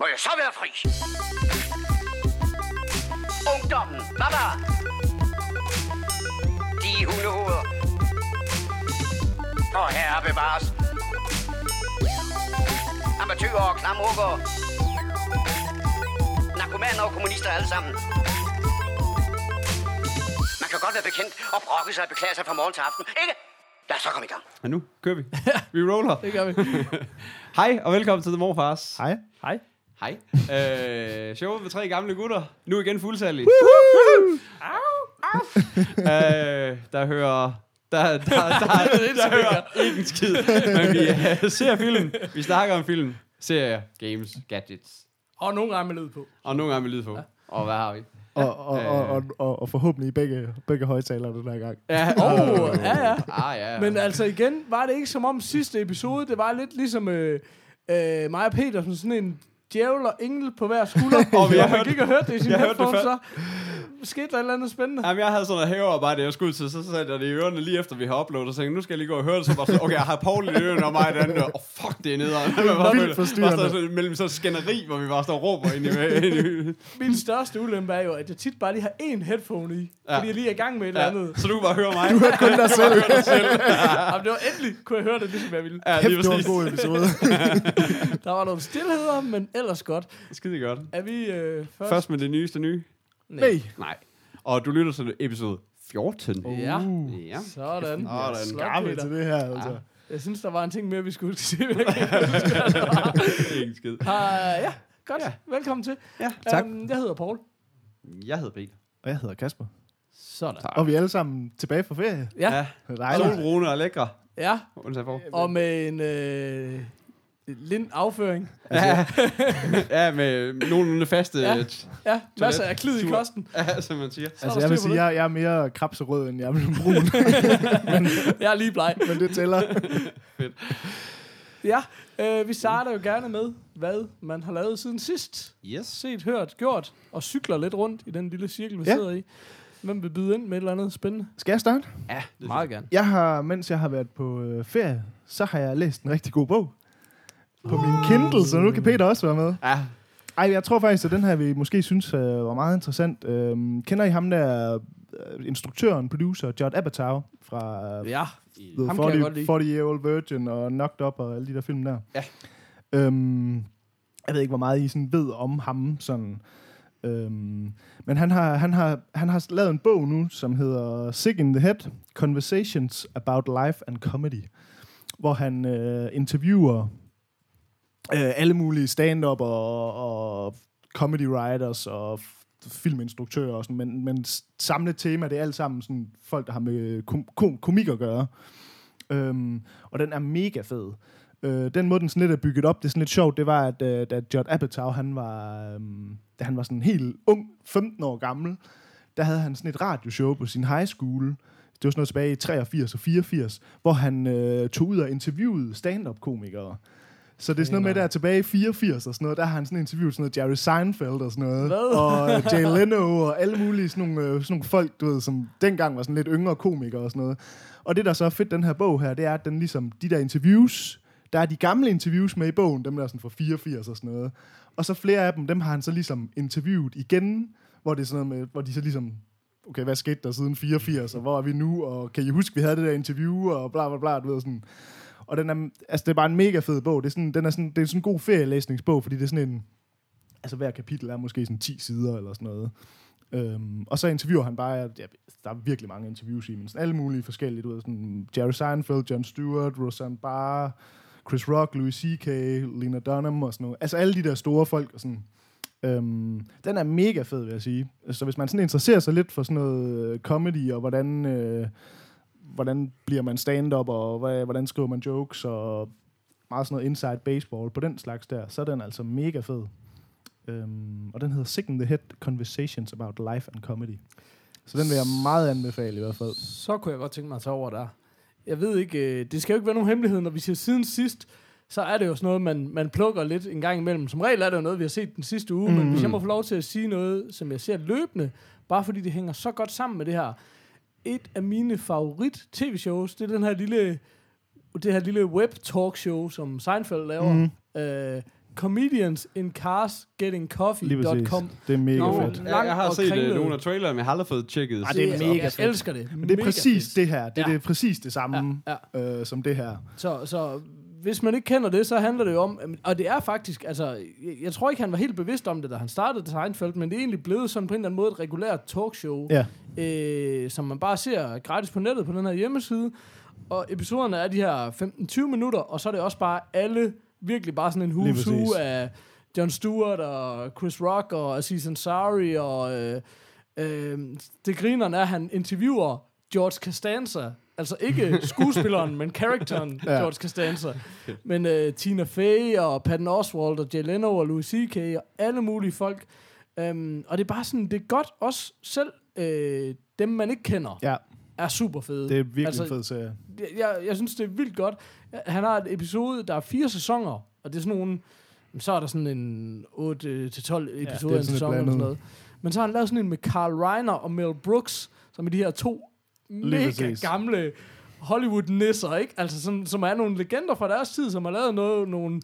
Må jeg så være fri? Ungdommen, baba! De hundehoveder. Og herre bevares. Amatøger og klamrukker. Narkomaner og kommunister alle sammen. Man kan godt være bekendt og brokke sig og beklage sig fra morgen til aften, ikke? Lad os så komme i gang. Og nu kører vi. vi roller. Det gør vi. Hej, og velkommen til The Morfars. Hej. Hej. Hej. øh, showet med tre gamle gutter. Nu igen fuldtallige. øh, der hører... Der, der, der, der, der hører ikke en skid. Men vi uh, ser film. Vi snakker om film. Serier, games, gadgets. Og nogle gange med lyd på. Og nogle gange med lyd på. Ja. Og hvad har vi? Og, og, og, og, og, og forhåbentlig begge, begge højtalere den her gang. Ja, Oh, ja, ja. Ah, ja. Men altså igen, var det ikke som om sidste episode, det var lidt ligesom øh, øh, mig og Peter, sådan en djævel og engel på hver skulder. Og vi og har man hørt- gik og hørte det i sin jeg hørte før. så skete der et eller andet spændende. Jamen, jeg havde sådan noget havearbejde, jeg skulle til, så satte jeg det i ørerne lige efter, vi har uploadet, og så tænkte, nu skal jeg lige gå og høre det, så var sådan, okay, jeg har Paul i ørerne og mig i det andet, og oh, fuck, det er nederen. Det var vildt forstyrrende. Var sådan, mellem sådan skænderi, hvor vi bare står og råber ind i, ind i Min største ulempe er jo, at jeg tit bare lige har én headphone i, Ja. fordi jeg lige er i gang med et eller ja, andet. så du kan bare høre mig. Du hørte kun dig selv. Jamen, det var endelig, kunne jeg høre det, ligesom jeg ville. Ja, lige det var en god episode. Der var nogle stillheder, men ellers godt. Skide godt. Er vi øh, først? Først med det nyeste nye. Nej. Nej. Og du lytter til episode 14. Ja. Ja. Sådan. Sådan. Slot, Gammel Peter. til det her, altså. Jeg synes, der var en ting mere, vi skulle sige. Ingen skid. Uh, ja, godt. Ja. Ja. Velkommen til. Ja, tak. Um, jeg hedder Paul. Jeg hedder Peter. Og jeg hedder Kasper. Sådan. Og vi er alle sammen tilbage fra ferie. Ja, Ja. Solbrune og lækre. ja. Undtagen for. Og med en øh, lind afføring. Ja. ja, med nogenlunde faste... Ja. Ja. Masser af klid i kosten. ja, som man siger. Så er Altså, jeg vil sige, jeg, jeg er mere krabserød, end jeg er brun. Jeg er lige bleg. men det tæller. Ja, øh, vi starter jo gerne med, hvad man har lavet siden sidst. Yes. Set, hørt, gjort, og cykler lidt rundt i den lille cirkel, vi ja. sidder i. Hvem vil byde ind med et eller andet spændende? Skal jeg starte? Ja, det Meget gerne. Jeg har, mens jeg har været på øh, ferie, så har jeg læst en rigtig god bog. På min Kindle, så nu kan Peter også være med. Ja, Ej, jeg tror faktisk, at den her vi måske synes øh, var meget interessant. Øhm, kender I ham der, øh, instruktøren, producer, Judd Apatow fra øh, Ja, The Ham kan jeg 40, godt lide. 40 Year Old Virgin og Knocked Up og alle de der film der. Ja. Øhm, jeg ved ikke, hvor meget I sådan ved om ham. Sådan. Øhm, men han har, han, har, han har lavet en bog nu, som hedder Sick in the Head, Conversations About Life and Comedy, hvor han øh, interviewer øh, alle mulige stand-up og, og comedy writers og filminstruktører og sådan, men, men samlet tema, det er alt sammen sådan folk, der har med kom, kom, komik at gøre. Øhm, og den er mega fed. Øh, den måde, den sådan lidt er bygget op, det er sådan lidt sjovt, det var, at øh, da Judd Apatow, han var, øhm, da han var sådan helt ung, 15 år gammel, der havde han sådan et radioshow på sin high school. Det var sådan noget tilbage i 83 og 84, hvor han øh, tog ud og interviewede stand-up-komikere. Så det er sådan noget med, der tilbage i 84 og sådan noget, der har han sådan interviewet sådan noget Jerry Seinfeld og sådan noget. Hvad? Og øh, Jay Leno og alle mulige sådan nogle, øh, sådan nogle folk, du ved, som dengang var sådan lidt yngre komikere og sådan noget. Og det, der så er fedt, den her bog her, det er, at den ligesom, de der interviews, der er de gamle interviews med i bogen, dem der er sådan fra 84 og sådan noget. Og så flere af dem, dem har han så ligesom interviewet igen, hvor det er sådan noget med, hvor de så ligesom, okay, hvad skete der siden 84, og hvor er vi nu, og kan I huske, vi havde det der interview, og bla bla bla, du ved sådan. Og den er, altså det er bare en mega fed bog. Det er sådan, den er sådan, det er sådan en god ferielæsningsbog, fordi det er sådan en, altså hver kapitel er måske sådan 10 sider eller sådan noget. Øhm, og så interviewer han bare, ja, der er virkelig mange interviews i, men sådan alle mulige forskellige, du ved, sådan Jerry Seinfeld, John Stewart, Roseanne Barr, Chris Rock, Louis C.K., Lena Dunham og sådan noget. Altså alle de der store folk og sådan. Øhm, den er mega fed, vil jeg sige. Så hvis man sådan interesserer sig lidt for sådan noget øh, comedy, og hvordan, øh, hvordan bliver man stand-up, og hvad, hvordan skriver man jokes, og meget sådan noget inside baseball på den slags der, så er den altså mega fed. Øhm, og den hedder Sick in the Head Conversations About Life and Comedy. Så den vil jeg meget anbefale i hvert fald. Så kunne jeg godt tænke mig at tage over der. Jeg ved ikke, øh, det skal jo ikke være nogen hemmelighed, når vi siger siden sidst, så er det jo sådan noget, man, man plukker lidt en gang imellem. Som regel er det jo noget, vi har set den sidste uge, mm. men hvis jeg må få lov til at sige noget, som jeg ser løbende, bare fordi det hænger så godt sammen med det her. Et af mine favorit tv-shows, det er den her lille, det her lille web talk show, som Seinfeld laver. Mm. Øh, comediansincarsgettingcoffee.com. Det er mega Nå, fedt. Jeg, jeg har og set uh, kringlet. nogle af trailerne, men jeg har aldrig fået tjekket. Ej, det er mega jeg fedt. elsker det. Men det er Mega præcis fedt. det her. Det, Ja. det er præcis det samme Ja, øh, som det her. Så, så hvis man ikke kender det, så handler det jo om, og det er faktisk, altså, jeg, tror ikke, han var helt bevidst om det, da han startede Seinfeld, men det er egentlig blevet sådan på en eller anden måde et regulært talkshow, Ja. øh, som man bare ser gratis på nettet på den her hjemmeside. Og episoderne er de her 15-20 minutter, og så er det også bare alle, virkelig bare sådan en who's who af Jon Stewart og Chris Rock og Aziz Ansari, og øh, øh, det grineren er, at han interviewer George Costanza, altså ikke skuespilleren, men karakteren Ja. George Costanza. Men øh, Tina Fey og Patton Oswalt og Jay Leno og Louis C.K. og alle mulige folk. Um, og det er bare sådan, det er godt også selv øh, dem, man ikke kender, Ja, er super fede. det er virkelig Altså, fed serie. jeg, jeg, jeg synes, det er vildt godt. Han har et episode, der er fire sæsoner, og det er sådan nogle, så er der sådan en 8-12 episoder ja, er en sæson eller sådan noget. Men så har han lavet sådan en med Carl Reiner og Mel Brooks, som er de her to mega præcis. gamle Hollywood-nisser, ikke? Altså, som, som er nogle legender fra deres tid, som har lavet noget, nogle,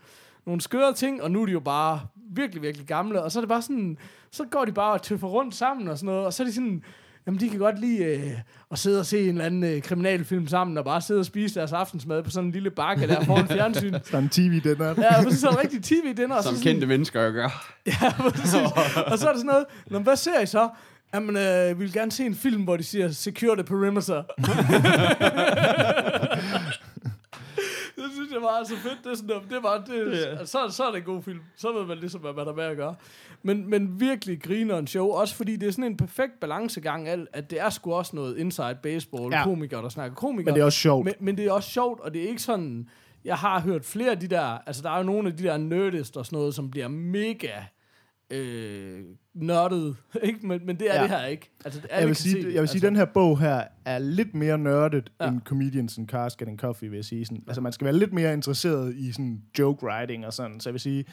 nogle skøre ting, og nu er de jo bare virkelig, virkelig gamle, og så er det bare sådan, så går de bare og tøffer rundt sammen og sådan noget, og så er de sådan, jamen de kan godt lide øh, at sidde og se en eller anden øh, kriminalfilm sammen, og bare sidde og spise deres aftensmad på sådan en lille bakke der foran fjernsyn. Er en tv, den er. Ja, så er det rigtig tv-dinner. og så Som sådan- kendte mennesker gør. Ja, præcis. og så er det sådan noget, Nå, men hvad ser I så? Jamen, øh, vi vil gerne se en film, hvor de siger, secure the perimeter. det synes jeg var så fedt. Det er, sådan, det var, det, Ja. så, så er det en god film. Så ved man ligesom, hvad man har med at gøre. Men, men virkelig griner en show. Også fordi det er sådan en perfekt balancegang, al- at det er sgu også noget inside baseball. Ja. Komikere, der snakker komikere. Men det er også sjovt. Men, men det er også sjovt, og det er ikke sådan... Jeg har hørt flere af de der... Altså, der er jo nogle af de der nerdist og sådan noget, som bliver mega øh, nørdet, ikke? Men, men det er Ja. ja. det her ikke. Altså, alle jeg vil sige, se det. jeg vil sige altså, den her bog her er lidt mere nørdet ja. Ja. end Comedians and Cars Getting Coffee, vil jeg sige. Sådan, altså, man skal være lidt mere interesseret i sådan joke writing og sådan, så jeg vil sige,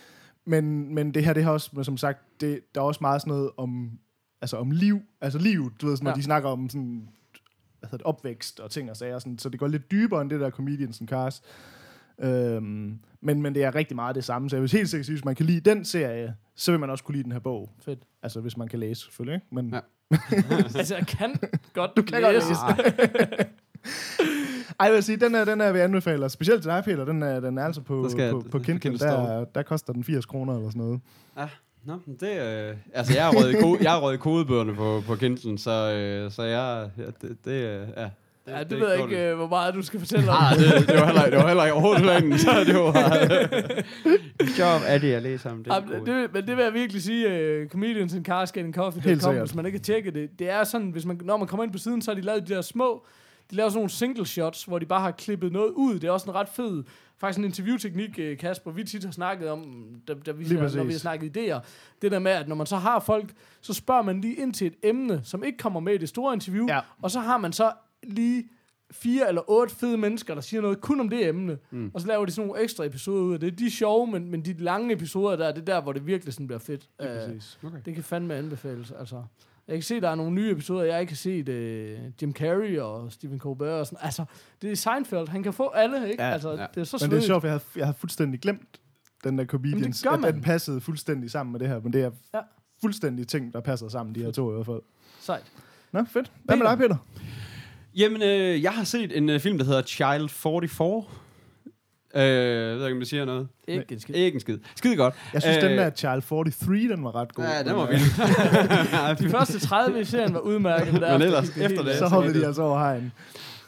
men, men det her, det har også, som sagt, det, der er også meget sådan noget om, altså om liv, altså liv, du ved, sådan, når Ja. de snakker om sådan, hedder det, opvækst og ting og sager, sådan, så det går lidt dybere end det der Comedians and Cars. Øhm, men, men det er rigtig meget det samme, så jeg vil helt sikkert sige, hvis man kan lide den serie, så vil man også kunne lide den her bog. Fedt. Altså, hvis man kan læse, selvfølgelig, ikke? Men, Ja. Altså, jeg kan godt Du kan godt læse. læse. Ej, jeg vil sige, den er, den er vi anbefaler. Specielt til dig, Peter. Den er, den er altså på, skal- på, på Kindle. Kindle Der, der koster den 80 kroner eller sådan noget. Ja, nå, det, øh, altså jeg har røget, ko- jeg har røget kodebøgerne på, på Kindle, så, øh, så jeg, ja, det, det, øh, ja. Ja, det, er ved jeg ikke, øh, hvor meget du skal fortælle om. Ah, det, det, var heller, det var heller ikke overhovedet planen, så det var job er det, jeg læser om. Det, Ja, er det, det, men det vil jeg virkelig sige, uh, Comedians and Cars Getting Coffee, Helt kom, sikkert. hvis man ikke har tjekket det. Det er sådan, hvis man, når man kommer ind på siden, så har de lavet de der små, de laver sådan nogle single shots, hvor de bare har klippet noget ud. Det er også en ret fed, faktisk en interviewteknik, øh, Kasper, vi tit har snakket om, da, da vi, når vi har snakket idéer. Det der med, at når man så har folk, så spørger man lige ind til et emne, som ikke kommer med i det store interview, Ja. og så har man så lige fire eller otte fede mennesker, der siger noget kun om det emne. Mm. Og så laver de sådan nogle ekstra episoder ud af det. De er sjove, men, men de lange episoder der, det er der, hvor det virkelig sådan bliver fedt. Uh, Præcis. Okay. det kan fandme anbefales, altså. Jeg kan se, der er nogle nye episoder, jeg ikke har set. Uh, Jim Carrey og Stephen Colbert og sådan. Altså, det er Seinfeld. Han kan få alle, ikke? Ja. altså, Ja. det er så Men det er svedigt. sjovt, jeg har, jeg har fuldstændig glemt den der Comedians. At den passede fuldstændig sammen med det her. Men det er Ja. fuldstændig ting, der passer sammen, de her to i hvert fald. Sejt. Nå, fedt. Hvad med Peter? dig, Peter? Jamen, øh, jeg har set en øh, film, der hedder Child 44. Øh, jeg ved ikke, om det siger noget. Ikke en skid. Ikke en skid. Skide godt. Jeg synes, Øh, den der Child 43, den var ret god. Ja, den var vild. De første 30 i serien var udmærket, men, Men ellers, efter det. Så hoppede de det- altså over hegn.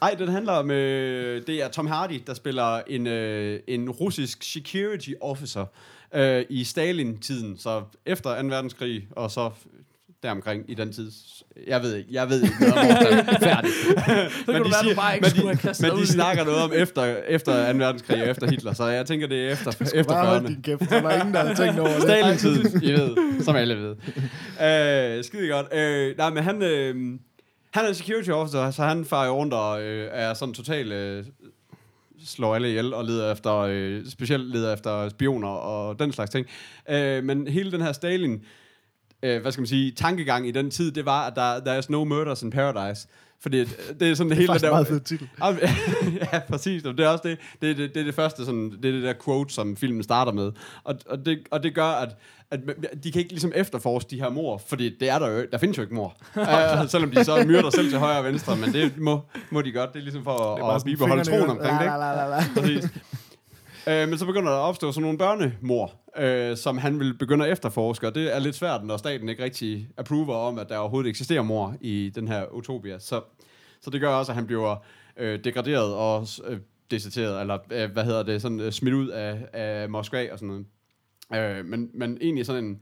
Ej, den handler om, øh, det er Tom Hardy, der spiller en, øh, en russisk security officer øh, i Stalin-tiden, så efter 2. verdenskrig, og så deromkring i den tid. Jeg ved ikke, jeg ved ikke noget om årstal. Færdig. Være, bare ikke men de, kastet men de i det. snakker noget om efter, efter 2. verdenskrig og efter Hitler, så jeg tænker, det er efter, Du efter bare holde 40'erne. din kæft, der er ingen, der har tænkt over det. Stalin-tiden, I ved, som alle ved. Øh, skide godt. Øh, nej, men han, øh, han er en security officer, så han farer jo rundt og øh, er sådan total... Øh, slår alle ihjel og leder efter, øh, specielt leder efter spioner og den slags ting. Øh, men hele den her Stalin, øh, hvad skal man sige, tankegang i den tid, det var, at der, der er no murders in paradise. Fordi øh, det er sådan det hele Faktisk der... en meget fed titel. Ja, præcis. Det er også det, det, er det, det, er det første, sådan, det er det der quote, som filmen starter med. Og, og, det, og det gør, at, at de kan ikke ligesom efterforske de her mor, fordi det er der jo, der findes jo ikke mor. uh, selvom de så myrder selv til højre og venstre, men det må, må de godt. Det er ligesom for Det er at, at bibeholde troen omkring det. Ikke? Præcis. Øh, men så begynder der at opstå sådan nogle børnemor, øh, som han vil begynde at efterforske, og det er lidt svært, når staten ikke rigtig approver om, at der overhovedet eksisterer mor i den her utopia. Så, så det gør også, at han bliver øh, degraderet og øh, deserteret, eller øh, hvad hedder det, sådan øh, smidt ud af, af Moskva og sådan noget. Øh, men, men egentlig sådan en...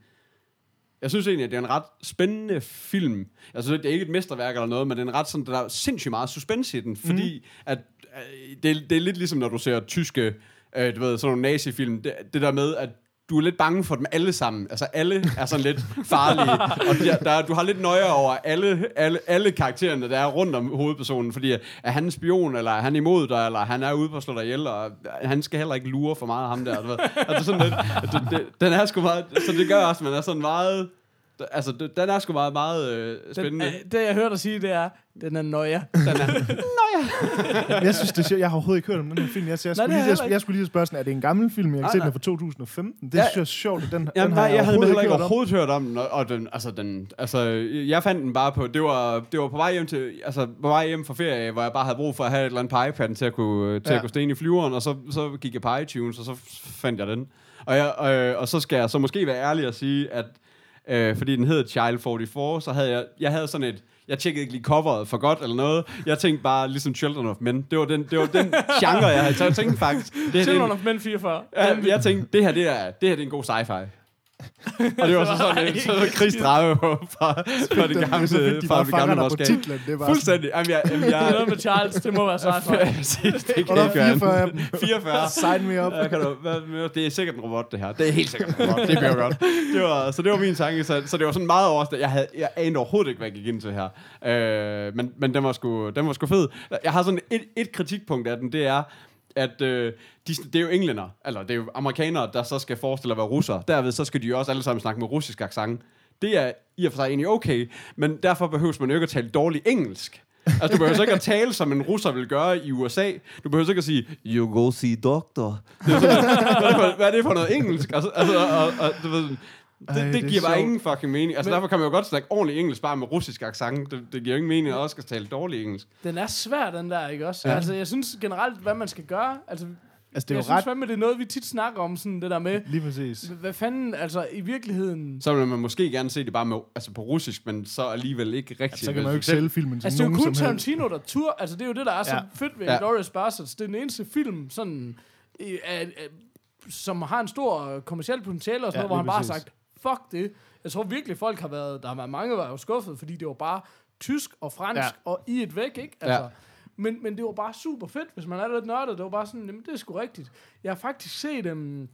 Jeg synes egentlig, at det er en ret spændende film. Jeg synes, det er ikke et mesterværk eller noget, men det er en ret sådan, der er sindssygt meget suspense i den, fordi at, øh, det, er- det er lidt ligesom, når du ser tyske, øh, du ved, sådan nogle nazifilm, det, det der med, at du er lidt bange for dem alle sammen. Altså alle er sådan lidt farlige, og der, der, du har lidt nøje over alle, alle, alle karaktererne, der er rundt om hovedpersonen, fordi er han en spion, eller er han imod dig, eller han er ude på at slå dig ihjel, og han skal heller ikke lure for meget af ham der. Du ved. Altså sådan lidt, det, det, den er sgu meget, så det gør også, at man er sådan meget, altså den er sgu meget, meget øh, Den, spændende. øh, det, jeg hørte dig sige, det er, den er nøje. Den er, Jeg synes, det er sjovt. Jeg har overhovedet ikke hørt om den her film. Jeg, jeg, Nej, skulle, har lige, jeg jeg, jeg skulle lige spørge sådan, er det en gammel film? Jeg kan Nej, se, den nej. fra 2015. Det Ja. synes jeg er sjovt. Den, Jamen, den har nej, jeg havde heller ikke hørt om. overhovedet hørt om den, og, og den, altså, den, altså, jeg fandt den bare på, det var, det var på vej hjem til, altså, på vej hjem fra ferie, hvor jeg bare havde brug for at have et eller andet på iPad'en til at kunne, til Ja. at kunne stene i flyveren, og så, så gik jeg på iTunes, og så fandt jeg den. Og, jeg, øh, og så skal jeg så måske være ærlig og sige, at øh, fordi den hedder Child 44, så havde jeg, jeg havde sådan et, jeg tjekkede ikke lige coveret for godt eller noget. Jeg tænkte bare ligesom Children of Men. Det var den, det var den genre, jeg havde. Så jeg tænkte faktisk, det, her, det, er Children en- of Men 44. Ja, jeg tænkte, det her, det er, det her det er en god sci-fi. Og det var så sådan en så Chris Drage fra, fra det gamle, de fra det gamle Moskva. titlen. Det bare Fuldstændig. Jamen, jeg, jamen, Det er jeg, noget med Charles, det må være sci-fi. Det Og kan ikke være 44 af andet. dem. 44. Sign me up. Ja, kan du, hvad, det er sikkert en robot, det her. Det er helt sikkert en robot. Det bliver godt. Det var, så det var min tanke. Så, så det var sådan meget overraskende. Jeg, havde, jeg anede overhovedet ikke, hvad jeg gik ind til her. Øh, men men den, var sgu, den var sgu fed. Jeg har sådan et, et kritikpunkt af den, det er, at øh, de, det er jo englænder, eller det er jo amerikanere, der så skal forestille at være russere. Derved så skal de jo også alle sammen snakke med russisk accent. Det er i og for sig egentlig okay, men derfor behøves man jo ikke at tale dårlig engelsk. Altså, du behøver så ikke at tale, som en russer vil gøre i USA. Du behøver så ikke at sige, you go see doctor. Det er sådan, hvad, er det for, hvad er det for noget engelsk? Altså, altså og, og, du det, Ej, det, det er giver bare sjovt. ingen fucking mening. Altså, Men- derfor kan man jo godt snakke ordentlig engelsk, bare med russisk accent. Det, det giver jo ingen mening, at også skal tale dårlig engelsk. Den er svær, den der, ikke også? Ja. Altså, jeg synes generelt, hvad man skal gøre, altså, Altså, det er jeg jo synes ret... fandme, det er noget, vi tit snakker om, sådan det der med, Lige præcis. hvad fanden, altså, i virkeligheden... Så vil man måske gerne se det bare med, altså på russisk, men så alligevel ikke rigtigt. Så kan man jo ikke Selv- sælge filmen til Altså, det er jo nogen kun. Tarantino, der tur. Altså, det er jo det, der er så Ja. fedt ved Ja. Glorious Bastards. Det er den eneste film, sådan, øh, øh, som har en stor øh, kommersiel potentiale og sådan Ja, noget, hvor han bare har sagt, fuck det. Jeg tror virkelig, folk har været, der har været mange, der var jo skuffet, fordi det var bare tysk og fransk Ja. og i et væk, ikke? Altså, Ja. men, men det var bare super fedt, hvis man er lidt nørdet. Det var bare sådan, jamen det er sgu rigtigt. Jeg har faktisk set um,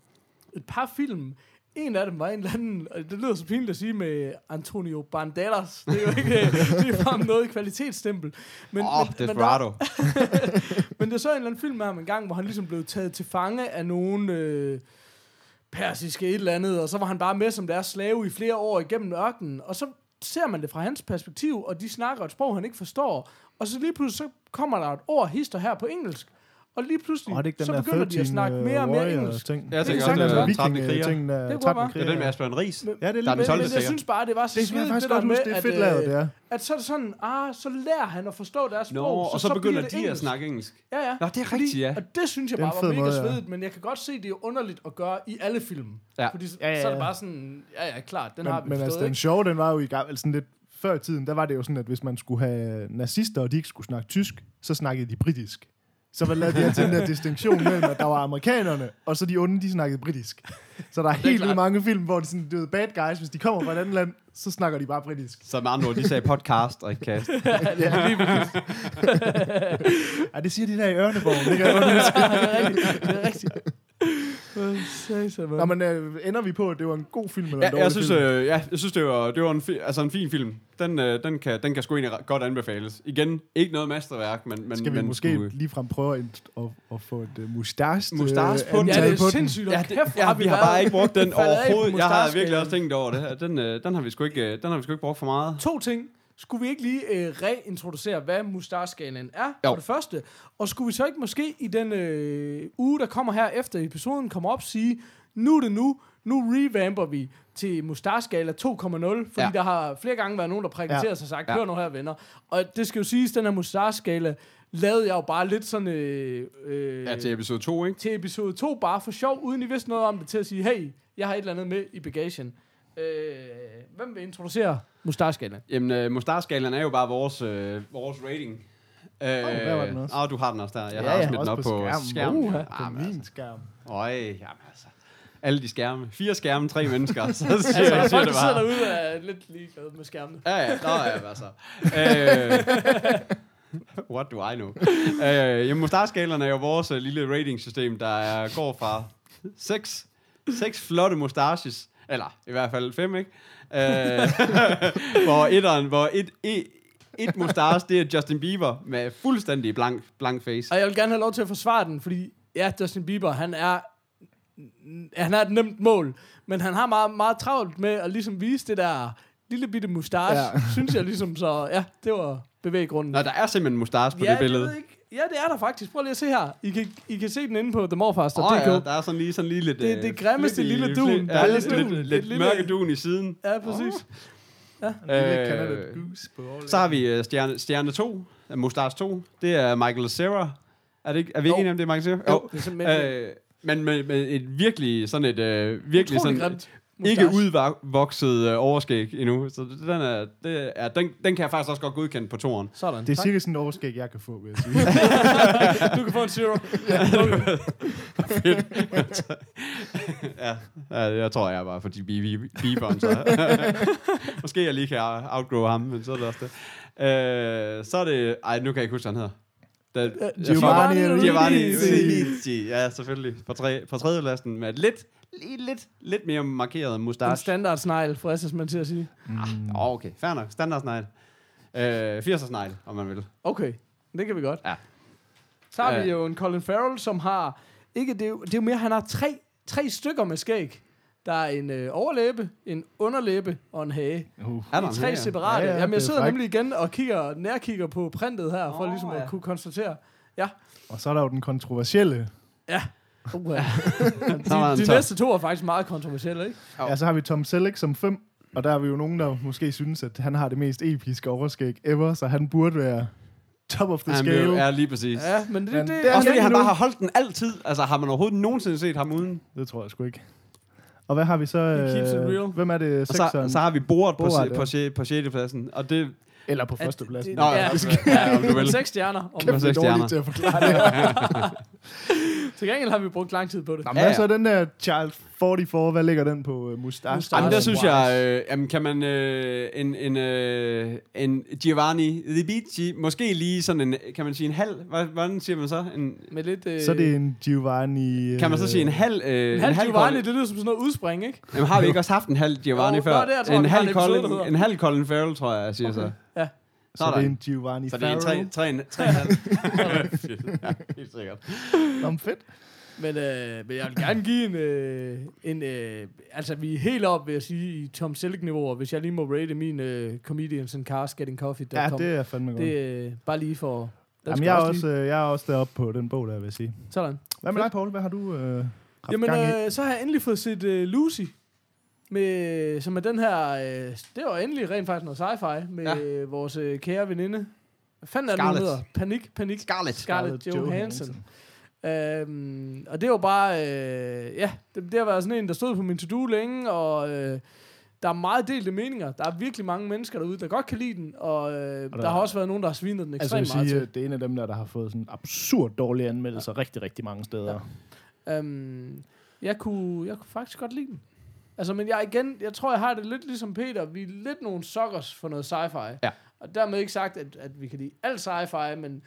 et par film. En af dem var en eller anden, og det lyder så pinligt at sige med Antonio Banderas. Det er jo ikke det er bare noget kvalitetsstempel. Men, oh, men, men, der, Desperado. men det så en eller anden film med ham en gang, hvor han ligesom blev taget til fange af nogen øh, persiske et eller andet, og så var han bare med som deres slave i flere år igennem ørkenen, og så ser man det fra hans perspektiv, og de snakker et sprog, han ikke forstår, og så lige pludselig så kommer der et ord hister her på engelsk, og lige pludselig Og det ikke den så der begynder de at 13 snakke mere og mere engelsk. ting? Jeg Det tænker også, sagtens det er være. 13 kriger. ting, der Det kunne 13 være. Det kriger. er den med Asbjørn Ries. Men, Ja, det er Der lige den men, men 12. jeg synes bare, det var så Det er faktisk det der med, det er at, fedt øh, lavet, det er. at så er det sådan, ah, så lærer han at forstå deres Nå, sprog, og så, begynder de at snakke engelsk. Ja, ja. Nå, det er rigtigt, ja. Og det synes jeg bare var mega ja. svedigt, men jeg kan godt se, det er underligt at gøre i alle film. Ja. Fordi Ja, ja, så er det ja. bare sådan, ja, ja, klart, den har vi Men, men altså, den sjove, den var jo i gang, sådan lidt før i tiden, der var det jo sådan, at hvis man skulle have nazister, og de ikke skulle snakke tysk, så snakkede de britisk. Så var lavet de til den der distinktion mellem, at der var amerikanerne, og så de onde, de snakkede britisk. Så der er helt vildt klart. mange film, hvor de sådan, du ved, bad guys, hvis de kommer fra et andet land, så snakker de bare britisk. Så med andre ord, de sagde podcast og ikke cast. ja, lige præcis. Ja, det siger de der i Ørneborg. Det kan jeg det er rigtigt. Det er rigtigt. Nå, men øh, ender vi på, at det var en god film eller en Ja, dårlig jeg synes, film? øh, ja, jeg synes det var, det var en, fi, altså en fin film. Den, øh, den, kan, den kan sgu egentlig godt anbefales. Igen, ikke noget mesterværk, men... men Skal vi men måske øh, ligefrem prøve at, at, at få et uh, mustache, Mustache på den? Ja, det på er sindssygt. Ja, det, ja, vi har bare ikke brugt den overhovedet. Jeg har virkelig også tænkt over det her. Den, øh, den har vi sgu ikke, øh, den har vi sgu ikke brugt for meget. To ting. Skulle vi ikke lige øh, reintroducere, hvad mustache-skalaen er, Jo. for det første? Og skulle vi så ikke måske i den øh, uge, der kommer her efter episoden, kommer op og sige, nu er det nu, nu revamper vi til mustache-skala 2.0, fordi Ja. ja. der har flere gange været nogen, der præsenterer Ja. ja. sig og sagt, Ja. hør nu her, venner. Og det skal jo siges, den her mustache-skala lavede jeg jo bare lidt sådan... Øh, øh, Ja, til episode 2, ikke? til episode 2, bare for sjov, uden I vidste noget om det, til at sige, hey, jeg har et eller andet med i bagagen. Øh, hvem vil introducere mustache-skalaen? Jamen, øh, Mustar-skalaen er jo bare vores, øh, vores rating. Øh, også. Åh, du har den også der. Jeg Ja, har også smidt den op på på skærmen. skærmen. Uha. På Jamen, min altså. skærm. Øj, jamen altså. Alle de skærme. Fire skærme, tre mennesker. Så siger, Altså, siger folk, det der sidder bare. derude, er lidt ligeglade med skærmene. Ja, ja. Nå, ja, altså. Øh, what do I know? Øh, jamen, Mustar-skalaen er jo vores øh, lille ratingsystem, der er, går fra seks, seks flotte mustaches, eller i hvert fald fem, ikke? Øh, hvor etteren, hvor et, et, et mustache, det er Justin Bieber med fuldstændig blank, blank face. Og jeg vil gerne have lov til at forsvare den, fordi ja, Justin Bieber, han er han er et nemt mål, men han har meget, meget travlt med at ligesom vise det der lille bitte mustache, ja. synes jeg ligesom, så ja, det var bevæggrunden. Nå, der er simpelthen mustache på ja, det billede. Jeg ved ikke. Ja, det er der faktisk. Prøv lige at se her. I kan, I kan se den inde på themorfast.dk. Åh oh, ja, der er sådan lige sådan lige lidt... Det øh, det grimmeste lille dun. flit- Der er Ja, lidt lidt, dun. lidt, lidt lille- mørke dun i siden. Ja, præcis. En lille Øh, Goose på all Så har vi uh, stjerne, stjerne 2, uh, Mustache 2. Det er Michael Cera. Er, det ikke, er vi ikke Jo. enige om det, er Michael Cera? Jo, det er simpelthen Øh, men med, med et virkelig sådan et uh, virkelig utrolig sådan grimt ikke mustache. udvokset uh, overskæg endnu. Så den, er, det er, den, den kan jeg faktisk også godt godkende på toren. Sådan. Det er tak. cirka sådan et overskæg, jeg kan få, vil jeg sige. Du kan få en zero. ja, ja, jeg tror, jeg er bare for de biberen, så måske jeg lige kan outgrow ham, men så er det også det. Øh, så er det, ej, nu kan jeg ikke huske, hvad han hedder. Da, Giovanni Giovanni Giovanni Ribisi. Ribisi, ja, selvfølgelig. På, tre, på tredje lasten med lidt, lidt, lidt, lidt mere markeret En mustache. standard snegl, fristes man til at sige. Åh, oh, okay, fair nok. Standard snegl. Øh, 80'er snegl, om man vil. Okay, det kan vi godt. Ja. Så har vi Ja. jo en Colin Farrell, som har... Ikke, det, er jo, det er jo mere, han har tre, tre stykker med skæg. Der er en øh, overlæbe, en underlæbe og en hage. Uh. Er der De tre separate. Ja, Ja, ja, Jamen, jeg er sidder nemlig igen og kigger, nærkigger på printet her, for Åh, ligesom at ja. kunne konstatere. Ja. Og så er der jo den kontroversielle. Ja. Uh, ja. De, de næste to er faktisk meget kontroversielle, ikke? Ja, så har vi Tom Selleck som fem. Og der er vi jo nogen, der måske synes, at han har det mest episke overskæg ever, så han burde være top of the Han scale. ja, lige præcis. Ja, men det, Men det, det er Også fordi han han nu. bare har holdt den altid. Altså, har man overhovedet nogensinde set ham uden? Det tror jeg sgu ikke. Og hvad har vi så? He keeps it øh, real. Hvem er det? Og så, så har vi Borat på, Borat, på, ja. på, på 6. pladsen. Og det... Eller på At- førstepladsen. det- Nå, ja, Ja. ja, om du vil. Seks stjerner. Om er seks stjerner. til at forklare det. Til gengæld har vi brugt lang tid på det. Nå, men Ja, ja. så den der Child 44? Hvad ligger den på uh, mustache? Mustache. Jamen, der synes jeg, øh, jamen, kan man øh, en, en, øh, en Giovanni Ribisi, måske lige sådan en, kan man sige en halv, hvad- hvordan siger man så? En, Med lidt... Øh, Så er det en Giovanni... øh, kan man så sige en halv... Øh, en halv Giovanni, Colin- det lyder som sådan noget udspring, ikke? Jamen, har vi ikke også haft en halv Giovanni Jo, før? er, jeg tror, en, halv en episode, der Colin, en halv Colin Farrell, tror jeg, jeg siger okay. så. Ja. Så er det Sådan. en Giovanni Så det er en tre, Farrell. tre, en- tre, en halv. ja, helt sikkert. Nå, fedt. Men, øh, men jeg vil gerne give en... Øh, en øh, altså, vi er helt op, vil jeg sige, i Tom Selleck-niveauer, hvis jeg lige må rate min øh, Comedians and Cars Getting Coffee. Ja, det er fandme godt. det øh, bare lige for... Jamen, jeg er, lige- også, øh, jeg er også deroppe på den bog, der vil jeg sige. Sådan. Hvad med dig, Paul? Hvad har du øh, haft Jamen, gang i? øh, så har jeg endelig fået set øh, Lucy. Med, som er den her... Øh, det var endelig rent faktisk noget sci-fi med Ja. øh, vores øh, kære veninde. Hvad fanden er det, hun hedder? Panik, panik. Scarlett. Scarlett Scarlett Johansson. Øhm, og det var bare, øh, ja, det, det har været sådan en, der stod på min to-do længe, og øh, der er meget delte meninger. Der er virkelig mange mennesker derude, der godt kan lide den, og, øh, og der, der- har også været nogen, der har svinet den Altså, ekstremt vil meget sige, til. det er en af dem der, der har fået sådan absurd dårlige anmeldelser ja. rigtig, rigtig mange steder. Ja. Øhm, jeg, kunne, jeg kunne faktisk godt lide den. Altså, men jeg igen, jeg tror, jeg har det lidt ligesom Peter. Vi er lidt nogle suckers for noget sci-fi. Ja. Og dermed ikke sagt, at, at vi kan lide alt sci-fi, men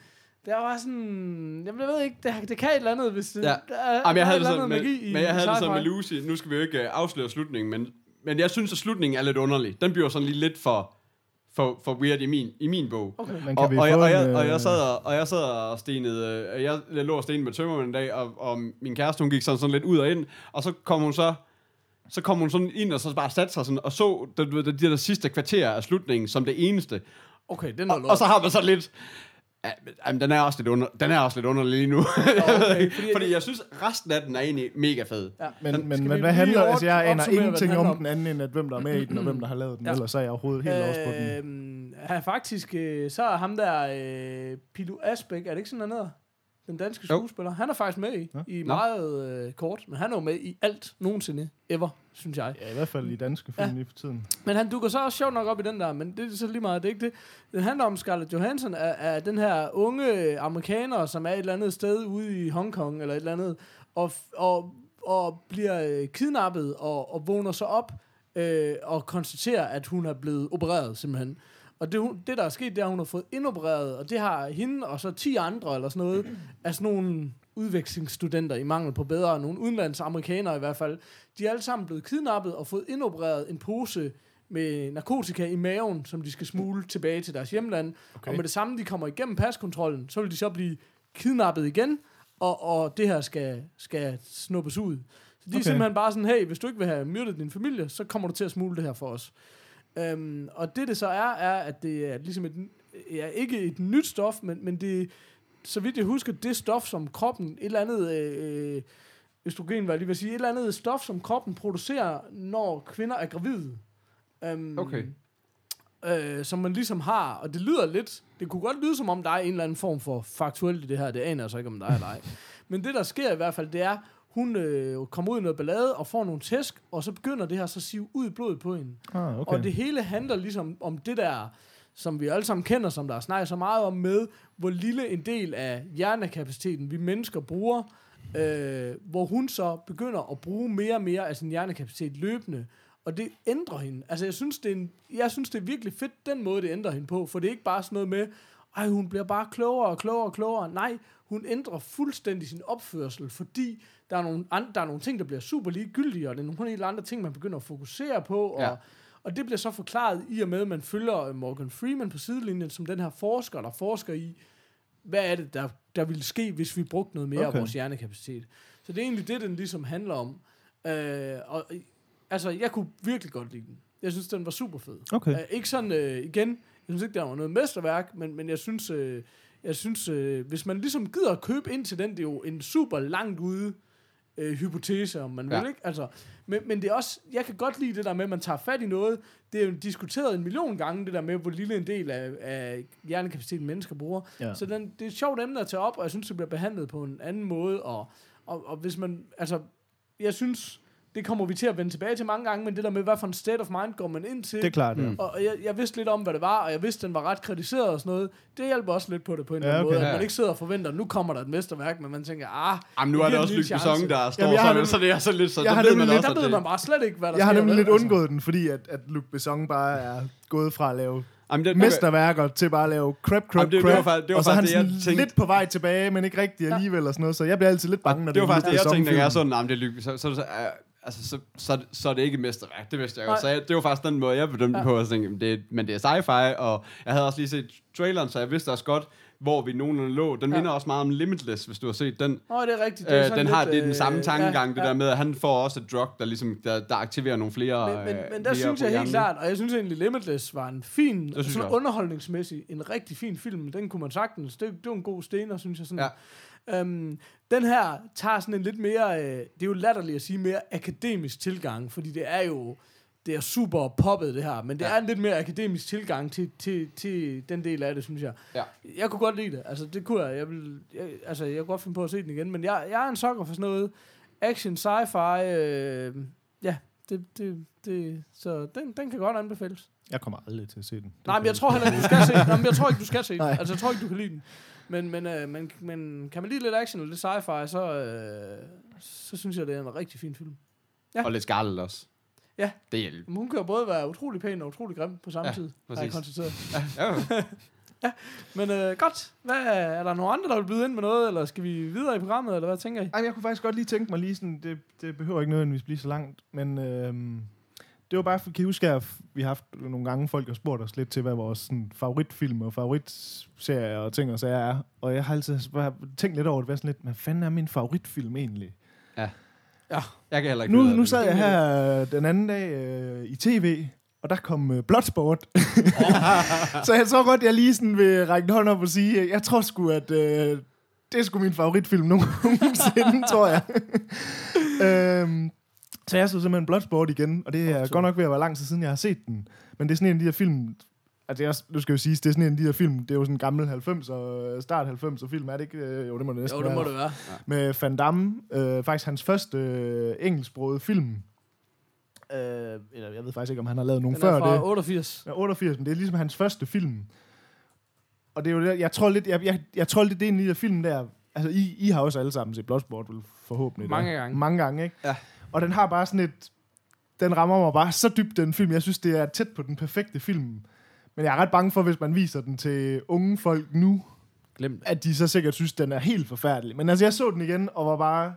det bare sådan... Jamen, jeg ved ikke, det, det kan et eller andet, hvis det... Ja. Der, er- Jamen, jeg havde et det eller sådan andet med, men jeg havde det sådan med. Lucy. Nu skal vi jo ikke øh, afsløre slutningen, men, men jeg synes, at slutningen er lidt underlig. Den bliver sådan lige lidt for, for, for weird i min, i min bog. Okay. Men kan Og, vi og, få jeg, og, en, jeg, og øh, jeg sad og, og jeg sad og stenede, øh, jeg, jeg lå og stenede med tømmermænd en dag, og, og min kæreste, hun gik sådan, sådan lidt ud og ind, og så kom hun så så kom hun sådan ind og så bare satte sig sådan, og så de, de, de der sidste kvarter af slutningen som det eneste. Okay, den er Og, og så har man så lidt... Ja, men- Jamen, den er også lidt, under, den er også lidt underlig lige nu. okay, fordi- fordi, jeg synes, resten af den er egentlig mega fed. Ja. Men, Skal men, men hvad handler... over- Altså, jeg aner ingenting den om handler den anden, end at hvem der er med i den, og hvem der har lavet den. Ja. Ellers så er jeg overhovedet helt lost på den. Øhm, han faktisk, øh, så er ham der, øh, Pilu Asbæk, er det ikke sådan, han hedder? Den danske Jo. skuespiller. Han er faktisk med i, Nå. i meget øh, kort, men han er jo med i alt nogensinde, ever, synes jeg. Ja, i hvert fald i danske film lige for tiden. Men han dukker så også sjovt nok op i den der, men det er så lige meget, det er ikke det. Det handler om Scarlett Johansson, er, er den her unge amerikaner, som er et eller andet sted ude i Hongkong, eller et eller andet, og, og, og bliver øh, kidnappet, og, og vågner så op, øh, og konstaterer, at hun er blevet opereret, simpelthen. Og det, det, der er sket, det er, at hun har fået indopereret, og det har hende og så 10 andre, eller sådan noget, af sådan nogle udvekslingsstudenter i mangel på bedre, nogle udenlandsamerikanere i hvert fald, de er alle sammen blevet kidnappet og fået indopereret en pose med narkotika i maven, som de skal smule tilbage til deres hjemland. Okay. Og med det samme, de kommer igennem paskontrollen, så vil de så blive kidnappet igen, og, og det her skal, skal snuppes ud. Så de okay. er simpelthen bare sådan, hey, hvis du ikke vil have myrdet din familie, så kommer du til at smule det her for os. Øhm, og det det så er, er, at det er ligesom et, ja, ikke et nyt stof, men, men det så vidt jeg husker, det stof, som kroppen, et eller andet øh, østrogen, hvad jeg lige vil sige, et eller andet stof, som kroppen producerer, når kvinder er gravide. Um, Okay. Øh, som man ligesom har, og det lyder lidt, det kunne godt lyde som om, der er en eller anden form for faktuelt i det her, det aner jeg så ikke, om der er eller ej. Men det, der sker i hvert fald, det er, hun øh, kommer ud i noget ballade og får nogle tæsk, og så begynder det her så at sive ud i blodet på hende. Ah, Okay. Og det hele handler ligesom om det der, som vi alle sammen kender, som der er snakket så meget om med, hvor lille en del af hjernekapaciteten vi mennesker bruger, øh, hvor hun så begynder at bruge mere og mere af sin hjernekapacitet løbende, og det ændrer hende. Altså, jeg synes, det er, en, jeg synes, det er virkelig fedt, den måde, det ændrer hende på, for det er ikke bare sådan noget med, ej, hun bliver bare klogere og klogere og klogere. Nej, hun ændrer fuldstændig sin opførsel, fordi der er nogle, andre, der er nogle ting, der bliver super ligegyldige, og det er nogle helt andre ting, man begynder at fokusere på, og, Ja. og det bliver så forklaret i og med, at man følger øh, Morgan Freeman på sidelinjen, som den her forsker, der forsker i, hvad er det, der, der ville ske, hvis vi brugte noget mere okay. Af vores hjernekapacitet. Så det er egentlig det, den ligesom handler om. Øh, og øh, altså, jeg kunne virkelig godt lide den. Jeg synes, den var super fed. Okay. Uh, ikke sådan, uh, igen, jeg synes ikke, der var noget mesterværk, men, men jeg synes, uh, jeg synes uh, hvis man ligesom gider at købe ind til den, det er jo en super langt ude uh, hypotese, om man. Ja. vil, ikke? Altså, men, men det er også, jeg kan godt lide det der med, at man tager fat i noget. Det er jo diskuteret en million gange, det der med, hvor lille en del af, af hjernekapaciteten mennesker bruger. Ja. Så den, det er et sjovt emne at tage op, og jeg synes, det bliver behandlet på en anden måde. Og, og, og hvis man, altså, jeg synes, det kommer vi til at vende tilbage til mange gange, men det der med, hvad for en state of mind går man ind til. Det er klart, ja. Mm. Og jeg, jeg vidste lidt om, hvad det var, og jeg vidste, den var ret kritiseret og sådan noget. Det hjælper også lidt på det på en Ja, eller anden okay. måde, at Ja. man ikke sidder og forventer, nu kommer der et mesterværk, men man tænker, ah, Jamen, nu er det også Luc en Besson, der står Jamen, jeg har så, nemlig- så det er så lidt, så jeg der har ved nemlig man lidt- også, der ved det- man bare slet ikke, hvad der Jeg har nemlig lidt Altså. undgået den, fordi at, at Luc Besson bare er gået fra at lave Jamen, det, mesterværker til bare at lave crap, crap, Jamen, det- det crap. var faktisk- det var og så er han det, sådan jeg tænkte. lidt på vej tilbage, men ikke rigtig alligevel og sådan noget. Så jeg bliver altid lidt bange, når det var er faktisk det, jeg tænkte, da jeg er sådan, nah, det er så, så, så, øh, altså, så, så, så er det ikke et mesterværk, det vidste jeg godt. Så jeg, det var faktisk den måde, jeg bedømte Ja. på, og tænkte, det, men det er sci-fi, og jeg havde også lige set traileren, så jeg vidste også godt, hvor vi nogenlunde lå. Den Ja. minder også meget om Limitless, hvis du har set den. Nå, det er rigtigt. Det er Øh, den har lidt, det er den øh, samme tankegang, ja, det der med, at han får også et drug, der, ligesom, der, der aktiverer nogle flere Men, men, øh, men der synes jeg helt hjernen. klart, og jeg synes egentlig Limitless var en fin, jeg sådan underholdningsmæssig, en rigtig fin film. Den kunne man sagtens, det, det var en god stener, synes jeg. Sådan. Ja. Øhm, den her tager sådan en lidt mere, øh, det er jo latterligt at sige, mere akademisk tilgang, fordi det er jo, det er super poppet det her, men det ja. Er en lidt mere akademisk tilgang til, til, til den del af det, synes jeg. Ja. Jeg kunne godt lide det, altså det kunne jeg, jeg, vil, jeg altså jeg kunne godt finde på at se den igen, men jeg, jeg er en sokker for sådan noget action, sci-fi, øh, ja, det, det, det, så den, den kan godt anbefales. Jeg kommer aldrig til at se den. Det Nej, men jeg tror heller ikke, du skal se den. Nej, men jeg tror ikke, du skal se den. Nej. Altså, jeg tror ikke, du kan lide den. Men, men, øh, men, men kan man lide lidt action og lidt sci-fi, så, øh, så synes jeg, det er en rigtig fin film. Ja. Og lidt Scarlett også. Ja. Det hjælper. Men hun kan jo både være utrolig pæn og utrolig grim på samme Ja, tid, har jeg præcis. konstateret. Ja, ja. Men øh, godt. Hvad, er der nogen andre, der vil byde ind med noget, eller skal vi videre i programmet, eller hvad tænker I? Ej, jeg kunne faktisk godt lige tænke mig lige sådan, det, det behøver ikke nødvendigvis blive så langt, men øhm, det var bare, for, kan I huske, at vi har haft nogle gange, folk har spurgt os lidt til, hvad vores sådan, favoritfilm og favoritserier og ting og sager er, og jeg har altid bare tænkt lidt over det, sådan lidt, hvad fanden er min favoritfilm egentlig? Ja. Ja. Jeg kan heller ikke Nu, nu sad jeg her den anden dag øh, i tv, og der kom øh, Bloodsport. så jeg tror godt, jeg lige sådan vil række en hånd op og sige, jeg tror sgu, at øh, det er sgu min favoritfilm nogensinde, tror jeg. øhm, så jeg så simpelthen Bloodsport igen, og det er godt nok ved at være lang tid siden, jeg har set den. Men det er sådan en af de her film, Altså, det er også, nu skal jeg jo sige, det er sådan en af de her film, det er jo sådan en gammel 90'er, start 90'er film, er det ikke? Øh, Jo, det må det næsten Jo, det må være det være. med Van Damme. Øh, faktisk hans første øh, engelsksprogede film. Øh, eller jeg ved faktisk ikke, om han har lavet nogen Den før er fra det. 88. Ja, 88, men det er ligesom hans første film. Og det er jo det, jeg tror lidt, jeg, jeg, jeg tror lidt, det er en af de der film der, altså I, I har også alle sammen set Bloodsport, vel, forhåbentlig. Mange da. gange. Mange gange, ikke? Ja. Og den har bare sådan et, den rammer mig bare så dybt, den film. Jeg synes, det er tæt på den perfekte film. Men jeg er ret bange for, hvis man viser den til unge folk nu, Glem at de så sikkert synes, den er helt forfærdelig. Men altså, jeg så den igen, og var bare...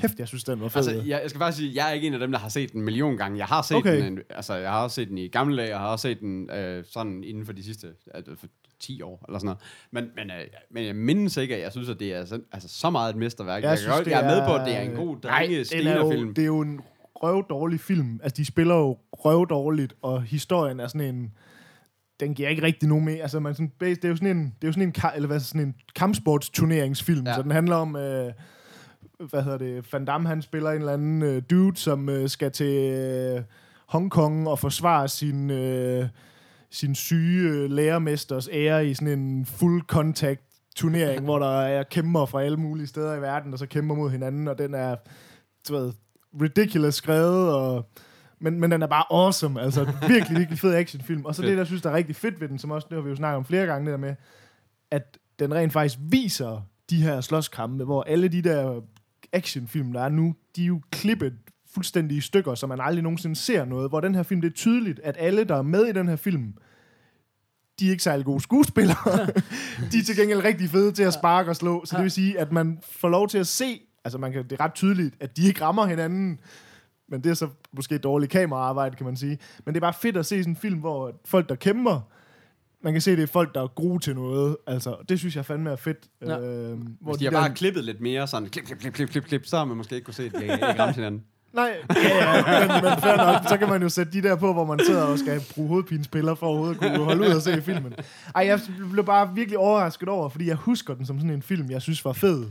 Kæft, jeg synes, den var fed. Altså, jeg, jeg skal faktisk sige, jeg er ikke en af dem, der har set den en million gange. Jeg har set Okay. den, en, altså, jeg har også set den i gamle dage, og har også set den øh, sådan inden for de sidste altså, for 10 år, eller sådan noget. Men, men, øh, men jeg mindes ikke, at jeg synes, at det er så, altså, så meget et mesterværk. Jeg, jeg, synes, godt, jeg er med på, at det er en god drenge den er jo, film. det er jo en røvdårlig film. Altså, de spiller jo røvdårligt, og historien er sådan en... Den giver ikke rigtig nogen med. Altså, man sådan, det er jo sådan en, det er jo sådan en, eller hvad, sådan en kampsportsturneringsfilm, ja. så den handler om... Øh, hvad hedder det, Van Damme, han spiller en eller anden øh, dude, som øh, skal til øh, Hongkong og forsvare sin, øh, sin syge øh, lærermesters ære i sådan en full contact turnering, hvor der er kæmper fra alle mulige steder i verden, og så kæmper mod hinanden, og den er, du ved, ridiculous skrevet, og, men, men den er bare awesome, altså virkelig, virkelig fed actionfilm. Og så det, der synes, der er rigtig fedt ved den, som også, det har vi jo snakket om flere gange, det der med, at den rent faktisk viser de her slåskampe, hvor alle de der actionfilm, der er nu, de er jo klippet fuldstændig i stykker, så man aldrig nogensinde ser noget. Hvor den her film, det er tydeligt, at alle, der er med i den her film, de er ikke særlig gode skuespillere. de er til gengæld rigtig fede til at sparke og slå. Så det vil sige, at man får lov til at se, altså man kan, det er ret tydeligt, at de ikke rammer hinanden. Men det er så måske dårligt kameraarbejde, kan man sige. Men det er bare fedt at se sådan en film, hvor folk, der kæmper, man kan se, at det er folk, der er gode til noget. Altså, det synes jeg fandme er fedt. Ja. Øh, hvor Hvis de har der- bare klippet lidt mere sådan, klip, klip, klip, klip, klip, klip, så har man måske ikke kunne se, at de ikke ramte hinanden. Nej, ja, ja, men, men fair nok, så kan man jo sætte de der på, hvor man sidder og skal bruge hovedpinespiller for overhovedet at kunne holde ud og se filmen. Ej, jeg blev bare virkelig overrasket over, fordi jeg husker den som sådan en film, jeg synes var fed.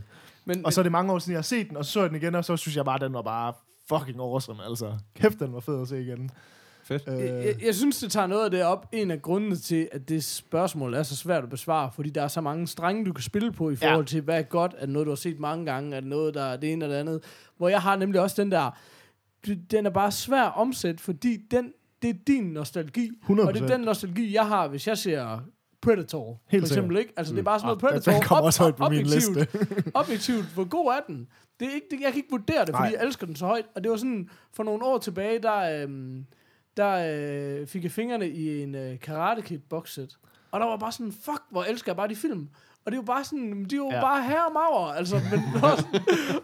Men, Og så er det mange år siden, jeg har set den, og så så jeg den igen, og så synes jeg bare, den var bare fucking awesome, altså. Kæft, den var fed at se igen. Fedt. Øh, Jeg, jeg, synes, det tager noget af det op. En af grundene til, at det spørgsmål er så svært at besvare, fordi der er så mange strenge, du kan spille på i forhold til, hvad er godt, er noget, du har set mange gange, er noget, der er det ene eller det andet. Hvor jeg har nemlig også den der, den er bare svær at omsætte, fordi den, det er din nostalgi. 100%. Og det er den nostalgi, jeg har, hvis jeg ser Predator, Helt for eksempel, ikke? Altså, det er bare sådan noget Ah, Predator. den kommer op- også højt på min liste. objektivt, hvor god er den? Det er ikke, det, jeg kan ikke vurdere det, fordi Nej. jeg elsker den så højt. Og det var sådan, for nogle år tilbage, der, øhm, der øh, fik jeg fingrene i en øh, Karate Kid boxset. Og der var bare sådan, fuck, hvor elsker jeg bare de film. Og det er jo bare sådan, de er jo ja. Bare her og maver, altså, men også,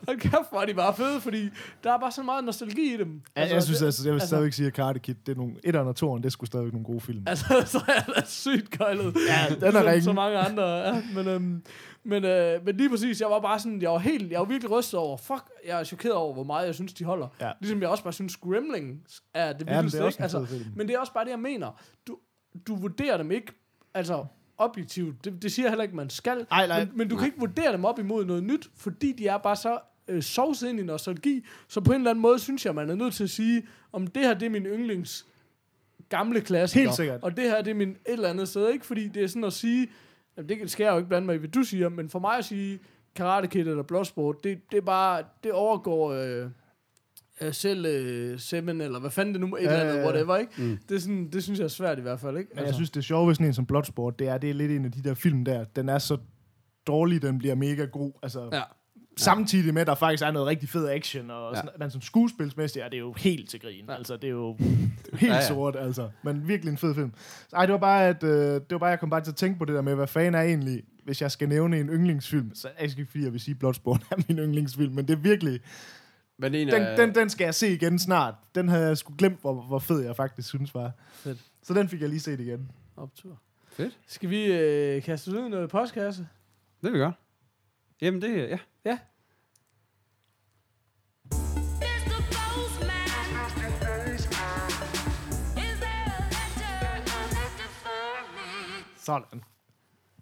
hold kæft, hvor er de bare fede, fordi der er bare så meget nostalgi i dem. Ja, jeg synes det, altså, jeg vil altså- stadigvæk sige, at Karate Kid, det er nogle, et og toeren, det er sgu stadigvæk nogle gode film. Altså, så er da sygt gøjlet. Ja, den er Som ringen. Så mange andre, ja. Men, øhm, men, øh, men lige præcis, jeg var bare sådan, jeg var helt, jeg var virkelig rystet over, fuck, jeg er chokeret over, hvor meget jeg synes, de holder. Ja. Ligesom jeg også bare synes, Gremlings er det Ja, men vildeste, det er også ikke? Altså, men det er også bare det, jeg mener. Du, du vurderer dem ikke, altså objektivt, det, det siger heller ikke, man skal, Ej, nej. men, men du kan ikke vurdere dem op imod noget nyt, fordi de er bare så øh, sovset ind i nostalgi, så på en eller anden måde synes jeg, man er nødt til at sige, om det her, det er min yndlings gamle klassiker. Helt sikkert. Og det her, det er min et eller andet sted, ikke? Fordi det er sådan at sige, jamen, det skal jeg jo ikke blande mig i, hvad du siger, men for mig at sige Karate Kid eller Bloodsport, det, det er bare, det overgår øh, øh, selv øh, Seven, eller hvad fanden det nu, et eller andet, ja, ja. whatever, ikke? Mm. Det, er sådan, det synes jeg er svært i hvert fald, ikke? Altså, Men jeg synes, det sjove ved sådan en som Bloodsport, det er, det er lidt en af de der film der, den er så dårlig, den bliver mega god. Altså, Ja. Samtidig med, at der faktisk er noget rigtig fed action, og Ja. sådan, men som skuespilsmæssigt er det jo helt til grin. Ja. Ja. Altså, det er jo, er helt Ja, ja, ja. ja. sort, altså. Men virkelig en fed film. Så, ej, det var bare, at, øh, det var bare, jeg kom bare til at tænke på det der med, hvad fanden er egentlig, hvis jeg skal nævne en yndlingsfilm, så er det ikke fordi, jeg vil sige, Bloodsport er min yndlingsfilm, men det er virkelig, men en den, af... den, den skal jeg se igen snart. Den havde jeg sgu glemt, hvor, hvor fed jeg faktisk synes var. Fedt. Så den fik jeg lige set igen. Optur. Fedt. Skal vi øh, kaste ud noget postkasse? Det vil vi gør. Jamen det, ja. Ja. Sådan.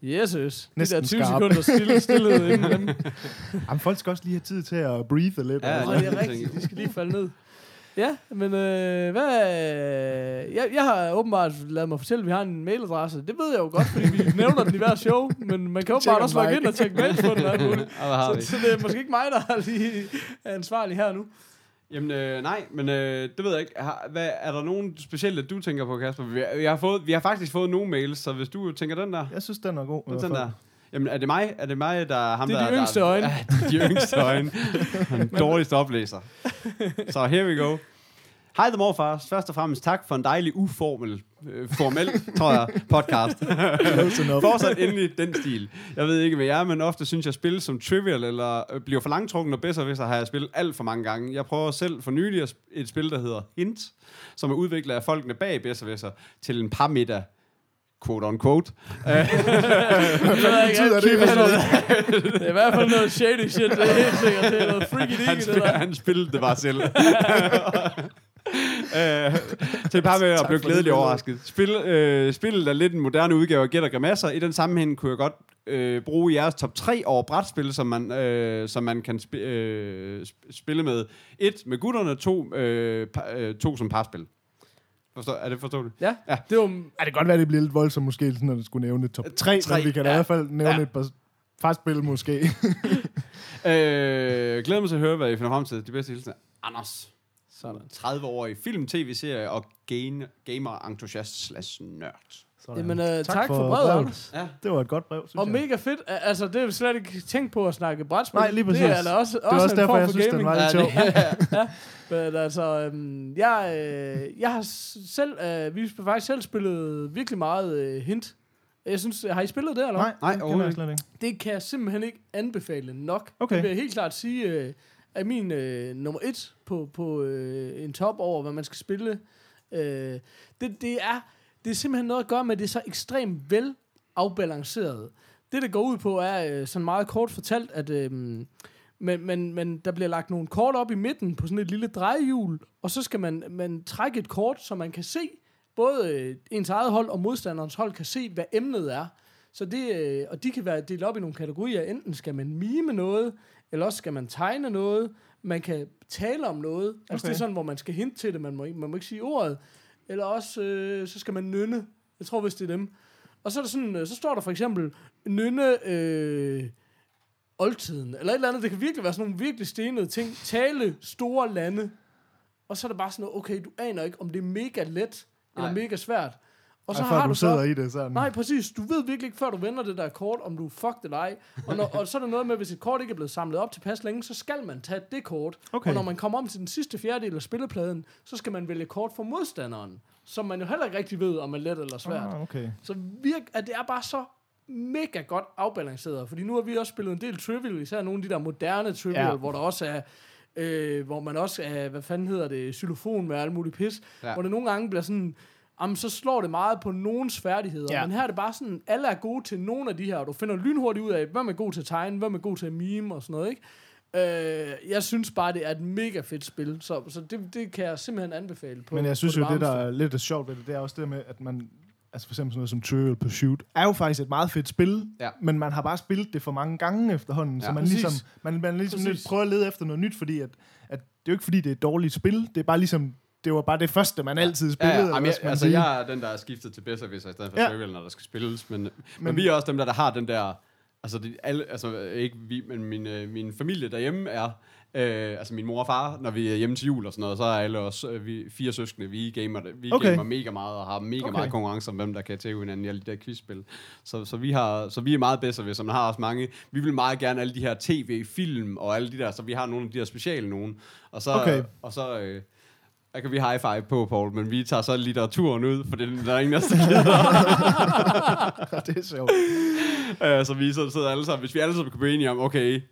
Yes, yes. De Næsten der 20 skarp. sekunder stille, stillhed inden dem. Jamen, folk skal også lige have tid til at breathe lidt. Ja, og- Nå, det er rigtigt. De skal lige falde ned. Ja, men øh, hvad... Jeg, jeg har åbenbart lavet mig fortælle, at vi har en mailadresse. Det ved jeg jo godt, fordi vi nævner den i hver show. Men man kan åbenbart Tjekker også logge mig ind og tjekke mails på den. Så, så det er måske ikke mig, der er lige er ansvarlig her nu. Jamen, øh, nej, men øh, det ved jeg ikke. Har, hvad, er der nogen specielle, du tænker på, Kasper? Vi, har- vi, har fået, vi har faktisk fået nogle mails, så hvis du tænker den der, Jeg synes, den er god. den fald. der. Jamen, er det mig? Er det mig, der er ham, Det er der... de yngste der, øjne. Ja, de yngste øjne. Den dårligste oplæser. Så here we go. Hej, The Morfars. Først og fremmest tak for en dejlig uformel, øh, formel, tror jeg, podcast. Fortsat endelig den stil. Jeg ved ikke, hvad jeg er, men ofte synes jeg, at spil som trivial eller øh, bliver for langtrukken og bedre, hvis jeg har spillet alt for mange gange. Jeg prøver selv for nylig at sp- et spil, der hedder Hint, som er udviklet af folkene bag Besserwisser til en par middag quote on quote. Det ikke. betyder det? Typisk noget- Det er i hvert fald noget shady shit. Det er helt sikkert. Det er noget freaky Han, deaky, det der. han spillede det bare selv. øh, til par med at blive glædeligt overrasket. Spil, øh, spillet er lidt en moderne udgave af Gæt og Grimasser. I den sammenhæng kunne jeg godt øh, bruge jeres top 3 over brætspil, som man, øh, som man kan sp- øh, sp- spille med. Et med gutterne, to, øh, pa- øh, to som parspil. Forstår, er det forståeligt? Ja, Ja. det var... Ja, det kan godt være, det bliver lidt voldsomt måske, sådan, når det skulle nævne top 3, Tre, men vi kan ja. i hvert fald nævne Ja. et par fastspil måske. Øh, glæder mig til at høre, hvad I finder frem til. De bedste hilsener. Anders. Sådan. 30-årig film, tv-serie og game, gamer-entusiast slash nørd. Sådan. Jamen, øh, tak, tak for, for brevet, Anders. Ja. Det var et godt brev, synes Og jeg. mega fedt. Al- Altså, det er jo slet ikke tænkt på at snakke brætspil. Nej, lige præcis. Det er da også, det var også en derfor, form jeg for synes, den gaming. var lidt sjov. Men altså, øhm, jeg, øh, jeg har selv, øh, vi har faktisk selv spillet virkelig meget øh, hint. Jeg synes, har I spillet det, eller? Nej, Nej, overhovedet jeg slet ikke. Det kan jeg simpelthen ikke anbefale nok. Okay. Det vil jeg helt klart sige, øh, er min øh, nummer et på, på øh, en top over, hvad man skal spille. Øh, det, det, er, det er simpelthen noget at gøre med, at det er så ekstremt vel afbalanceret. Det, det går ud på, er øh, sådan meget kort fortalt, at øh, men, men, men der bliver lagt nogle kort op i midten på sådan et lille drejehjul, og så skal man, man trække et kort, så man kan se, både øh, ens eget hold og modstanderens hold kan se, hvad emnet er. Så det, øh, og de kan være delt op i nogle kategorier. Enten skal man mime noget, eller også skal man tegne noget. Man kan tale om noget. Altså Okay. det er sådan, hvor man skal hinte til det. Man må ikke, man må ikke sige ordet. Eller også, øh, så skal man nynne. Jeg tror, hvis det er dem. Og så er der sådan, øh, så står der for eksempel, nynne øh, oldtiden. Eller et eller andet. Det kan virkelig være sådan nogle virkelig stenede ting. Tale store lande. Og så er det bare sådan noget, okay, du aner ikke, om det er mega let, eller Nej. mega svært. Og så Ej, har du du så... sidder i det sådan. Nej, præcis. Du ved virkelig ikke, før du vender det der kort, om du er fucked eller ej. Og, når, og så er der noget med, hvis et kort ikke er blevet samlet op til pas længe, så skal man tage det kort. Okay. Og når man kommer om til den sidste fjerdedel af spillepladen, så skal man vælge kort for modstanderen. Som man jo heller ikke rigtig ved, om er let eller svært. Ah, okay. Så virk, at det er bare så mega godt afbalanceret. Fordi nu har vi også spillet en del trivial, især nogle af de der moderne trivial, Ja. hvor der også er, øh, hvor man også er, hvad fanden hedder det, xylofon med alt muligt pis. Ja. Hvor det nogle gange bliver sådan, jamen så slår det meget på nogens færdigheder. Ja. Men her er det bare sådan, alle er gode til nogle af de her, og du finder lynhurtigt ud af, hvem er god til at tegne, hvem er god til at mime og sådan noget, ikke? Øh, jeg synes bare, det er et mega fedt spil, så, så det, det kan jeg simpelthen anbefale på Men jeg synes jo, det der er lidt sjovt ved det, det er også det med, at man... Altså for eksempel sådan noget som Trivial Pursuit, er jo faktisk et meget fedt spil, Ja. men man har bare spillet det for mange gange efterhånden, Ja. så man Præcis. ligesom, man, man ligesom nødt prøver at lede efter noget nyt, fordi at, at det er jo ikke fordi, det er et dårligt spil, det er bare ligesom, det var bare det første, man altid Ja, spillede. ja, eller jamen, jeg, altså, sige? jeg er den, der er skiftet til Besserwisser i stedet for Ja. ja. Trivial, når der skal spilles. Men, men, men vi er også dem, der, der har den der... Altså, det, alle, altså ikke vi, men min, øh, min familie derhjemme er... Øh, altså min mor og far, når vi er hjemme til jul og sådan noget, så er alle os, øh, vi fire søskende, vi gamer, vi Okay. gamer mega meget og har mega Okay. meget konkurrence om, hvem der kan tæve hinanden i alle de der quizspil. Så, så, vi, har, så vi er meget bedre ved, som har også mange. Vi vil meget gerne alle de her tv-film og alle de der, så vi har nogle af de der speciale nogen. Og så, Okay. og så øh, der kan vi high five på, Paul, men vi tager så litteraturen ud, for det der er ingen, der gider. det er sjovt. Øh, så vi så sidder alle sammen, hvis vi alle sammen kan blive enige om, okay,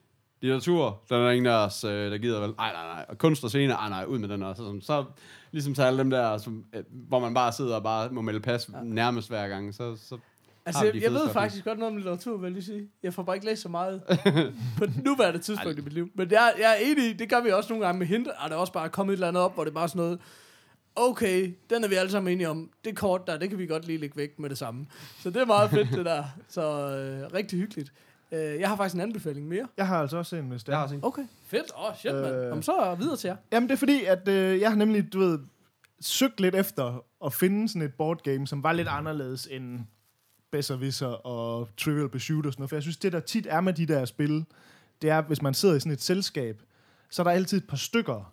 litteratur, der er der ingen af os, øh, der gider vel, nej, nej, nej, og kunst og scene, nej, nej, ud med den også. Så, så ligesom til alle dem der, som, øh, hvor man bare sidder og bare må melde pas ja. nærmest hver gang, så, så Altså, jeg, jeg ved faktisk godt noget om litteratur, vil jeg lige sige. Jeg får bare ikke læst så meget på det nuværende tidspunkt i mit liv. Men jeg, jeg er enig i, det gør vi også nogle gange med hint, og der er også bare kommet et eller andet op, hvor det er bare sådan noget, okay, den er vi alle sammen enige om. Det kort der, det kan vi godt lige lægge væk med det samme. Så det er meget fedt, det der. Så øh, rigtig hyggeligt. Øh, jeg har faktisk en anbefaling mere. Jeg har altså også en, hvis det Jeg er. har set. Okay, fedt. Åh, oh, shit, mand. Øh. Jamen, så videre til jer. Jamen, det er fordi, at øh, jeg har nemlig, du ved, søgt lidt efter at finde sådan et board game, som var lidt anderledes end Besserwisser og Trivial Pursuit og sådan noget. For jeg synes, det der tit er med de der spil, det er, hvis man sidder i sådan et selskab, så er der altid et par stykker,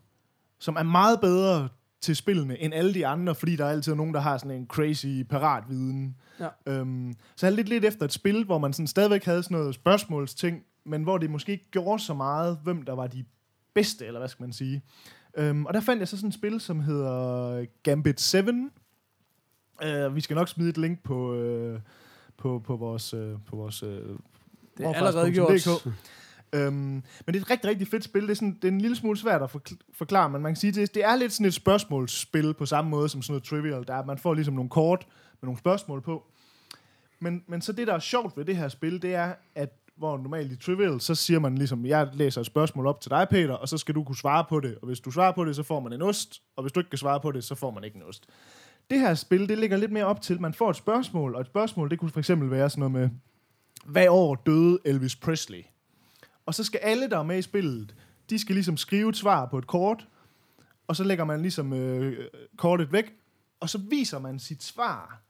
som er meget bedre til spillene end alle de andre, fordi der er altid nogen, der har sådan en crazy paratviden. Ja. Øhm, så jeg lidt lidt efter et spil, hvor man sådan stadigvæk havde sådan noget spørgsmålsting, men hvor det måske ikke gjorde så meget, hvem der var de bedste, eller hvad skal man sige. Øhm, og der fandt jeg så sådan et spil, som hedder Gambit 7. Uh, vi skal nok smide et link på, uh, på, på vores, uh, på vores uh, Det er allerede gjort. Øhm, men det er et rigtig, rigtig fedt spil. Det er, sådan, det er en lille smule svært at forkl- forklare, men man kan sige, det, det er lidt sådan et spørgsmålsspil på samme måde som sådan noget trivial. Der er, man får ligesom nogle kort med nogle spørgsmål på. Men, men så det, der er sjovt ved det her spil, det er, at hvor normalt i trivial, så siger man ligesom, jeg læser et spørgsmål op til dig, Peter, og så skal du kunne svare på det. Og hvis du svarer på det, så får man en ost, og hvis du ikke kan svare på det, så får man ikke en ost. Det her spil, det ligger lidt mere op til, man får et spørgsmål, og et spørgsmål, det kunne for eksempel være sådan noget med, hvad år døde Elvis Presley? Og så skal alle, der er med i spillet, de skal ligesom skrive et svar på et kort, og så lægger man ligesom øh, kortet væk, og så viser man sit svar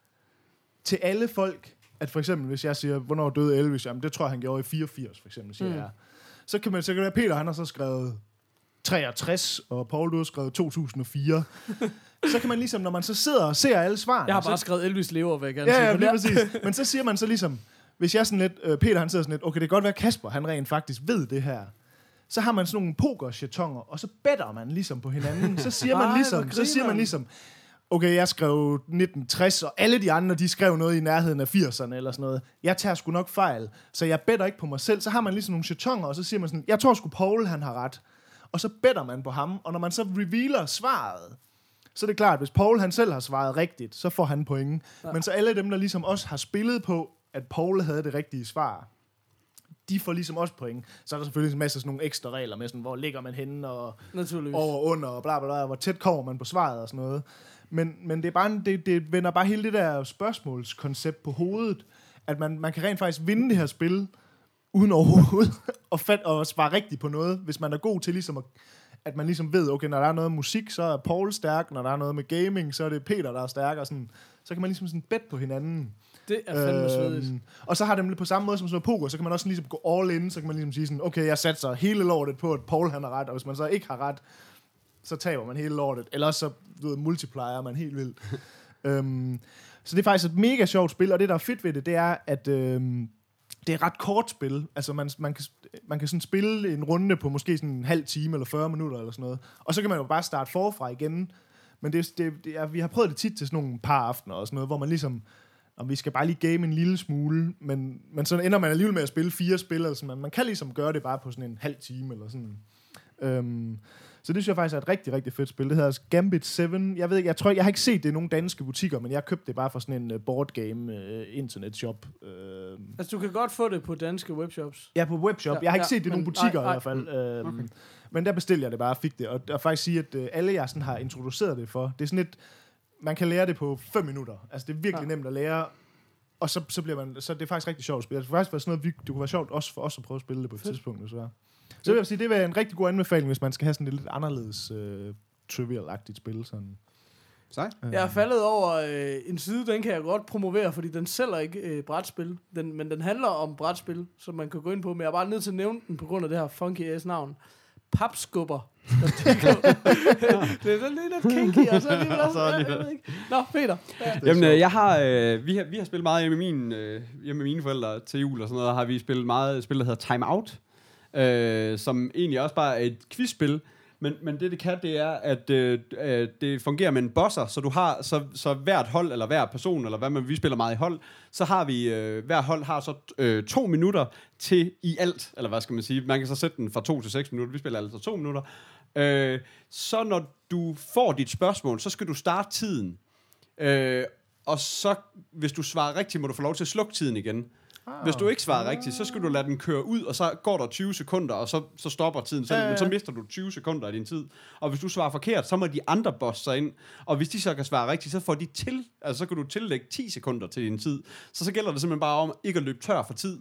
til alle folk, at for eksempel, hvis jeg siger, hvornår døde Elvis, jamen det tror jeg, han gjorde i 84, for eksempel, siger mm. jeg. Så kan man så kan det være, Peter, han har så skrevet 63, og Paul, du har skrevet 2004. så kan man ligesom, når man så sidder og ser alle svarene, Jeg har så, bare skrevet Elvis lever, vil jeg gerne Ja, sige. ja, lige præcis. Men så siger man så ligesom, hvis jeg sådan lidt, øh, Peter han sidder sådan lidt, okay, det kan godt være Kasper, han rent faktisk ved det her. Så har man sådan nogle poker og så better man ligesom på hinanden. Så siger man Ej, ligesom, hvor så siger man ligesom, okay, jeg skrev 1960, og alle de andre, de skrev noget i nærheden af 80'erne eller sådan noget. Jeg tager sgu nok fejl, så jeg better ikke på mig selv. Så har man ligesom nogle chatonger, og så siger man sådan, jeg tror sgu Paul, han har ret. Og så better man på ham, og når man så revealer svaret, så er det klart, at hvis Paul han selv har svaret rigtigt, så får han point. Ja. Men så alle dem, der ligesom også har spillet på, at Paul havde det rigtige svar, de får ligesom også point. Så er der selvfølgelig en masse sådan nogle ekstra regler med, sådan, hvor ligger man henne, og over og under, og bla bla bla, hvor tæt kommer man på svaret og sådan noget. Men, men det, er bare, en- det, det vender bare hele det der spørgsmålskoncept på hovedet, at man, man kan rent faktisk vinde det her spil, uden overhovedet at, fat, at svare rigtigt på noget, hvis man er god til ligesom at, at man ligesom ved, okay, når der er noget musik, så er Paul stærk, når der er noget med gaming, så er det Peter, der er stærk, og sådan, så kan man ligesom sådan bet på hinanden. Det er fandme svedigt. Øhm, og så har det på samme måde som sådan noget poker, så kan man også ligesom gå all in, så kan man ligesom sige sådan, okay, jeg satser hele lortet på, at Paul han har ret, og hvis man så ikke har ret, så taber man hele lortet. Eller så du ved, multiplier man helt vildt. øhm, så det er faktisk et mega sjovt spil, og det, der er fedt ved det, det er, at øhm, det er ret kort spil. Altså, man, man kan, man kan sådan spille en runde på måske sådan en halv time eller 40 minutter eller sådan noget. Og så kan man jo bare starte forfra igen. Men det, det, det er, vi har prøvet det tit til sådan nogle par aftener og sådan noget, hvor man ligesom, om vi skal bare lige game en lille smule, men, men så ender man alligevel med at spille fire spil, eller sådan, man, man kan ligesom gøre det bare på sådan en halv time, eller sådan. Øhm, så det synes jeg faktisk er et rigtig, rigtig fedt spil. Det hedder Gambit 7. Jeg ved ikke, jeg tror, jeg har ikke set det i nogle danske butikker, men jeg købte det bare fra sådan en uh, board game uh, internet shop. Uh, Altså, du kan godt få det på danske webshops. Ja, på webshop. Ja, Jeg har ikke ja, set det i nogle men butikker nej, i hvert fald. Øhm, Okay. Men der bestilte jeg det bare og fik det. Og, og faktisk sige, at øh, alle jeg sådan har introduceret det for, det er sådan et, man kan lære det på 5 minutter. Altså det er virkelig Ja. nemt at lære. Og så, så bliver man, så det er faktisk rigtig sjovt at spille. Det kunne faktisk være sådan noget, vi, det kunne være sjovt også for os at prøve at spille det på et Fedt. tidspunkt. Desværre. Så vil jeg sige, det vil være en rigtig god anbefaling, hvis man skal have sådan et lidt anderledes øh, trivial-agtigt spil. Sådan. Sej. Jeg er faldet over øh, en side, den kan jeg godt promovere, fordi den sælger ikke øh, brætspil, den, men den handler om brætspil, som man kan gå ind på, men jeg er bare nødt til at nævne den på grund af det her funky ass navn. Papskubber. det er sådan lidt kinky, og så alligevel også, jeg ved ikke. Nå, Peter. Ja. Jamen, øh, jeg har, øh, vi har, vi har spillet meget hjemme med, min, øh, hjemme med mine forældre til jul og sådan noget, har vi spillet meget et spil, der hedder Time Out, øh, som egentlig også bare er et quizspil, men, men det det kan, det er, at øh, øh, det fungerer med en bosser, så du har, så, så hvert hold, eller hver person, eller hvad man, vi spiller meget i hold, så har vi, øh, hver hold har så øh, to minutter til i alt, eller hvad skal man sige, man kan så sætte den fra to til seks minutter, vi spiller altså to minutter, øh, så når du får dit spørgsmål, så skal du starte tiden, Øh, og så, hvis du svarer rigtigt, må du få lov til at slukke tiden igen. Hvis du ikke svarer rigtigt, så skal du lade den køre ud, og så går der 20 sekunder, og så, så stopper tiden. Så, Ja, ja, Men så mister du 20 sekunder af din tid. Og hvis du svarer forkert, så må de andre bosse sig ind. Og hvis de så kan svare rigtigt, så får de til, altså så kan du tillægge 10 sekunder til din tid. Så så gælder det simpelthen bare om ikke at løbe tør for tid.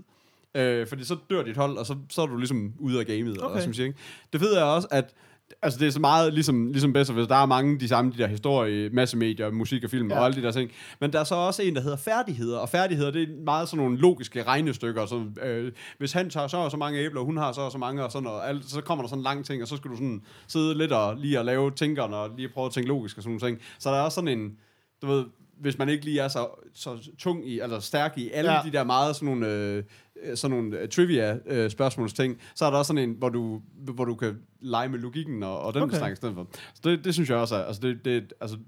Øh, fordi så dør dit hold, og så, så er du ligesom ude af gamet. Okay. Og, som siger, ikke? Det fede er også, at Altså det er så meget ligesom, ligesom bedst, hvis der er mange de samme de der historie, masse medier, musik og film ja. Og alle de der ting. Men der er så også en, der hedder færdigheder, og færdigheder, det er meget sådan nogle logiske regnestykker. Så, øh, hvis han tager så og så mange æbler, og hun har så og så mange, og sådan, og alt, så kommer der sådan en lang ting, og så skal du sådan sidde lidt og lige at lave tænkerne, og lige prøve at tænke logisk og sådan nogle ting. Så der er også sådan en, du ved, hvis man ikke lige er så, så tung i, eller stærk i alle ja. De der meget sådan nogle, øh, sådan nogle øh, trivia øh, spørgsmålsting, så er der også sådan en, hvor du, hvor du kan lege med logikken og, og den okay. Snak i stedet for. Så det, det synes jeg også er, altså det, det, altså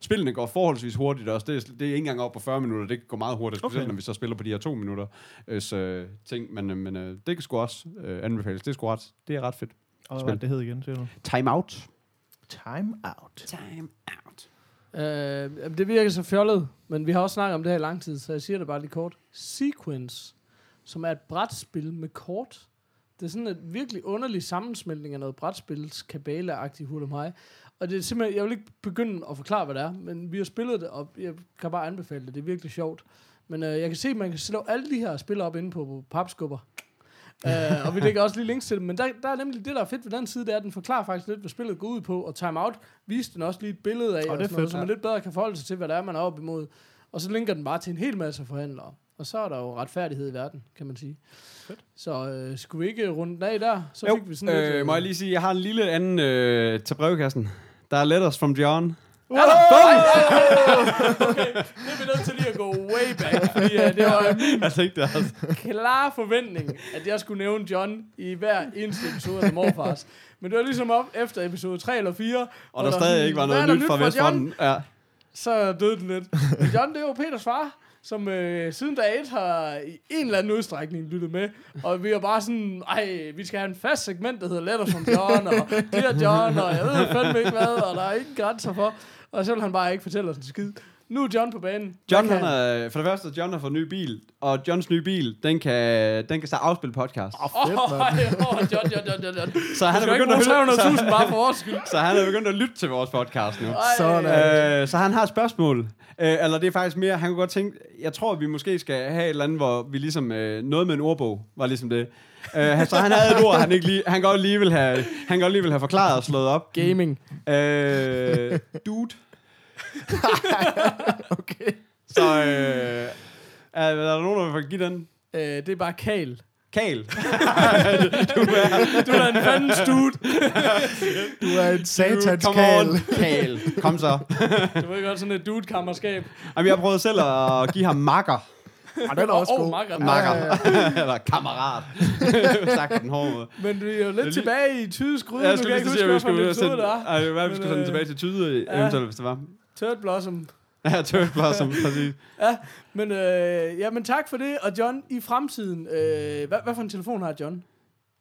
spillene går forholdsvis hurtigt også. Det, er- det er ikke engang op på 40 minutter, det går meget hurtigt, specielt Okay. når vi så spiller på de her to minutter øh, så, ting, men, øh, men øh, det kan sgu også øh, anbefales. Det er sgu ret, det er ret fedt. Og hvad det hed igen, siger du? Time out. Time Out. Time out. Øh, det virker så fjollet, men vi har også snakket om det her i lang tid, så jeg siger det bare lige kort. Sequence, som er et brætspil med kort. Det er sådan en virkelig underlig sammensmeltning af noget brætspils kabale-agtigt hul. Og det er simpelthen, jeg vil ikke begynde at forklare, hvad det er, men vi har spillet det, og jeg kan bare anbefale det. Det er virkelig sjovt. Men øh, jeg kan se, at man kan slå alle de her spil op inde på, på papskubber uh, og vi lægger også lige links til dem. Men der, der er nemlig det, der er fedt ved den side, det er, at den forklarer faktisk lidt, hvad spillet går ud på. Og Time Out viste den også lige et billede af, det og sådan noget, fedt, så man ja. lidt bedre kan forholde sig til, hvad det er, man er op imod. Og så linker den bare til en hel masse forhandlere. Og så er der jo retfærdighed i verden, kan man sige. Fedt. Så øh, skulle vi ikke runde den af der? Så Jo, fik vi sådan lidt... øh, må jeg lige sige, jeg har en lille anden øh, til brevkassen. Der er letters from John. Er der? okay, det er vi nødt til lige at gå way back, fordi uh, det var min Jeg tænkte det også. klare forventning, at jeg skulle nævne John i hver eneste episode af Morfars. Men det var ligesom op efter episode 3 eller 4. Og der var stadig ikke var "Hvad er noget der nyt fra John?" Vestfronten. Ja. Så døde den lidt. Men John, det var Peters far, som øh, siden dag 1 har i en eller anden udstrækning lyttet med. Og vi er bare sådan, ej, vi skal have en fast segment, der hedder Letters from John, og Dear John, og jeg ved fandme ikke hvad, og der er ingen grænser for. Og så vil han bare ikke fortælle os en skid. Nu er John på banen. John, han er, for det første, John har fået en ny bil, og Johns nye bil, den kan, den kan starte afspille podcast. Åh, fedt, Åh, mand. oh, John, John, John, John, John. Så han, er begyndt at høre, 300.000 bare for vores skyld. så, så han er begyndt at lytte til vores podcast nu. Sådan. Øh, så han har et spørgsmål. Øh, eller det er faktisk mere, han kunne godt tænke, jeg tror, at vi måske skal have et eller andet, hvor vi ligesom, øh, noget med en ordbog, var ligesom det. Øh, så han havde et ord, han, ikke lige, han godt lige vil have, han godt lige vil have forklaret og slået op. Gaming. Øh, dude. Okay. Så øh, er, er der nogen, der vil give den? Øh, det er bare Kal. Kal. Du er en fandens dude. Du er en satans Come kal. on, Kal. Kom så. Du ved godt, sådan et dude-kammerskab. Jamen, jeg har prøvet selv at give ham makker. Og den er også Åh, god. makker. Makker. Eller kammerat. Sagt på den hårde måde. Men vi er jo lidt tilbage i Tydes gryde. Ja, jeg skulle kan lige sige, at vi skulle sende, er. ej, vi skulle sende øh, tilbage til Tyde, ja. eventuelt, hvis det var. Third Blossom. Ja, Turret Blossom, præcis. Ja, men, øh, ja, men tak for det. Og John, i fremtiden, øh, hvad, hvad for en telefon har John?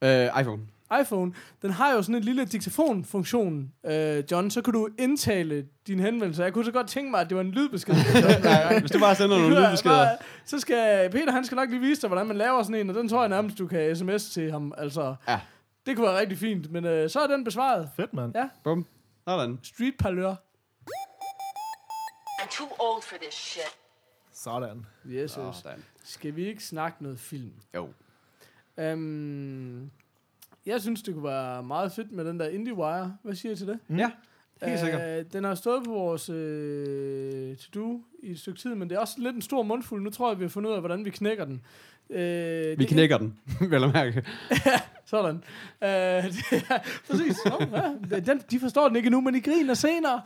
Øh, iPhone. iPhone, den har jo sådan en lille diktafonfunktion, øh, John, så kan du indtale dine henvendelser. Jeg kunne så godt tænke mig, at det var en lydbesked. Ja, hvis du bare sender nogle lydbeskeder. bare- Så skal Peter, han skal nok lige vise dig, hvordan man laver sådan en, og den tror jeg nærmest, du kan sms til ham. Altså, Ja. det kunne være rigtig fint, men øh, så er den besvaret. Fedt, mand. Ja, Bum. Sådan. street parlør. Too old for this shit. Sådan. Yes, yes. Sådan. Skal vi ikke snakke noget film? Jo. Um, jeg synes, det kunne være meget fedt med den der IndieWire. Hvad siger I til det? Ja, helt sikkert. Øh, den har stået på vores øh, to-do i et stykke tid, men det er også lidt en stor mundfuld. Nu tror jeg, vi har fundet ud af, hvordan vi knækker den. Øh, Vi knækker den, vel at mærke. Sådan. Øh, det er, præcis. Oh, ja. den, de forstår den ikke nu, men I griner senere.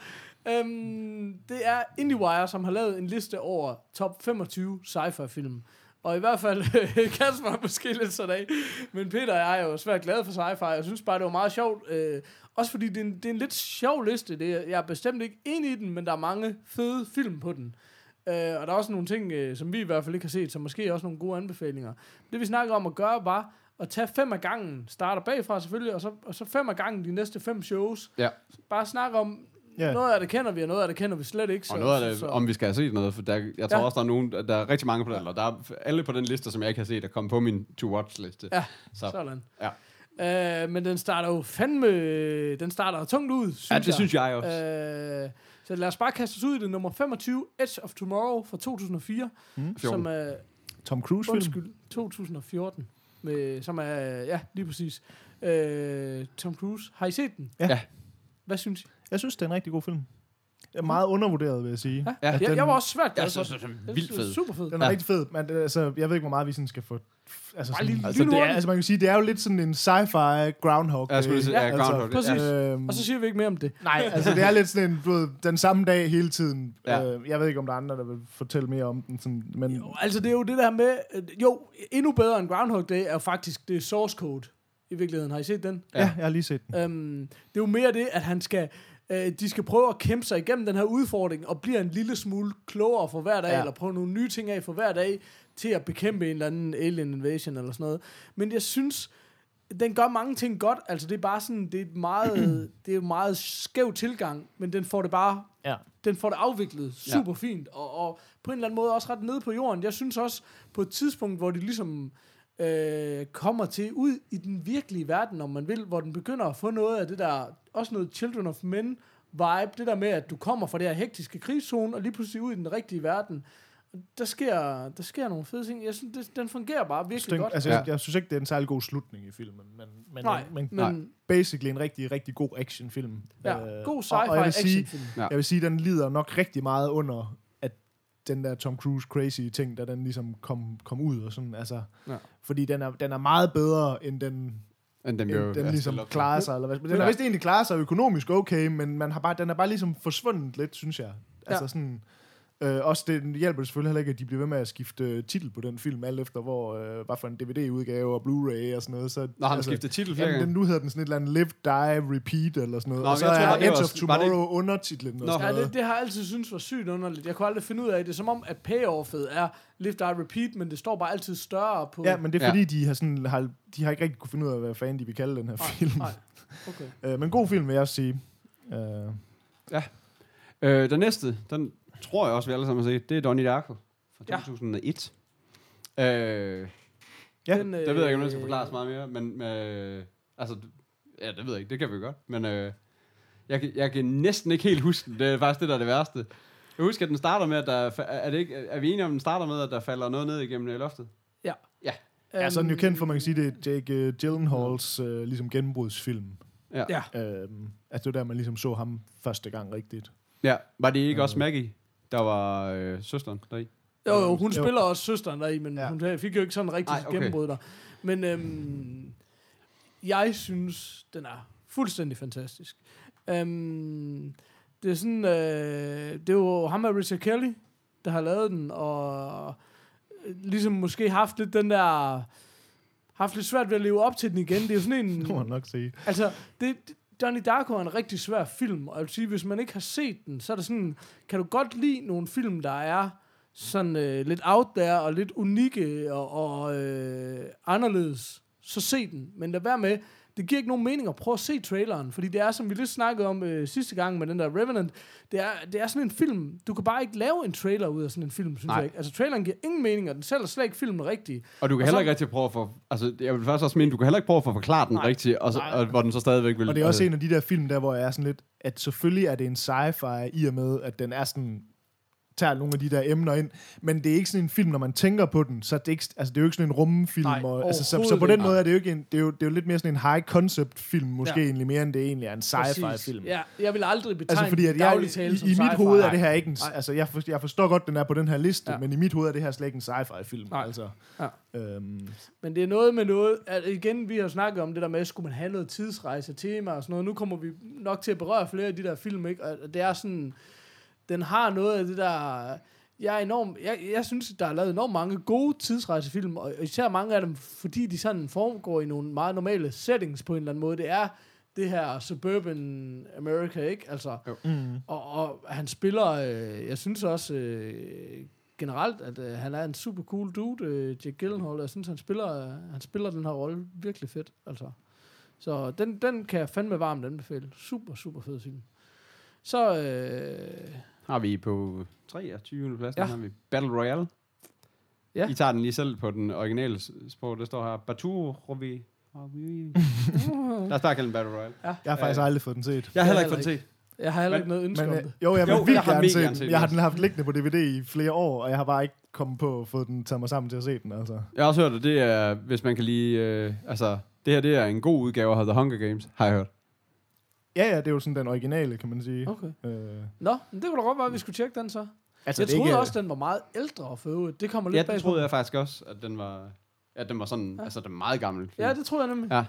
Øhm, det er IndieWire, som har lavet en liste over top 25 sci-fi film. Og i hvert fald, Kasper er måske lidt sådan af, men Peter og jeg er jo svært glade for sci-fi. Jeg synes bare, det var meget sjovt. Øh, også fordi det er, en, det er en lidt sjov liste. Det er, jeg er bestemt ikke enig i den, men der er mange fede film på den. Øh, og der er også nogle ting, øh, som vi i hvert fald ikke har set, som måske også nogle gode anbefalinger. Det vi snakker om at gøre, var at tage fem af gangen, starter bagfra selvfølgelig, og så, og så fem af gangen de næste fem shows. Ja. Bare snakke om Ja. noget af det kender vi, og noget af det kender vi slet ikke. Så, Og noget af det, så, om vi skal have set noget, for der, jeg tror Ja. også, der er nogen, der er rigtig mange på den, eller der er alle på den liste, som jeg ikke har set, der kommer på min to-watch-liste. Ja, Så, sådan. ja. Øh, men den starter jo fandme... Den starter tungt ud, synes ja, det jeg. synes jeg også. Øh, så lad os bare kaste os ud i det. Nummer 25, Edge of Tomorrow fra 2004. Mm. Som er... Tom Cruise-film. Undskyld, 2014. Med, som er... Ja, lige præcis. Øh, Tom Cruise. Har I set den? Ja. Ja. Hvad synes I? Jeg synes, det er en rigtig god film. Det er meget undervurderet, vil jeg sige. Ja, Ja, ja jeg, den- jeg var også svært jeg synes, den. det er Jeg vildt fed. er Super fed. Den er Ja. rigtig fed, men det, altså, jeg ved ikke, hvor meget vi sådan skal få... Altså, sådan, lige altså, det er, altså, man kan sige, det er jo lidt sådan en sci-fi Groundhog Jeg skulle Day. sige, ja, Ja, Groundhog Day. præcis. Øhm, Og så siger vi ikke mere om det. Nej, altså det er lidt sådan en, du ved, den samme dag hele tiden. Ja. Ja. Øh, jeg ved ikke, om der er andre, der vil fortælle mere om den. Sådan, men Jo, altså det er jo det der med... øh, Jo, endnu bedre end Groundhog Day er jo faktisk det source code. I virkeligheden, har I set den? ja. ja, jeg har lige set den. Øhm, det er jo mere det, at han skal, øh, de skal prøve at kæmpe sig igennem den her udfordring, og bliver en lille smule klogere for hver dag, ja. Ja. eller prøve nogle nye ting af for hver dag, til at bekæmpe en eller anden alien invasion eller sådan noget. Men jeg synes, den gør mange ting godt. Altså det er bare sådan, det er et meget, det er meget skæv tilgang, men den får det bare Ja. den får det afviklet super fint, og, og på en eller anden måde også ret nede på jorden. Jeg synes også, på et tidspunkt, hvor de ligesom øh, kommer til ud i den virkelige verden, om man vil, hvor den begynder at få noget af det der, også noget Children of Men vibe, det der med, at du kommer fra det her hektiske krigszone, og lige pludselig ud i den rigtige verden. Der sker, der sker nogle fede ting. Jeg synes, det, den fungerer bare virkelig synes, godt. altså, Ja. jeg, jeg synes ikke, det er en særlig god slutning i filmen, men, men, Nej, men, men basically en rigtig, rigtig god actionfilm. ja, Øh, god og- og jeg sci-fi vil sige, actionfilm. Ja. Jeg vil sige, den lider nok rigtig meget under, den der Tom Cruise crazy ting, der den ligesom kom, kom ud og sådan, altså, Ja. fordi den er, den er meget bedre, end den, End dem end den ligesom klarer sig. Eller hvad. Den Ja. har vist egentlig klaret sig økonomisk okay, men man har bare, den er bare ligesom forsvundet lidt, synes jeg. Altså Ja. sådan, øh, også det hjælper det selvfølgelig heller ikke, at de bliver ved med at skifte øh, titel på den film, alt efter hvor, øh, hvad for en DVD-udgave og Blu-ray og sådan noget. Så, Nå, han skifter titel flere Jamen, den, nu hedder den sådan et eller andet Live, Die, Repeat eller sådan noget. Nå, og så jeg tror, er var Edge of var det Tomorrow undertitlen. Og Nå. sådan Ja, noget. det, det har jeg altid synes var sygt underligt. Jeg kunne aldrig finde ud af det. Det er som om, at payoffet er Live, Die, Repeat, men det står bare altid større på... Ja, men det er Ja. fordi, de har, sådan, har, de har ikke rigtig kunne finde ud af, hvad fanden de vil kalde den her film. Nej, okay. Øh, men god film, vil jeg også sige. Øh, Øh, den næste, den tror jeg også, vi alle sammen har set, det er Donnie Darko fra Ja. 2001. Øh, Ja, Den, det ved jeg ikke, om det skal øh, forklares meget mere, men øh, altså, ja, det ved jeg ikke, det kan vi godt, men øh, jeg, kan- jeg kan næsten ikke helt huske den. Det er faktisk det, der er det værste. Jeg husker, at den starter med, at der, fa- er, det ikke, er vi enige om, at den starter med, at der falder noget ned igennem øh, loftet? Ja. Ja. ja, så er den jo kendt for, man kan sige, det er Jake uh, Gyllenhaals uh, ligesom gennembrudsfilm. Ja. Ja. Øh, altså det var der, man ligesom så ham første gang rigtigt. ja. Var det ikke også Maggie, der var øh, søsteren deri? Jo, jo, hun Jo. spiller også søsteren deri, men ja. Hun fik jo ikke sådan rigtig Ej, okay. gennembrud der. Men øhm, jeg synes, den er fuldstændig fantastisk. Øhm, det er sådan, øh, det er jo ham og Richard Kelly, der har lavet den, og øh, ligesom måske haft lidt den der haft lidt svært ved at leve op til den igen. Det er jo sådan en... Det må man nok sige. Altså, det, det- Johnny Darko er en rigtig svær film, og jeg vil sige, hvis man ikke har set den, så er det sådan, kan du godt lide nogle film, der er sådan øh, lidt out there, og lidt unikke, og, og øh, anderledes, så se den. Men lad være med, det giver ikke nogen mening at prøve at se traileren, fordi det er, som vi lidt snakkede om øh, sidste gang med den der Revenant, det er, det er sådan en film, du kan bare ikke lave en trailer ud af sådan en film, synes Nej. jeg ikke. Altså, traileren giver ingen mening, og den sælger slet ikke filmen rigtigt. Og du kan Og heller så- ikke rigtig prøve at få... Altså, jeg vil faktisk også mene, du kan heller ikke prøve at få forklaret den Nej. rigtigt, og, så, og, hvor den så stadigvæk vil... Og det er også altså, en af de der film, der hvor jeg er sådan lidt, at selvfølgelig er det en sci-fi i og med, at den er sådan tager nogle af de der emner ind, men det er ikke sådan en film, når man tænker på den, så er det, ikke, altså det er jo ikke sådan en rumfilm, Nej, og, altså, så, så på den måde er det jo ikke en, det er jo, det er jo lidt mere sådan en high concept film, måske Ja. egentlig mere end det egentlig er en sci-fi film. Ja, jeg vil aldrig betegne Altså fordi at jeg, tale i, som i mit hoved er det her ikke en, Nej. altså jeg, for, jeg forstår godt, den er på den her liste, Ja. men i mit hoved er det her slet ikke en sci-fi film. Nej. Altså. Ja. Øhm, Men det er noget med noget, at igen, vi har snakket om det der med, skulle man have noget tidsrejse, tema og sådan noget. Nu kommer vi nok til at berøre flere af de der film, ikke? Og det er sådan, den har noget af det der, jeg er enormt, jeg, jeg synes, der er lavet enormt mange gode tidsrejsefilm, og især mange af dem, fordi de sådan foregår i nogle meget normale settings på en eller anden måde. Det er det her suburban America, ikke? Altså, mm. og, og han spiller, øh, jeg synes også øh, generelt, at øh, han er en super cool dude, øh, Jake Gyllenhaal. Jeg synes, han spiller, øh, han spiller den her rolle virkelig fedt. Altså. Så den, den kan jeg fandme varmt anbefale. Super, super fed film. Så, øh, Har vi på 23. pladsen, Ja. ja. har vi Battle Royale. Ja. I tager den lige selv på den originale sprog. Det står her, Batu Rovi. Lad os bare kalde den Battle Royale. Jeg har faktisk Øh. aldrig fået den set. Jeg har heller ikke fået den set. jeg har heller ikke noget ønske Men, om øh, det. jo, jeg vil Jo, vildt jeg har gerne mega se gerne den. set Jeg har den haft liggende på DVD i flere år, og jeg har bare ikke kommet på at få den taget mig sammen til at se den. Altså. Jeg har også hørt, at det er, hvis man kan lide, øh, altså, det her det er en god udgave af The Hunger Games, har jeg hørt. Ja, ja, det er jo sådan den originale, kan man sige. Okay. Øh, Nå, men det kunne da godt være, at vi skulle tjekke den så. altså, jeg det troede ikke, også, den var meget ældre for øvrigt. Det kommer lidt Ja, bag det på troede jeg faktisk også, at den var, at den var sådan, Ja. ja. altså den er meget gammel. film. Ja, det troede jeg nemlig. Ja.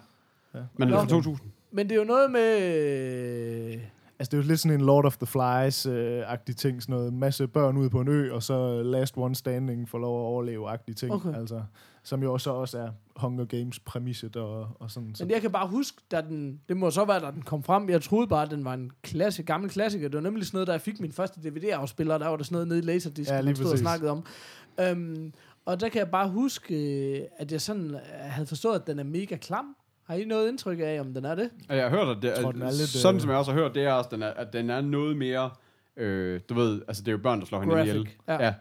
Ja. Men den er fra 2000. Men det er jo noget med... øh, Altså, det er jo lidt sådan en Lord of the Flies-agtig ting, sådan noget. En masse børn ude på en ø, og så last one standing får lov at overleve-agtige ting. Okay. Altså, som jo så også er Hunger Games-præmisset og, og sådan. Så. Men jeg kan bare huske, da den, det må så være, da den kom frem. Jeg troede bare, at den var en klasse, gammel klassiker. Det var nemlig sådan noget, da jeg fik min første DVD-afspiller, der var der sådan noget nede i Laserdisc, Ja, man stod og snakkede om. Um, og der kan jeg bare huske, øh, at jeg sådan øh, havde forstået, at den er mega klam. Har I noget indtryk af, om den er det? Og jeg har hørt, at det, Jeg tror, den er lidt, sådan øh, som jeg også har hørt, det er også, den er, at den er noget mere, øh, du ved, altså det er jo børn, der slår hinanden ihjel. ja. ja.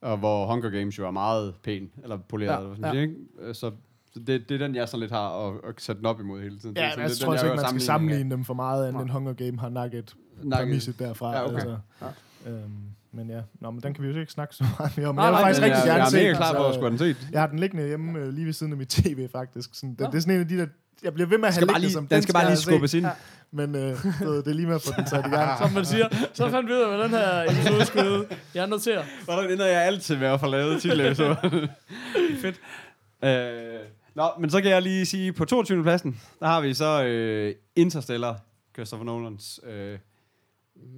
Og hvor Hunger Games jo er meget pæn, eller poleret, Ja, ja, eller hvad ja. ja. ikke? Øh, Så det, det er den, jeg sådan lidt har at, at sætte den op imod hele tiden. Ja, det, sådan jeg lidt tror den, ikke, man skal sammenligne dem for meget, end Nej. den Hunger Game har nakket præmisset derfra. Ja, okay. Altså. Øhm, men ja, Nå, men den kan vi jo ikke snakke så meget mere om. Jeg nej, faktisk rigtig jeg, gerne jeg se er mega den, klar på at skulle den set. Jeg har den liggende hjemme øh, lige ved siden af mit tv, faktisk. Sådan, det, Nå. det er sådan en af de der... Jeg bliver ved med at have skal bare liggende lige, som den skal bare lige skubbes ind. Ja. Men øh, ved, det er lige med at få den sat i gang. Som man siger, så fandt vi ud af, hvad den her episode skulle. Jeg noterer. Hvordan ender jeg altid med at få lavet titler? Fedt. Øh, nå, men så kan jeg lige sige, på 22. pladsen, der har vi så øh, Interstellar, Christopher Nolans øh,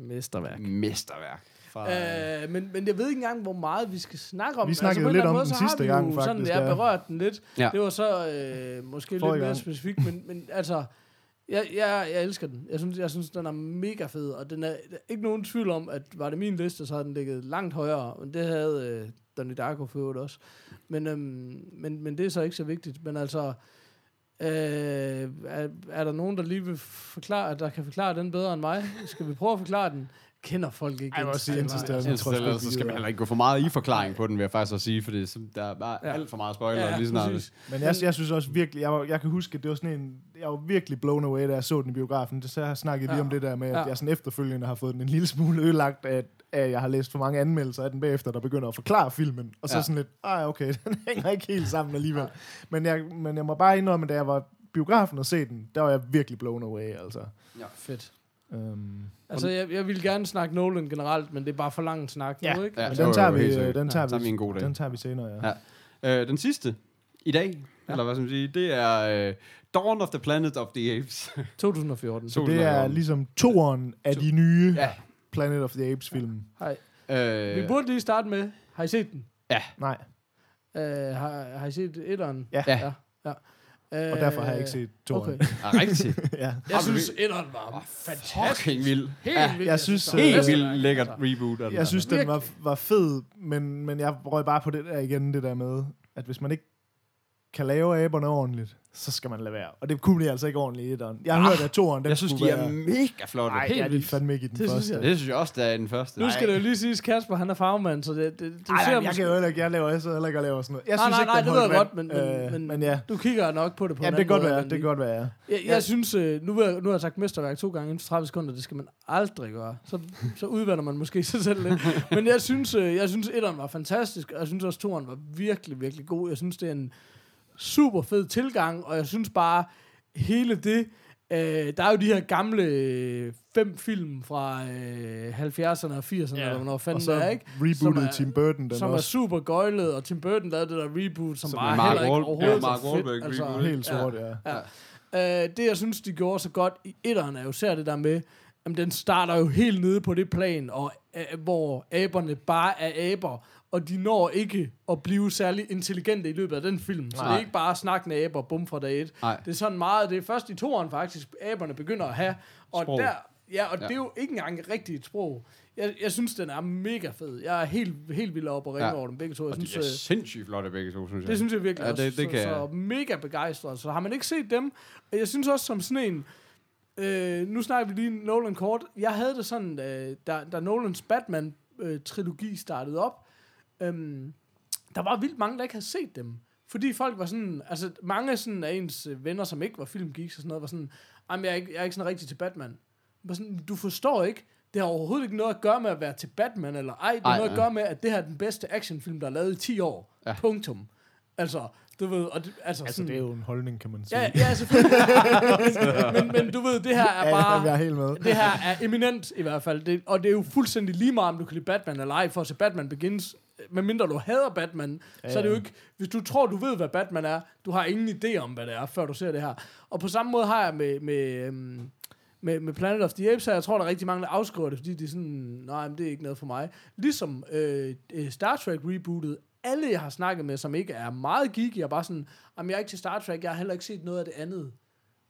Mesterværk. mesterværk. Fra, øh, Øh, men, men jeg ved ikke engang, hvor meget vi skal snakke om. Vi snakkede på en lidt om måde, den så har sidste vi jo gang, Sådan, faktisk, jeg ja. berørt den lidt. Ja. Det var så øh, måske Forrige lidt mere gang. specifikt, men, men altså, jeg, jeg, jeg elsker den. Jeg synes, jeg synes, den er mega fed, og den er, der er ikke nogen tvivl om, at var det min liste, så havde den ligget langt højere, men det havde øh, Donnie Darko for øvrigt også. Men, øhm, men, men det er så ikke så vigtigt. Men altså, øh, er, er der nogen, der lige vil forklare, at der kan forklare den bedre end mig? Skal vi prøve at forklare den? Kender folk ikke Ej, jeg også sige Interstellar? Interstellar. Så skal man heller ikke gå for meget i forklaring på den, vil jeg faktisk også sige, fordi så- der er bare Ja. ja. alt for meget spoiler Ja, lige snart. præcis. Men jeg, jeg synes også virkelig, jeg, var, jeg kan huske, at det var sådan en, jeg var virkelig blown away, da jeg så den i biografen. Det, så jeg har snakket lige Ja. om det der med, at Ja. jeg sådan efterfølgende har fået den en lille smule ødelagt, at, at jeg har læst for mange anmeldelser af den bagefter, der begynder at forklare filmen. Og så Ja. sådan lidt, ah okay, den hænger ikke helt sammen alligevel. Men jeg, men jeg må bare indrømme, at da jeg var i biografen og se den, der var jeg virkelig blown away, altså. Fedt. Um, Altså, jeg, jeg vil gerne snakke Nolan generelt, men det er bare for lang snak Ja. nu, ikke? Ja. men den er tager vi, øh, den tager Ja, tager vi vi, en god dag. den tager vi senere, ja. Ja. Øh, den sidste, i dag, Ja. ja. eller hvad skal man sige, det er øh, Dawn of the Planet of the Apes. 2014. Så- Det er ligesom toeren af de nye Ja. Planet of the Apes film. Hej. Øh, Vi burde lige starte med, har I set den? Nej, Uh, har, har I set etteren? Ja. ja. ja. Uh, og derfor har jeg ikke set toeren. Okay. er rigtigt. ja. Jeg synes, etteren var fantastisk. Fucking vild. Helt Ja, vildt. jeg synes, det var øh, Helt vildt lækkert altså. reboot. af den. Jeg synes, den var, var fed, men, men jeg røg bare på det der igen, det der med, at hvis man ikke kan lave aberne ordentligt, så skal man lade være. Og det kunne de altså ikke ordentligt i etteren. Jeg har Ah, hørt, at toeren, den jeg synes, de skulle er være... mega flotte. Nej, helt det er de vildt. fandme ikke i den Det synes første. jeg. Det synes jeg også, der er den første. Nu skal det jo lige siges, Kasper, han er fagmand, så det, det, du Ej, ser nej, jeg kan jo heller ikke, jeg laver også heller ikke at lave sådan noget. Jeg Nej, synes nej, ikke, nej, det ved jeg godt, men, Øh, men, men ja. du kigger nok på det på Ja, en det kan godt være, det kan godt være, ja. Jeg, jeg Ja. synes, øh, nu, vil jeg, nu har jeg sagt mesterværk to gange inden for 30 sekunder, det skal man aldrig gøre. Så, så udvander man måske sig selv lidt. Men jeg synes, øh, jeg synes etteren var fantastisk, og jeg synes også toeren var virkelig, virkelig god. Jeg synes, det er en super fed tilgang, og jeg synes bare, hele det, øh, der er jo de her gamle øh, fem film fra øh, 70'erne og 80'erne, eller hvornår og fanden så det er, ikke? rebootet Som er- Tim Burton, den som er også. super gøjlet, og Tim Burton lavede det der reboot, som, Som bare Mark heller ikke overhovedet ja, Mark så fedt. Wahlberg altså, reboot. Helt sort, ja. Ja. Øh, det, jeg synes, de gjorde så godt i etteren, er jo især det der med, at den starter jo helt nede på det plan, og, øh, hvor aberne bare er aber, og de når ikke at blive særlig intelligente i løbet af den film. Så Nej. det er ikke bare snakkende aber, bum fra dag et. Nej. Det er sådan meget, det er først i toeren faktisk, aberne begynder at have, og Sprog. der, ja, og ja. Det er jo ikke engang rigtigt sprog. Jeg, jeg synes, den er mega fed. Jeg er helt, helt vild op og ringe Ja. over dem begge to. Jeg Og de synes, er øh, sindssygt flotte begge to, synes jeg. det synes jeg virkelig Ja, også. det- det så, kan så jeg- mega begejstret. Så har man ikke set dem, jeg synes også som sådan en, Øh, nu snakker vi lige Nolan kort. Jeg havde det sådan, øh, da, da Nolans Batman-trilogi startede op, øhm, der var vildt mange, der ikke havde set dem. Fordi folk var sådan, altså mange sådan af ens øh, venner, som ikke var filmgeeks og sådan noget, var sådan, jamen jeg er ikke, jeg er ikke sådan rigtig til Batman. Var sådan, du forstår ikke, det har overhovedet ikke noget at gøre med at være til Batman eller ej. Det har Ej, noget at nej. gøre med, at det her er den bedste actionfilm, der er lavet i 10 år. Ja. Ja. Punktum. Altså, du ved, og det, altså, Altså, sådan, det er jo en holdning, kan man sige. Ja, ja, selvfølgelig. men, men du ved, det her er ja, bare... jeg er helt med. Det her er eminent i hvert fald. Det, og det er jo fuldstændig lige meget, om du kan lide Batman eller ej, for at se Batman Begins. Medmindre du hader Batman, ja, så er det jo ikke... Hvis du tror, du ved, hvad Batman er, du har ingen idé om, hvad det er, før du ser det her. Og på samme måde har jeg med... med øhm, med, med Planet of the Apes her, jeg tror, der er rigtig mange, der afskriver det, fordi de er sådan, nej, men det er ikke noget for mig. Ligesom øh, øh, Star Trek rebootet, alle jeg har snakket med, som ikke er meget geeky, er bare sådan, jamen jeg er ikke til Star Trek, jeg har heller ikke set noget af det andet.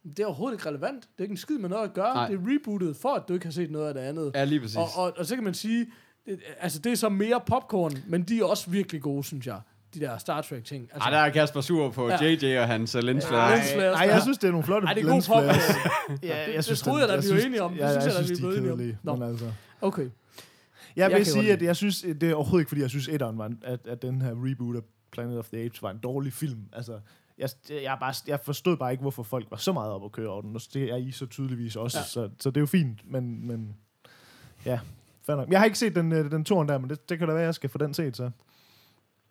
Det er overhovedet ikke relevant. Det er ikke en skid med noget at gøre. Nej. Det er rebootet, for at du ikke har set noget af det andet. Ja, lige præcis. Og, og, og så kan man sige, det, altså det er så mere popcorn, men de er også virkelig gode, synes jeg. De der Star Trek ting. Altså, Ej, der er Kasper sur på Ja. JJ og hans uh, lens- Lensflares, Nej, der. jeg synes, det er nogle flotte Ej, det er god lensflares. popcorn. Ja, Det- det troede jeg da, vi var enige om. Det Ja, synes jeg, jeg synes, vi er de er enige om. Men altså. Okay. Jeg Jeg vil kan sige, at jeg synes, det er overhovedet ikke, fordi jeg synes, etteren var, en- at, at den her reboot af Planet of the Apes var en dårlig film. Altså, jeg, jeg, bare, jeg forstod bare ikke, hvorfor folk var så meget op at køre over den, og det er I så tydeligvis også, ja. så, så det er jo fint, men, men ja, fair nok. Jeg har ikke set den, øh, den toren der, men det, det kan da være, at jeg skal få den set, så.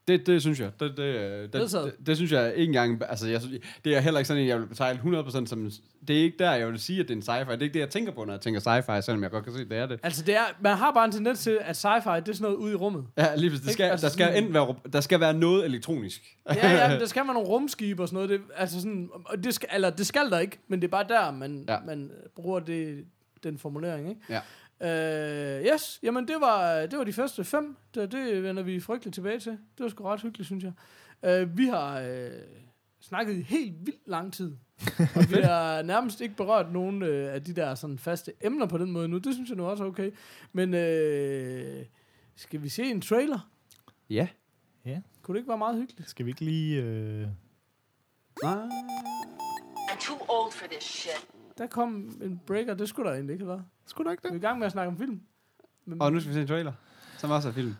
det, det synes jeg. Det, det, øh, det, Vedtaget. det, det, synes jeg ikke engang... Altså, jeg, synes- det er heller ikke sådan, at jeg vil betegne 100% som... Det er ikke der, jeg vil sige, at det er en sci-fi. Det er ikke det, jeg tænker på, når jeg tænker sci-fi, selvom jeg godt kan se, at det er det. Altså, det er, man har bare en tendens til, at sci-fi, det er sådan noget ude i rummet. Ja, lige præcis. Det skal, Altså der, skal sådan- enten være, der skal være noget elektronisk. Ja, ja, der skal være nogle rumskibe og sådan noget. Det, altså sådan, og det skal, eller det skal der ikke, men det er bare der, man, ja. man bruger det, den formulering, ikke? Ja. Uh, yes, jamen det var, det var de første fem. Det, det vender vi frygteligt tilbage til. Det var sgu ret hyggeligt, synes jeg. Uh, vi har uh, snakket i helt vildt lang tid. og vi har nærmest ikke berørt nogen uh, af de der sådan faste emner på den måde nu. Det synes jeg nu også er okay. Men uh, skal vi se en trailer? Ja. Kunne det ikke være meget hyggeligt? Skal vi ikke lige... Øh... Nej. I'm too old for this shit. Der kom en breaker, det skulle der egentlig ikke have været. Skulle du ikke Vi er det? i gang med at snakke om film. Men, Og nu skal vi se en trailer, som også er film.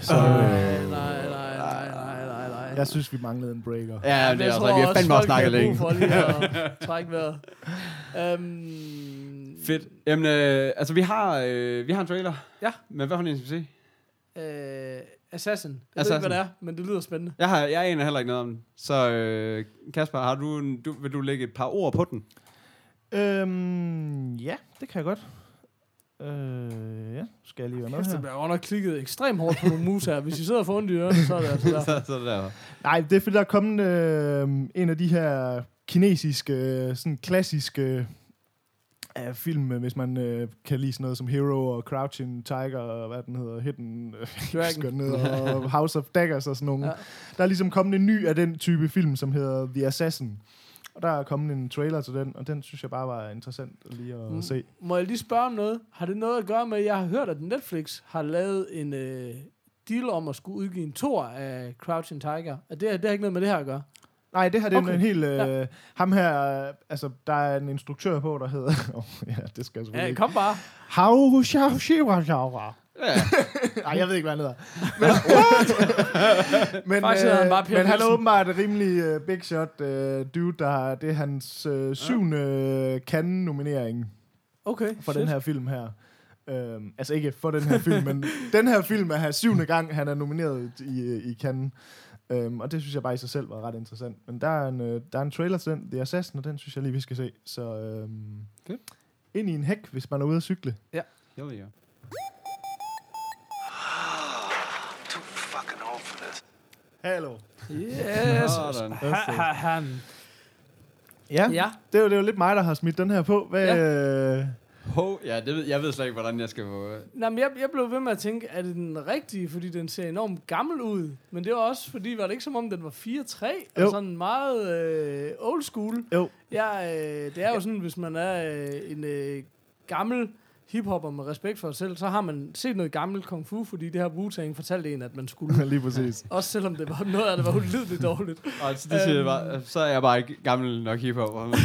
Så, Øh, øh, nej, nej, nej, nej, nej, nej. jeg synes, vi manglede en breaker. Ja, det er jeg altså, tror vi har fandme også folk snakket har brug længe. for lige at trække vejret. Um, Fedt. Jamen, øh, altså, vi har, øh, vi har en trailer. Ja. Men hvad for en skal vi se? Uh, Assassin. Jeg ved Assassin. ikke, hvad det er, men det lyder spændende. Jeg, har, jeg aner heller ikke noget om den. Så øh, Kasper, har du, en, du, vil du lægge et par ord på den? Øhm, ja, det kan jeg godt. Øh, ja, skal jeg lige være med Kæft, her? det bliver godt nok klikket ekstremt hårdt på nogle mus her. Hvis I sidder for ondt i ørerne, så er det altså der. så, så er det der. Nej, det er fordi, der er kommet øh, en af de her kinesiske, øh, sådan klassiske øh, film, øh, hvis man øh, kan lide sådan noget som Hero og Crouching Tiger og hvad den hedder, Hidden øh, Dragon. ned, og House of Daggers og sådan nogle. Ja. Der er ligesom kommet en ny af den type film, som hedder The Assassin. Og der er kommet en trailer til den, og den synes jeg bare var interessant lige at Mm. se. Må jeg lige spørge om noget? Har det noget at gøre med, at jeg har hørt, at Netflix har lavet en øh, deal om at skulle udgive en tor af Crouching Tiger? Er det, det har ikke noget med det her at gøre? Nej, det her det er Okay. en helt... Øh, Ja. Ham her, øh, altså, der er en instruktør på, der hedder... Oh, ja, det skal jeg selvfølgelig Ja, ikke. kom bare. Hau, shau, shiwa, shaura. Ja. Nej, jeg ved ikke, hvad han hedder. Men, men, Faktisk hedder han øh, bare Per men han er Nielsen. åbenbart et rimelig uh, big shot uh, dude, der har, det er hans uh, syvende uh, Cannes-nominering Okay, for shit. den her film her. Um, altså ikke for den her film, men den her film er hans syvende gang, han er nomineret i, i Cannes. Um, og det synes jeg bare i sig selv var ret interessant. Men der er en, uh, der er en trailer til den, The Assassin, og den synes jeg lige, vi skal se. Så um, Fedt. ind i en hæk, hvis man er ude at cykle. Hell yeah. Too fucking old for this. Hallo. Yes. Sådan. Ha, ha, han. Ja, Ja. det er, jo, det er jo lidt mig, der har smidt den her på. Hvad, ja. øh, Ho, ja, det ved, jeg ved slet ikke, hvordan jeg skal få... Nå, men jeg, jeg blev ved med at tænke, er det den rigtige, fordi den ser enormt gammel ud? Men det var også, fordi var det ikke som om, den var 4-3? Og Jo. sådan meget øh, old school. Jo. Ja, øh, det er jo sådan, hvis man er øh, en øh, gammel hiphopper med respekt for sig selv, så har man set noget gammelt kung fu, fordi det her Wu-Tang fortalte en, at man skulle. Lige præcis. Også selvom det var noget af det var ulideligt dårligt. Og det siger jeg bare, så er jeg bare ikke gammel nok hiphop. Men det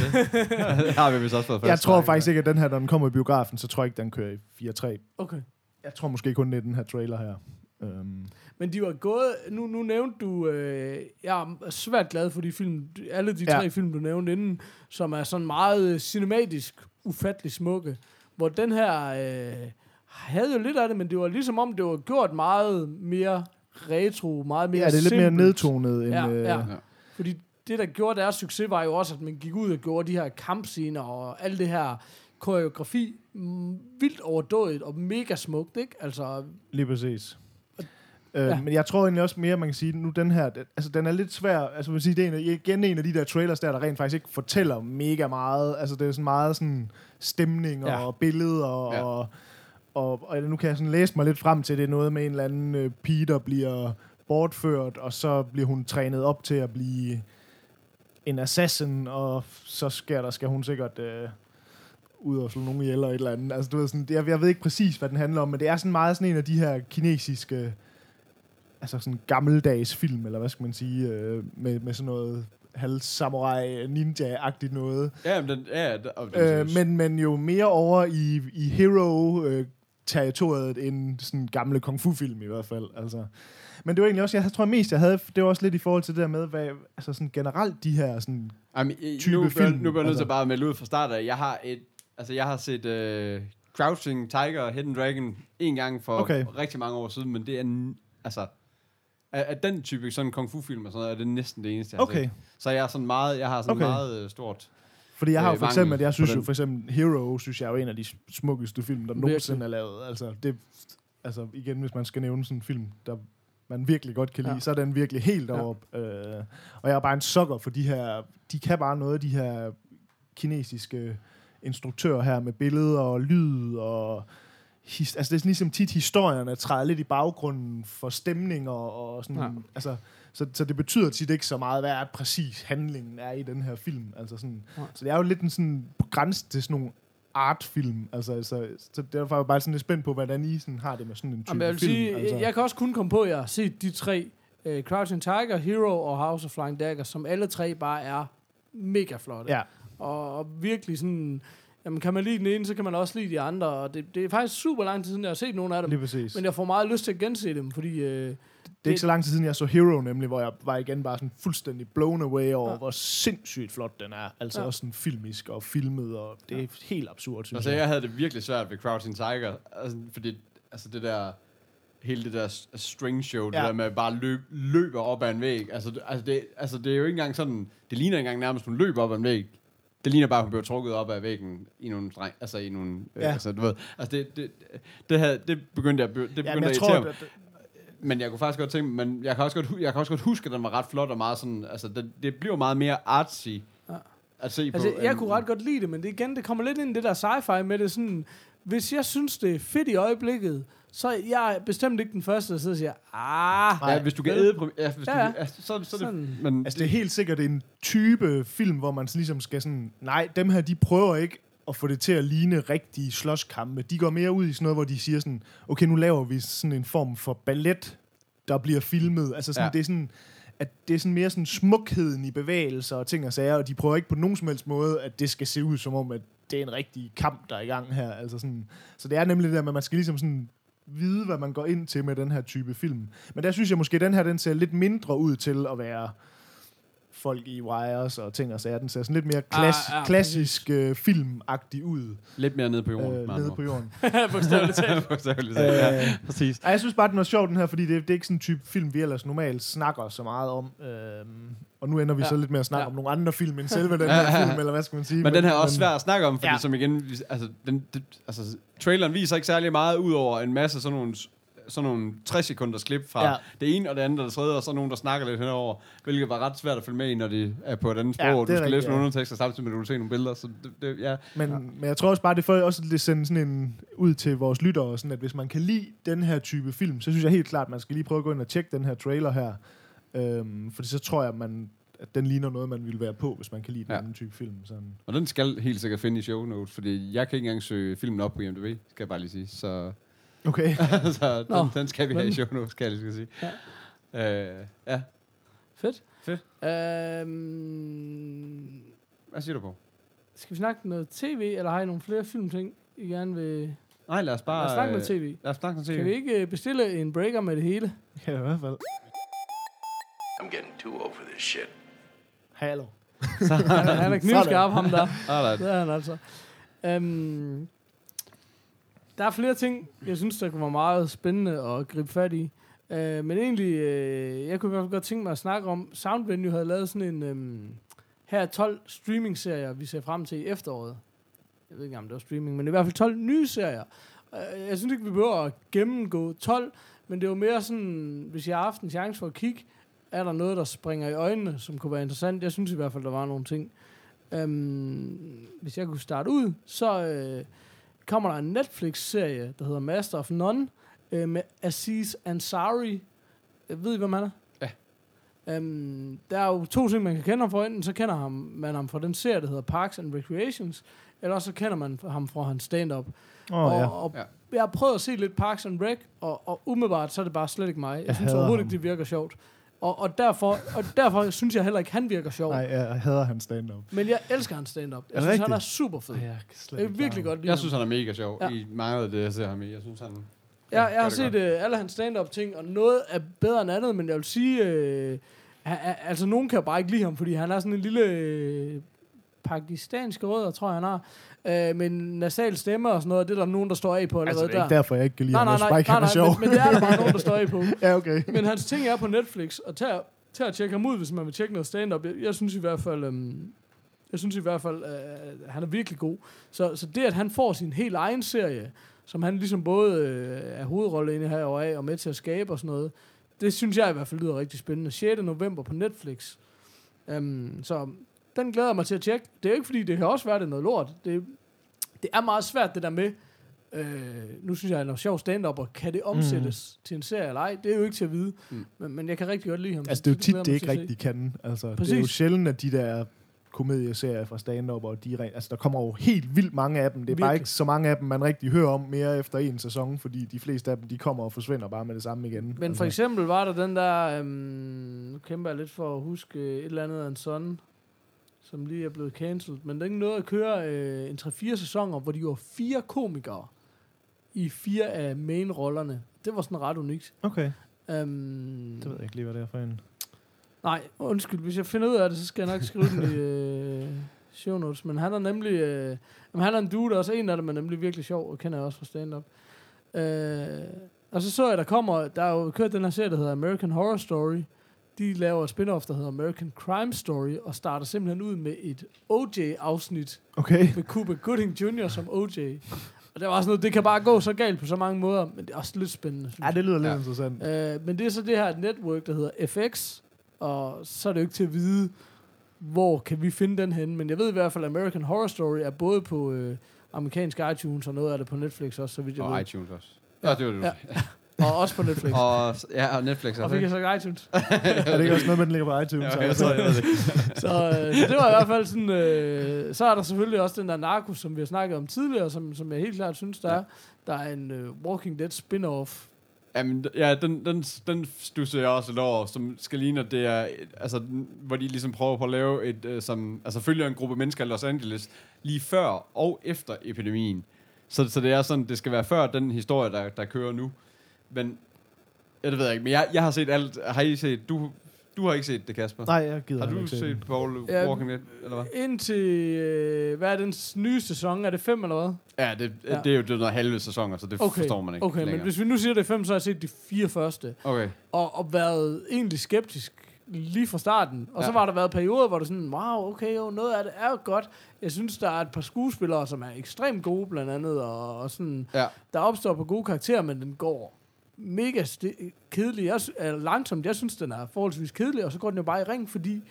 det har vi vist også fået Jeg tror faktisk ikke, at den her, når den kommer i biografen, så tror jeg ikke, den kører i 4-3. Okay. Jeg tror måske kun, det er den her trailer her. Um, Men de var gået... Nu, nu nævnte du... Øh, jeg er svært glad for de film, alle de Ja. tre film, du nævnte inden, som er sådan meget øh, cinematisk, ufattelig smukke. Hvor den her øh, havde jo lidt af det, men det var ligesom om, det var gjort meget mere retro, meget mere ja, det er lidt mere simpelt. nedtonet end... Ja, øh, ja. Fordi det, der gjorde deres succes, var jo også, at man gik ud og gjorde de her kampscener og alt det her koreografi mm, vildt overdådigt og mega smukt, ikke? Altså, Lige præcis. Øh, Ja. ja. Men jeg tror egentlig også mere, man kan sige, nu den her, den- altså den er lidt svær, altså man sige, det er en, af- igen en af de der trailers der, der rent faktisk ikke fortæller mega meget, altså det er sådan meget sådan stemning Ja. og billeder, og, Ja. ja. og, og, og nu kan jeg sådan læse mig lidt frem til, det er noget med en eller anden øh, pige, der bliver bortført, og så bliver hun trænet op til at blive en assassin, og så sker der, skal hun sikkert... Øh, ud og slå nogen ihjel eller et eller andet. Altså, du ved, sådan, jeg, jeg ved ikke præcis, hvad den handler om, men det er sådan meget sådan en af de her kinesiske, altså sådan gammeldags film, eller hvad skal man sige, øh, med, med sådan noget halv samurai ninja-agtigt noget. Ja, men den, ja, den, Øh, men, men jo mere over i, i hero øh, territoriet end sådan gamle kung fu film i hvert fald. Altså. Men det var egentlig også, jeg tror mest, jeg havde, det var også lidt i forhold til det der med, hvad, altså sådan generelt de her sådan, Jamen, i- type nu, film, nu bliver jeg nødt til altså. at bare melde ud fra start af. Jeg har et, altså jeg har set uh, Crouching Tiger og Hidden Dragon en gang for Okay. rigtig mange år siden, men det er, altså, af, af den type sådan kung fu film og sådan noget, er det næsten det eneste, jeg har okay. set. Så jeg er sådan meget, jeg har sådan Okay. meget uh, stort. Fordi jeg har jo øh, for eksempel, at jeg synes jo for eksempel, Hero, synes jeg er jo en af de smukkeste film, der nogensinde er lavet. Altså, det, altså igen, hvis man skal nævne sådan en film, der man virkelig godt kan lide, Ja. så er den virkelig helt Ja. deroppe. Øh, og jeg er bare en sokker for de her, de kan bare noget, de her kinesiske instruktører her med billeder og lyd og his, altså det er ligesom tit historierne træder lidt i baggrunden for stemning og, sådan, Ja. altså, så, så det betyder tit ikke så meget, hvad er præcis handlingen er i den her film. Altså sådan, Ja. Så det er jo lidt en sådan på grænse til sådan nogle artfilm. Altså, så, så derfor er jeg bare sådan lidt spændt på, hvordan I sådan har det med sådan en type Jamen, jeg vil film. sige, altså. jeg, kan også kun komme på, at jeg har set de tre, uh, Crouching Tiger, Hero og House of Flying Daggers, som alle tre bare er mega flotte. Ja, Og, og virkelig sådan, jamen kan man lide den ene, så kan man også lide de andre. Og det, det er faktisk super lang tid siden, jeg har set nogle af dem. lige præcis. Men jeg får meget lyst til at gense dem, fordi... Øh, det er ikke så lang tid siden, jeg så Hero, nemlig, hvor jeg var igen bare sådan fuldstændig blown away over, Ja. hvor sindssygt flot den er. Altså Ja. også sådan filmisk og filmet, og det er helt absurd, synes Altså, jeg. jeg havde det virkelig svært ved Crouching Tiger, altså, fordi altså det der, hele det der string show, ja. det der med at bare løb, løber op ad en væg, altså, det- altså, det, altså det er jo ikke engang sådan, det ligner ikke engang nærmest, hun løber op ad en væg. Det ligner bare, at hun bliver trukket op ad væggen i nogle, streng, altså i nogle. Ja. altså du ved, altså det, det, det, havde, det begyndte jeg, det begyndte Ja, men at jeg irritere tror, at, Men jeg kunne faktisk godt tænke, men jeg kan også godt, jeg kan også godt huske, at den var ret flot og meget sådan, altså det, det bliver meget mere artsy Ja. at se på. altså, jeg end- kunne ret godt lide det, men det igen, det kommer lidt ind i det der sci-fi med det sådan... Hvis jeg synes, det er fedt i øjeblikket, så er jeg bestemt ikke den første, der sidder og siger, ah, Ja, hvis du kan æde, ja, hvis Ja, du, ja. ja, så, så er det, Sådan. men altså, det er helt sikkert en type film, hvor man sådan ligesom skal sådan, nej, dem her, de prøver ikke at få det til at ligne rigtige slåskampe. De går mere ud i sådan noget, hvor de siger sådan, okay, nu laver vi sådan en form for ballet, der bliver filmet. Altså sådan, ja. det er sådan, at det er sådan mere sådan smukheden i bevægelser og ting og sager, og de prøver ikke på nogen som helst måde, at det skal se ud som om, at det er en rigtig kamp, der er i gang her. Altså sådan, så det er nemlig det der med, at man skal ligesom sådan vide, hvad man går ind til med den her type film. Men der synes jeg måske, at den her, den ser lidt mindre ud til at være folk i wires og ting og sager. Den ser sådan lidt mere klass, Ah, ja, klassisk øh, filmagtig ud lidt mere nede på jorden. øh, nede på jorden. Bogstaveligt talt. Bogstaveligt talt, ja, Øh, præcis. Ej, jeg synes bare, den var sjov, den her, fordi det, det er ikke sådan en type film, vi ellers normalt snakker så meget om. Øhm, og nu ender vi Ja. så lidt med at snakke Ja. om nogle andre film end selve den her film, eller hvad skal man sige. Men den her er også svær at snakke om, fordi ja. Som igen, altså, den, det, altså, traileren viser ikke særlig meget, ud over en masse sådan nogle, sådan nogle 60 sekunders klip fra ja. Det ene og det andet og det tredje, og så nogen, der snakker lidt henover, hvilket var ret svært at følge med i, når de er på et andet sprog, Ja, og du det skal rigtigt, læse nogle ja. undertekster samtidig med, at du se nogle billeder, så det, det, ja. Men, ja. men jeg tror også bare, det får også lidt sende sådan en ud til vores lyttere, sådan at hvis man kan lide den her type film, så synes jeg helt klart, at man skal lige prøve at gå ind og tjekke den her trailer her. Øhm, fordi så tror jeg, man at den ligner noget, man ville være på, hvis man kan lide den Ja. anden type film. Sådan. Og den skal helt sikkert finde i show notes, fordi jeg kan ikke engang søge filmen op på IMDb, skal jeg bare lige sige. Så, Okay. så Nå, den, den skal vi have i show notes, skal jeg lige skal sige. Ja. Øh, ja. Fedt. Fedt. Øhm, Hvad siger du på? skal vi snakke noget tv, eller har I nogle flere filmting, I gerne vil... Nej, lad os bare... Lad os snakke øh, noget tv. Lad os snakke noget Kan vi tv. ikke øh, bestille en breaker med det hele? ja, i hvert fald. I'm getting too old for this shit. Hallo. Han er, han er knivskarp, ham der. Alright. Det er han altså. Øhm, der er flere ting, jeg synes, der kunne være meget spændende at gribe fat i. Øh, men egentlig, øh, jeg kunne i hvert fald godt tænke mig at snakke om, Soundvenue havde lavet sådan en, øhm, her er 12 streaming-serier, vi ser frem til i efteråret. Jeg ved ikke, om det var streaming, men i hvert fald 12 nye serier. Øh, jeg synes ikke, vi behøver at gennemgå 12, men det var mere sådan, hvis jeg har haft en chance for at kigge, er der noget, der springer i øjnene, som kunne være interessant. Jeg synes i hvert fald, der var nogle ting. Øhm, hvis jeg kunne starte ud, så øh, kommer der en Netflix-serie, der hedder Master of None, øh, med Aziz Ansari. Jeg ved I, hvem han er? Ja. Øhm, der er jo to ting, man kan kende ham for. Enten så kender ham, man ham fra den serie, der hedder Parks and Recreations, eller også så kender man ham fra hans stand-up. Åh, oh, ja. og, og Ja. jeg har prøvet at se lidt Parks and Rec, og, og umiddelbart, så er det bare slet ikke mig. Jeg, Jeg synes overhovedet ikke, det virker sjovt. Og, og, derfor, og derfor synes jeg heller ikke, han virker sjov. Nej, jeg hader hans stand-up. Men jeg elsker hans stand-up. Jeg synes, han er super fed. Ej, jeg kan Jeg virkelig godt lide Jeg synes, han er mega sjov Ja. i mange af det, jeg ser ham i. Jeg synes, han... Jeg, jeg har set øh, alle hans stand-up ting, og noget er bedre end andet, men jeg vil sige, øh, altså nogen kan bare ikke lide ham, fordi han er sådan en lille øh, pakistansk rødder, tror jeg han har, øh, med en nasal stemme og sådan noget, det er der nogen, der står af på allerede Altså, det er der. ikke derfor, jeg ikke kan lide nej, nej, nej, synes nej, nej, sjov. men, men det er der bare nogen, der står af på. ja, okay. Men hans ting er på Netflix, og tag, tag at tjekke ham ud, hvis man vil tjekke noget stand-up. Jeg, jeg synes i hvert fald, øhm, jeg synes i hvert fald, øh, han er virkelig god. Så, så det, at han får sin helt egen serie, som han ligesom både øh, er hovedrolle inde her og af, og med til at skabe og sådan noget, det synes jeg i hvert fald lyder rigtig spændende. 6. november på Netflix. Um, så den glæder jeg mig til at tjekke. Det er jo ikke, fordi det kan også være, det er noget lort. Det, det er meget svært, det der med, øh, nu synes jeg, han er sjov stand-up, og kan det omsættes mm. til en serie eller ej? Det er jo ikke til at vide. Mm. Mm. Men, men jeg kan rigtig godt lide ham. Altså, det er jo tit, det ikke rigtig kan. Altså, det er Præcis. jo sjældent, at de der komedieserier fra stand-up, og de altså, der kommer jo helt vildt mange af dem. Det er bare Virkelig. ikke så mange af dem, man rigtig hører om mere efter en sæson, fordi de fleste af dem, de kommer og forsvinder bare med det samme igen. Men for eksempel var der den der, øhm, nu kæmper jeg lidt for at huske øh, et eller andet af en sådan, som lige er blevet cancelled, men der er ikke noget at køre øh, en 3-4 sæsoner, hvor de var fire komikere i fire af main-rollerne. Det var sådan ret unikt. Okay, Um, det ved jeg ikke lige, hvad det er for en. Nej, undskyld. Hvis jeg finder ud af det, så skal jeg nok skrive den i øh, show notes. Men han er nemlig... Øh, jamen, han er en dude, og også en af dem er nemlig virkelig sjov, og kender jeg også fra stand-up. Øh, og så så jeg, der kommer... Der er jo kørt den her serie, der hedder American Horror Story. De laver et spin-off, der hedder American Crime Story, og starter simpelthen ud med et OJ-afsnit Okay. med Cuba Gooding Jr. som OJ. Og det var også noget, det kan bare gå så galt på så mange måder, men det er også lidt spændende, Ja, det lyder lidt Ja. interessant. Øh, men det er så det her network, der hedder FX, og så er det jo ikke til at vide, hvor kan vi finde den henne. Men jeg ved i hvert fald, at American Horror Story er både på øh, amerikansk iTunes, og noget af det på Netflix også, så vidt jeg Og ved. iTunes også. Ja, det var det, du Ja. Og også på Netflix. Og, ja, og Netflix og fik jeg ikke? sagt iTunes. er det ikke også noget, man ligger på iTunes? Ja, jeg tror, jeg ved det. Så, øh, så det var i hvert fald sådan... Øh, så er der selvfølgelig også den der Narcos, som vi har snakket om tidligere, som, som jeg helt klart synes, der er. Der er en øh, Walking Dead spin-off. Jamen, ja, den, den, den stusser jeg også lidt over, som skal ligne, at det er, altså, hvor de ligesom prøver på at lave et, øh, som, altså følger en gruppe mennesker i Los Angeles, lige før og efter epidemien. Så, så det er sådan, det skal være før den historie, der, der kører nu. Men, ja, det ved jeg ikke, men jeg, jeg har set alt, har I set, du, du har ikke set det, Kasper? Nej, jeg gider Har heller du ikke se set den. Paul Ja. Walking Dead, eller hvad? Indtil... Øh, hvad er den nye sæson? Er det fem eller hvad? Ja, det, Ja. det er jo det er noget halve sæsoner, så det Okay, forstår man ikke okay men længere. hvis vi nu siger, det er fem, så har jeg set de fire første. Okay, Og, og været egentlig skeptisk lige fra starten. Og ja. så var der været perioder, hvor det sådan, wow, okay, jo, noget af det er jo godt. Jeg synes, der er et par skuespillere, som er ekstremt gode, blandt andet, og, og sådan, ja. der opstår på gode karakterer, men den går mega kedelig. Jeg, eller langsomt, jeg synes, den er forholdsvis kedelig, og så går den jo bare i ring, fordi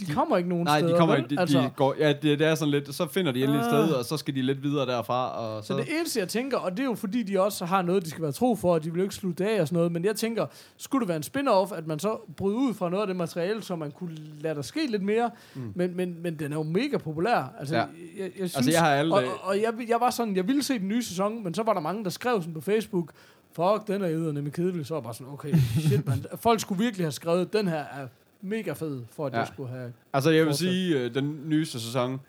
de kommer ikke nogen Nej, steder. de kommer ikke. De, altså, de går, ja, det, det er sådan lidt, så finder de endelig et Ah. sted, og så skal de lidt videre derfra. Og så, Så det eneste, jeg tænker, og det er jo fordi, de også har noget, de skal være tro for, og de vil ikke slutte af og sådan noget, men jeg tænker, skulle det være en spin-off, at man så bryder ud fra noget af det materiale, så man kunne lade der ske lidt mere, mm. men, men, men den er jo mega populær. Altså, Ja. jeg, jeg, jeg, synes, Altså, jeg har alle- og, og jeg, jeg var sådan, jeg ville se den nye sæson, men så var der mange, der skrev sådan på Facebook, fuck, den er eddernemlig kedelig, så var bare sådan, okay, shit, man. Folk skulle virkelig have skrevet, den her er mega fed, for at ja. Jeg skulle have... altså, jeg vil sige, øh, den nyeste sæson,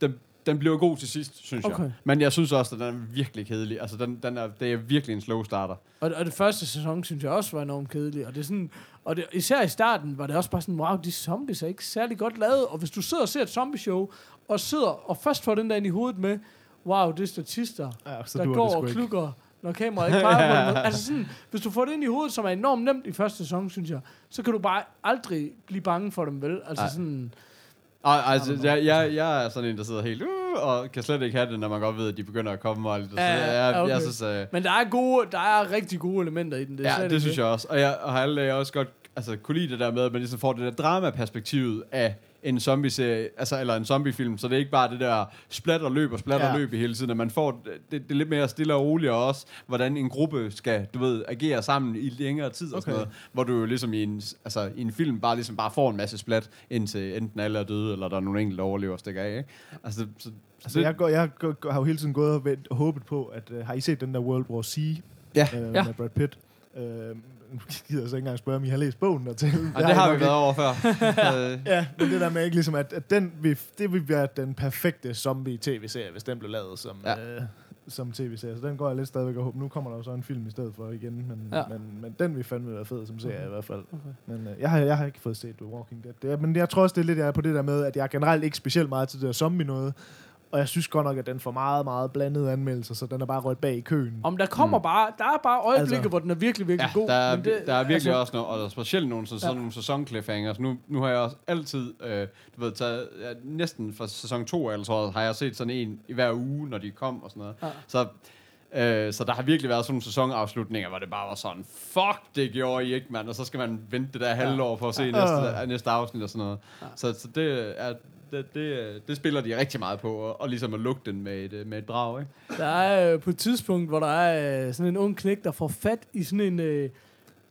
den, den blev god til sidst, synes Okay. jeg. Men jeg synes også, at den er virkelig kedelig. Altså, den, den er, det er virkelig en slow starter. Og, og det første sæson, synes jeg også var enormt kedelig. Og, det er sådan, og det, især i starten var det også bare sådan, wow, de zombies er ikke særlig godt lavet. Og hvis du sidder og ser et zombie-show, og sidder og først får den der ind i hovedet med, wow, det er statister, Ja, så der går og klukker, når kameraet ikke peger på dem. Altså sådan, hvis du får det ind i hovedet, som er enormt nemt i første sæson, synes jeg, så kan du bare aldrig blive bange for dem, vel? Altså Nej. sådan, Og, altså, jeg, jeg, jeg er sådan en, der sidder helt, uh, og kan slet ikke have det, når man godt ved, at de begynder at komme og. Så Ja, jeg, okay. jeg synes, uh, men der er, gode, der er rigtig gode elementer i den. Det ja, det ikke synes jeg også. Og jeg og har alle også godt altså, kunne lide det der med, at man ligesom får det der drama-perspektivet af en zombie-serie, altså, eller en zombiefilm, så det er ikke bare det der splat og løb og splat Ja. og løb i hele tiden, at man får det, det, det lidt mere stille og roligt, og også, hvordan en gruppe skal, du ved, agere sammen i længere tid og sådan Okay. noget, hvor du jo ligesom i en, altså, i en film bare ligesom bare får en masse splat, indtil enten alle er døde, eller der er nogle enkelte overlever og stikker af, ikke? Altså, det, så, Altså, jeg, går, jeg går, har jo hele tiden gået og, vent, og håbet på, at uh, har I set den der World War C Ja. øh, Ja. med Brad Pitt? Uh, nu gider jeg så ikke engang spørge, om I har læst bogen dertil. og det har vi været over før. Så, Ja, men det der med ikke ligesom, at, at den vil, det vil være den perfekte zombie-tv-serie, hvis den blev lavet som, ja. Øh, som tv-serie. Så den går jeg lidt stadigvæk og håber. Nu kommer der jo så en film i stedet for igen, men, Ja. men, men den vil fandme være fed som serie i hvert fald. Okay. Men øh, jeg, har, jeg har ikke fået set The Walking Dead. Det er, men jeg tror også, det er lidt jeg er på det der med, at jeg er generelt ikke specielt meget til det der zombie noget. Og jeg synes godt nok, at den får meget, meget blandede anmeldelser, så den er bare rødt bag i køen. Om der kommer mm. bare, der er bare øjeblikke, altså, hvor den er virkelig, virkelig Ja, god. der er, men det, der er virkelig altså, også noget, og der er specielt nogle, sådan, Ja. sådan nogle sæson-cliffhangers. Nu, nu har jeg også altid, øh, du ved, taget, ja, næsten fra sæson 2, eller jeg, har jeg set sådan en i hver uge, når de kom og sådan noget. Ja. Så, øh, så der har virkelig været sådan nogle sæsonafslutninger, hvor det bare var sådan, fuck, det gjorde I ikke, mand. Og så skal man vente det der halve år for at se næste, Ah. næste afsnit og sådan noget. Så, så det er... Det, det, det spiller de rigtig meget på, og, og ligesom at lukke den med et, med et drag, ikke? Der er øh, på et tidspunkt, hvor der er øh, sådan en ung knæk, der får fat i sådan en, øh,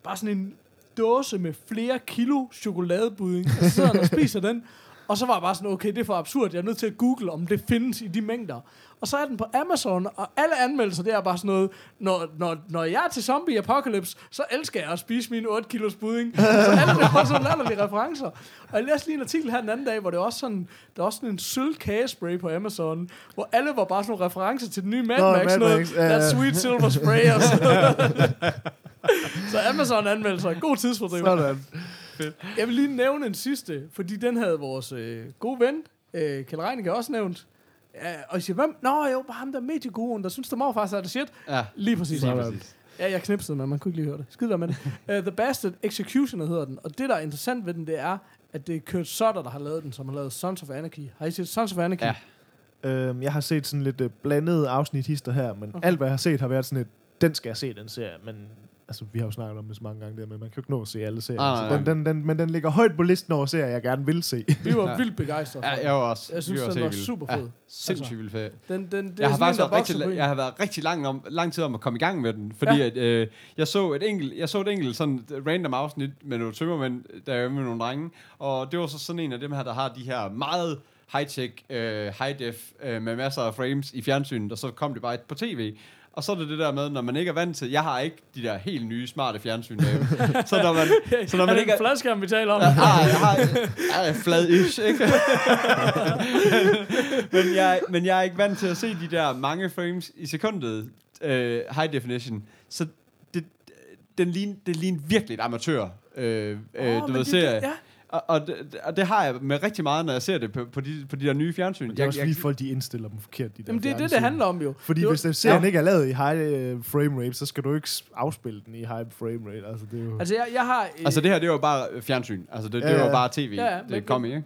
bare sådan en dåse med flere kilo chokoladebudding, og så sidder han og spiser den. Og så var jeg bare sådan, okay, det er for absurd, jeg er nødt til at google, om det findes i de mængder. Og så er den på Amazon, og alle anmeldelser, det er bare sådan noget, når, når, når jeg er til Zombie Apocalypse, så elsker jeg at spise mine 8 kilos budding. så alle det var sådan latterlige referencer. Og jeg læste lige en artikel her den anden dag, hvor det var også sådan, der var sådan en sølv kagespray på Amazon, hvor alle var bare sådan nogle referencer til den nye Mad Nå, Max, Mad noget, Max, ja, that sweet silver spray og sådan. Så Amazon anmeldelser, en god tidsfordriv. Sådan. Jeg vil lige nævne en sidste, fordi den havde vores øh, gode ven, øh, Kjell Reinicke, også nævnt. Ja, og jeg siger, hvem? Nå jo, bare ham der medieguruen, der synes, der må faktisk er det shit. Ja, Lige præcis. lige Sådan. præcis. Ja, jeg knipsede, men man kunne ikke lige høre det. Skid med det. Uh, The Bastard Executioner hedder den, og det, der er interessant ved den, det er, at det er Kurt Sutter, der har lavet den, som har lavet Sons of Anarchy. Har I set Sons of Anarchy? Ja. Øhm, jeg har set sådan lidt øh, blandede afsnit hister her, men okay. alt hvad jeg har set har været sådan et, den skal jeg se, den serie, men altså, vi har jo snakket om det så mange gange der, men man kan jo ikke nå at se alle serier. Ah, så nej, den, den, den, men den ligger højt på listen over serier, jeg gerne vil se. Vi var Ja. vildt begejstrede Ja, den. jeg var også. Jeg synes, vi den helt var vilde. super fed. Ja, sindssygt vildt fed. Den, den, det Jeg har faktisk været rigtig, jeg har været rigtig lang, om, lang tid om at komme i gang med den, fordi Ja. at, øh, jeg så et enkelt, jeg så et enkelt sådan random afsnit med nogle tømmermænd, der er med nogle drenge, og det var så sådan en af dem her, der har de her meget high-tech, øh, high-def, øh, med masser af frames i fjernsynet, og så kom det bare på tv. Og så er det det der med, når man ikke er vant til, jeg har ikke de der helt nye, smarte fjernsyn derhjemme. så når man, så når er man det ikke er, fladskærm, vi taler om? Ah, jeg har jeg er flad-ish, ikke? men, jeg, men jeg er ikke vant til at se de der mange frames i sekundet øh, high definition. Så det, den ligner, det ligner virkelig et amatør øh, øh, du ved, det- serie. Ja, Og, og, det, og det har jeg med rigtig meget, når jeg ser det på, på, de, på de der nye fjernsyn. Det er også fordi folk, de indstiller dem forkert, de der Jamen, det er det, det handler om jo. Fordi det var- hvis den serien ikke er lavet i high uh, frame rate, så skal du ikke afspille den i high frame rate. Altså, det er jo... Altså, jeg, jeg har... øh, Altså det her, det var bare fjernsyn. Altså det, Ja, det var ja. bare tv, Ja, ja, det men- kom i, ikke?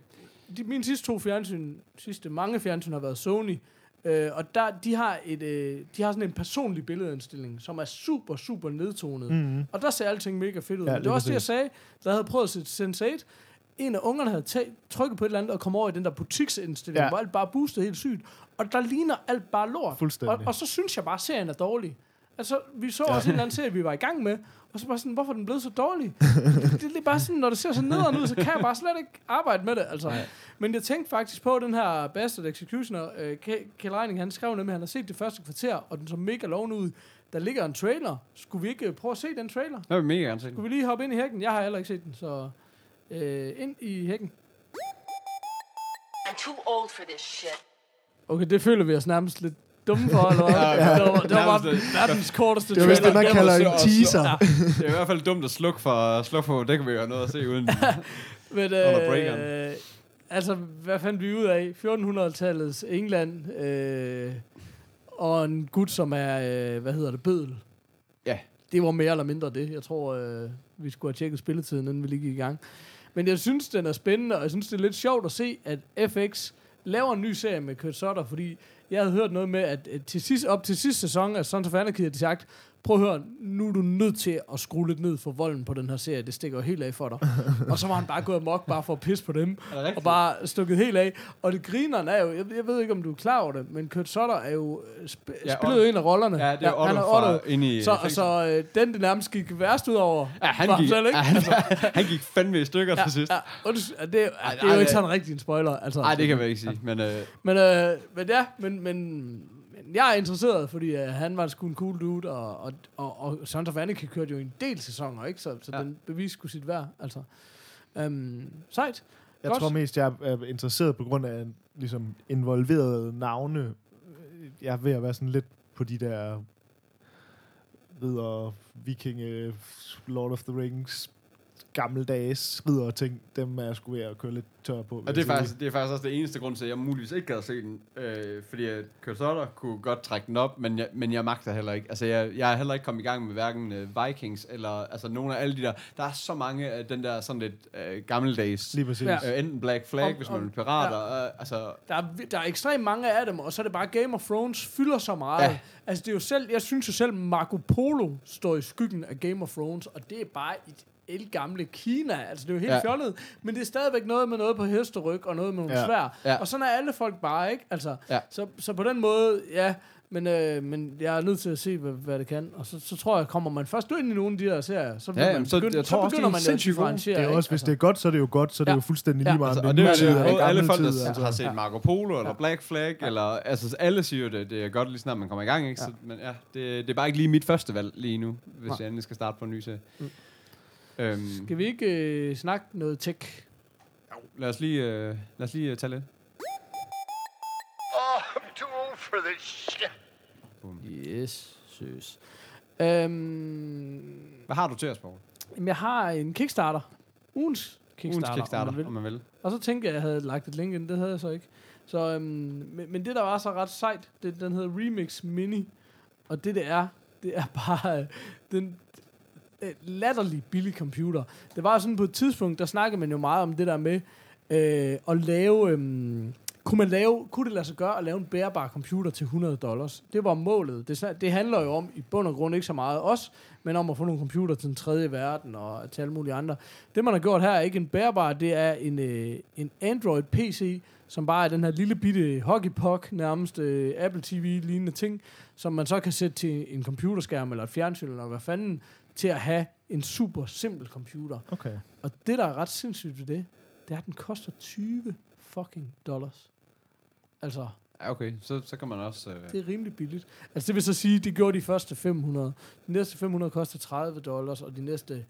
de, mine sidste to fjernsyn, sidste mange fjernsyn har været Sony, øh, og der, de har et, øh, de har sådan en personlig billedindstilling, som er super, super nedtonet. Mhm. Og der ser alting mega fedt ud. Ja, Ja, Men det var også det, jeg sagde, da jeg havde prøvet at se Sense8. En af ungerne havde tag, trykket på et eller andet og kom over i den der butiksindstilling, Ja. ja. hvor alt bare boostede helt sygt. Og der ligner alt bare lort. Fuldstændig. Og, og så synes jeg bare, at serien er dårlig. Altså, vi så også en eller anden serie, vi var i gang med, og så bare sådan, hvorfor er den blevet så dårlig? det, det er bare sådan, når det ser så nederen ud, så kan jeg bare slet ikke arbejde med det, altså. Men jeg tænkte faktisk på den her Bastard Executioner, øh, Kjell Reining, han skrev nemlig, at han har set det første kvarter, og den så mega lovende ud. Der ligger en trailer. Skulle vi ikke øh, prøve at se den trailer? Jeg vil mega gerne se den. Skulle vi lige hoppe ind i hækken? Jeg har heller ikke set den, så øh, ind i hækken. I'm too old for this shit. Okay, det føler vi os nærmest lidt dumme for, eller hvad? Ja, Det var, det var bare verdens korteste Det er vist det, man trailer. kalder en teaser. Ja. Det er i hvert fald dumt at slukke for, slukke for det kan vi jo have noget at se uden. Men, øh, altså, hvad fandt vi ud af? 1400-tallets England, øh, og en gut, som er, øh, hvad hedder det, bødel. Ja. Det var mere eller mindre det. Jeg tror, øh, vi skulle have tjekket spilletiden, inden vi lige gik i gang. Men jeg synes, den er spændende, og jeg synes, det er lidt sjovt at se, at FX laver en ny serie med Kurt Sutter, fordi jeg havde hørt noget med, at til sidst, op til sidste sæson af Sons of Anarchy, havde de sagt, prøv at høre, nu er du nødt til at skrue lidt ned for volden på den her serie, det stikker jo helt af for dig. og så var han bare gået amok, bare for at pisse på dem, og bare stukket helt af. Og det grineren er jo, jeg, jeg ved ikke, om du er klar over det, men Kurt Sutter er jo, sp- Ja, spillede jo en af rollerne. Ja, det er han Otto er fra inde i Så, så øh, den, det nærmest gik værst ud over, Ja, han gik, selv, ikke? ja, han, han gik fandme i stykker ja, til sidst. ja, og det, ja, det, er- ja, det er ej, jo ikke det- sådan rigtig en spoiler. Altså, Nej, det kan man ikke sige. Men øh, Men, øh, men ja, men, men jeg er interesseret, fordi øh, han var sgu en cool dude, og, og, og, og Sons of Anarchy kørte jo en del sæsoner, ikke? Så, så Ja. den bevis skulle sit værd, altså. Um, sejt. Jeg Godt. tror mest, jeg er interesseret på grund af ligesom, involverede navne. Jeg er ved at være sådan lidt på de der ridder, vikinge, Lord of the Rings, gammeldags ridder ting. Dem er jeg sgu ved at køre lidt tør på. og det er, faktisk, det er faktisk også det eneste grund til, at jeg muligvis ikke gad se den. Øh, fordi at Kurt Sutter kunne godt trække den op, men jeg, men jeg magter heller ikke. Altså, jeg, jeg er heller ikke kommet i gang med hverken øh, Vikings, eller altså, nogle af alle de der. Der er så mange af den der sådan lidt øh, gammeldags. Lige præcis. Ja. Øh, enten Black Flag, Om- hvis man vil pirater. Ja. Øh, altså, Der er, der er ekstremt mange af dem, og så er det bare Game of Thrones fylder så meget. Ja. Altså, det er jo selv, jeg synes jo selv, Marco Polo står i skyggen af Game of Thrones, og det er bare et el gamle Kina. Altså, det er jo helt Ja. ja. fjollet, men det er stadigvæk noget med noget på hesteryg, og noget med nogle Ja. ja. svær. Ja. Og sådan er alle folk bare, ikke? Altså, Ja. så, så på den måde, ja, men, øh, men jeg er nødt til at se, hvad, hvad det kan. Og så, så tror jeg, kommer man først ind i nogle af de der serier, så, Ja, man så- jeg så tror også, begynder de er man jo at differentiere. Det er ikke? også, hvis Altså, det er godt, så er det jo godt, så er det Ja. jo fuldstændig Ja. lige meget. Altså, og det er eller både alle folk, der altså. har set Marco Polo eller Ja. Black Flag, eller altså alle siger jo, det, det er godt lige snart man kommer i gang, ikke? Så, men ja, det, det er bare ikke lige mit første valg lige nu, hvis Nej. jeg endelig skal starte på en ny serie. Mm. Øhm, Skal vi ikke øh, snakke noget tech? lad os lige, øh, lad os lige uh, tage lidt. Oh, I'm too old for this shit. Yes, søs. Øhm, Hvad har du til os, Poul? jamen, jeg har en Kickstarter. Ugens Kickstarter, Ugens Kickstarter, om man vil. om man vil. Og så tænkte jeg, at jeg havde lagt et link ind. Det havde jeg så ikke. Så, øhm, men, men det, der var så ret sejt, det, den hedder Remix Mini. Og det, det er, det er bare øh, den øh, Øh, latterlig billig computer. Det var sådan på et tidspunkt, der snakkede man jo meget om det der med øh, at lave... Øh, kunne, man lave, kunne det lade sig gøre at lave en bærbar computer til 100 dollars? Det var målet. Det, det handler jo om, i bund og grund ikke så meget os, men om at få nogle computer til den tredje verden og til alle mulige andre. Det, man har gjort her, er ikke en bærbar, det er en, øh, en Android-PC, som bare er den her lille bitte hockeypuck, nærmest øh, Apple TV-lignende ting, som man så kan sætte til en computerskærm eller et fjernsyn eller hvad fanden, til at have en super simpel computer. Okay. Og det, der er ret sindssygt ved det, det er, at den koster 20 fucking dollars. Altså, Ja, okay, så, så kan man også... Øh, det er rimelig billigt. Altså, det vil så sige, de gjorde de første 500. De næste 500 koster 30 dollars, og de næste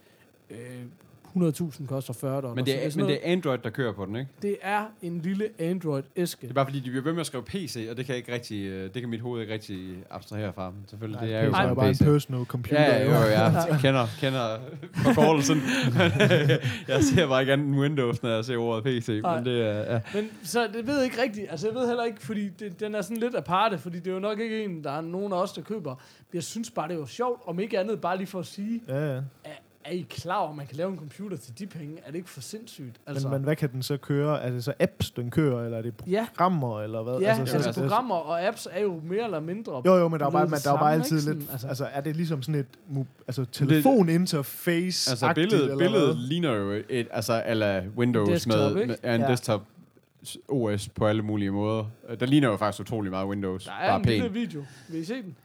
øh, 100.000 koster 40 dollars. men det, Så er, sådan men det er Android, der kører på den, ikke? det er en lille Android-æske. Det er bare fordi, de bliver ved med at skrive PC, og det kan, ikke rigtig, øh, det kan mit hoved ikke rigtig abstrahere fra. Men selvfølgelig, det er jo det bare bare en personal computer. Ja, ja, jo, jeg kender, kender forkortelsen. jeg ser bare ikke andet end Windows, når jeg ser ordet PC. Nej. Men det er... Ja. Men så det ved jeg ikke rigtigt. Altså, jeg ved heller ikke, fordi det, den er sådan lidt aparte, fordi det er jo nok ikke en, der er nogen af os, der køber. Jeg synes bare, det er jo sjovt, om ikke andet bare lige for at sige, Ja, ja. at, er I klar over, at man kan lave en computer til de penge? Er det ikke for sindssygt? Altså. Men, men hvad kan den så køre? Er det så apps, den kører, eller er det ja, programmer, eller hvad? ja altså, så- altså, så- programmer og apps er jo mere eller mindre... Jo, jo, men der er, bare, det der er bare altid ikke? lidt... Sådan, altså- Altså, er det ligesom sådan et altså, telefoninterface Altså billedet, billedet ligner jo et, altså ala Windows Desktop, med, med ja, en Ja. desktop OS på alle mulige måder. Øh, Der ligner jo faktisk utrolig meget Windows. Der er Bare en lille pæn. video. Vil I se den?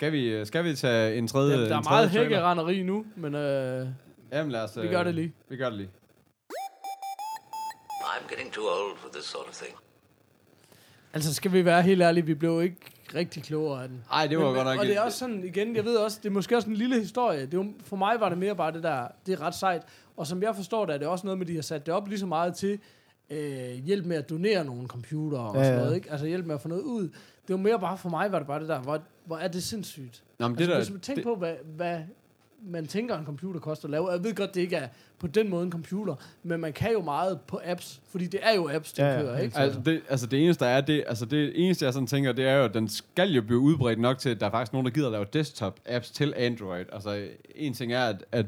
Skal vi, øh, skal vi tage en tredje Ja, der er en meget trailer? hækkerenderi nu, men øh, Jamen lad os... vi øh, gør det lige. Vi gør det lige. I'm getting too old for this sort of thing. altså skal vi være helt ærlige, vi blev ikke rigtig klogere af den. Ej, det var Men- godt nok... Og det er også sådan, igen, jeg ved også, det er måske også en lille historie. Det jo- for mig var det mere bare det der, det er ret sejt. Og som jeg forstår det, er det også noget med, de har sat det op lige så meget til øh, hjælp med at donere nogle computer og Ja, sådan noget, ikke? Altså hjælp med at få noget ud. Det var mere bare for mig, var det bare det der, hvor, hvor er det sindssygt. Nå, men Altså, det der, hvis man tænker det, på, hvad, hvad man tænker, en computer koster at lave. Jeg ved godt, det ikke er på den måde en computer, men man kan jo meget på apps, fordi det er jo apps, der Ja, ja, ja, kører, ikke? Altså det, altså det eneste der er det, altså det eneste jeg sådan tænker, det er jo, at den skal jo blive udbredt nok til, at der er faktisk nogen, der gider at lave desktop apps til Android. Altså en ting er, at, at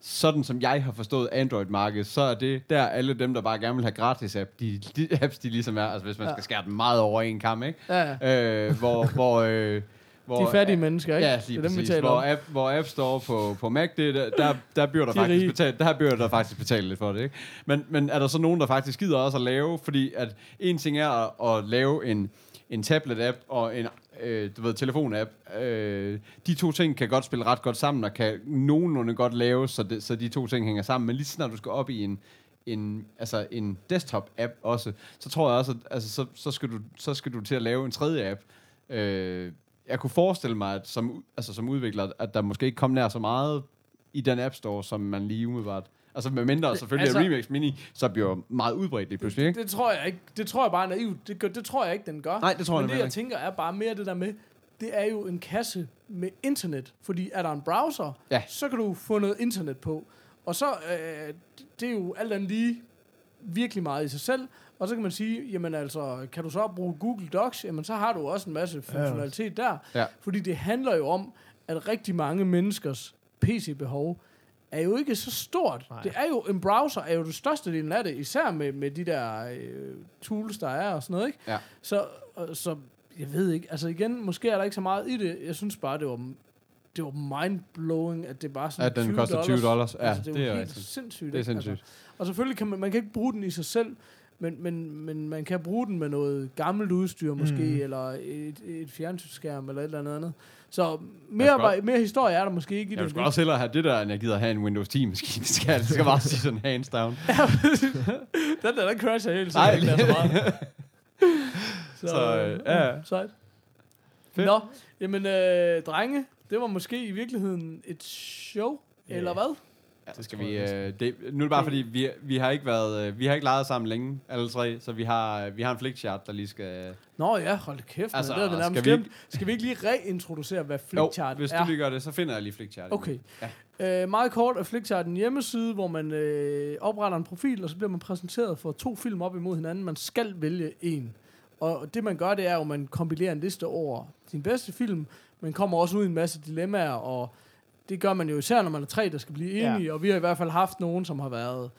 sådan som jeg har forstået Android-markedet, så er det der alle dem, der bare gerne vil have gratis app, de, de apps, de ligesom er, altså hvis man Ja. skal skære dem meget over en kamp, ikke? Ja, ja. Øh, hvor, hvor, øh, hvor, De fattige mennesker, ikke? Ja, Det lige er dem, vi præcis. hvor, om. app, hvor App Store på, på Mac, det, er der, der, der bliver der De er faktisk rige. betalt, der bliver der faktisk betalt lidt for det, ikke? Men, men er der så nogen, der faktisk gider også at lave, fordi at en ting er at, at lave en, en tablet-app og en øh, du ved, telefon-app. Øh, de to ting kan godt spille ret godt sammen, og kan nogenlunde godt laves, så, det, så de to ting hænger sammen. Men lige snart du skal op i en, en, altså en desktop-app også, så tror jeg også, at altså, så, så, skal du, så skal du til at lave en tredje app. Øh, jeg kunne forestille mig, at som, altså, som udvikler, at der måske ikke kom nær så meget i den App Store, som man lige umiddelbart... Altså med mindre selvfølgelig altså- Remix Mini, så bliver meget udbredt lige pludselig, ikke? Det tror jeg ikke. Det tror jeg bare er naivt. Det, gør, det tror jeg ikke, den gør. Nej, det tror jeg Men det, jeg ikke. tænker, er bare mere det der med, det er jo en kasse med internet. Fordi er der en browser, Ja. så kan du få noget internet på. Og så, øh, det er jo alt andet lige virkelig meget i sig selv. Og så kan man sige, jamen altså, kan du så bruge Google Docs? Jamen så har du også en masse funktionalitet der. Ja. Fordi det handler jo om, at rigtig mange menneskers PC-behov er jo ikke så stort. Nej. Det er jo, en browser er jo det største del af det, især med, med de der øh, tools, der er og sådan noget, ikke? Ja. Så, og, så, jeg ved ikke, altså igen, måske er der ikke så meget i det. Jeg synes bare, det var, det var mind-blowing, at det bare sådan At den 20 koster 20 dollars. Ja, altså, det, det er jo helt rigtigt. sindssygt. Det er? Altså, sindssygt. og selvfølgelig kan man, man kan ikke bruge den i sig selv, men, men, men man kan bruge den med noget gammelt udstyr måske, mm. eller et, et fjernsynsskærm, eller et eller andet andet. Så Jeg mere, var, mere historie er der måske ikke i Jeg det. sgu også hellere have det der, end jeg gider have en Windows 10-maskine. Det skal, det skal bare sige sådan hands down. den der, den crasher helt sikkert ikke så meget. Så, Så, øh, ja. mm, Sejt. Fedt. Nå, jamen øh, drenge, det var måske i virkeligheden et show, Ja. eller hvad? Ja, det skal vi, øh, det, nu er det bare fordi, vi, vi har ikke været, øh, vi har ikke leget sammen længe, alle tre, så vi har, vi har en flickchart, der lige skal... Nå ja, hold kæft, Altså, det vi nærmest skal vi. Skal vi ikke lige reintroducere, hvad Flickchart hvis er? du lige gør det, så finder jeg lige flickchart. Okay. Ja. Øh, meget kort er Flickchart en hjemmeside, hvor man øh, opretter en profil, og så bliver man præsenteret for to film op imod hinanden. Man skal vælge en. Og det man gør, det er jo, at man kompilerer en liste over sin bedste film. Man kommer også ud i en masse dilemmaer, og det gør man jo især, når man er tre, der skal blive Ja. enige. Og vi har i hvert fald haft nogen, som har været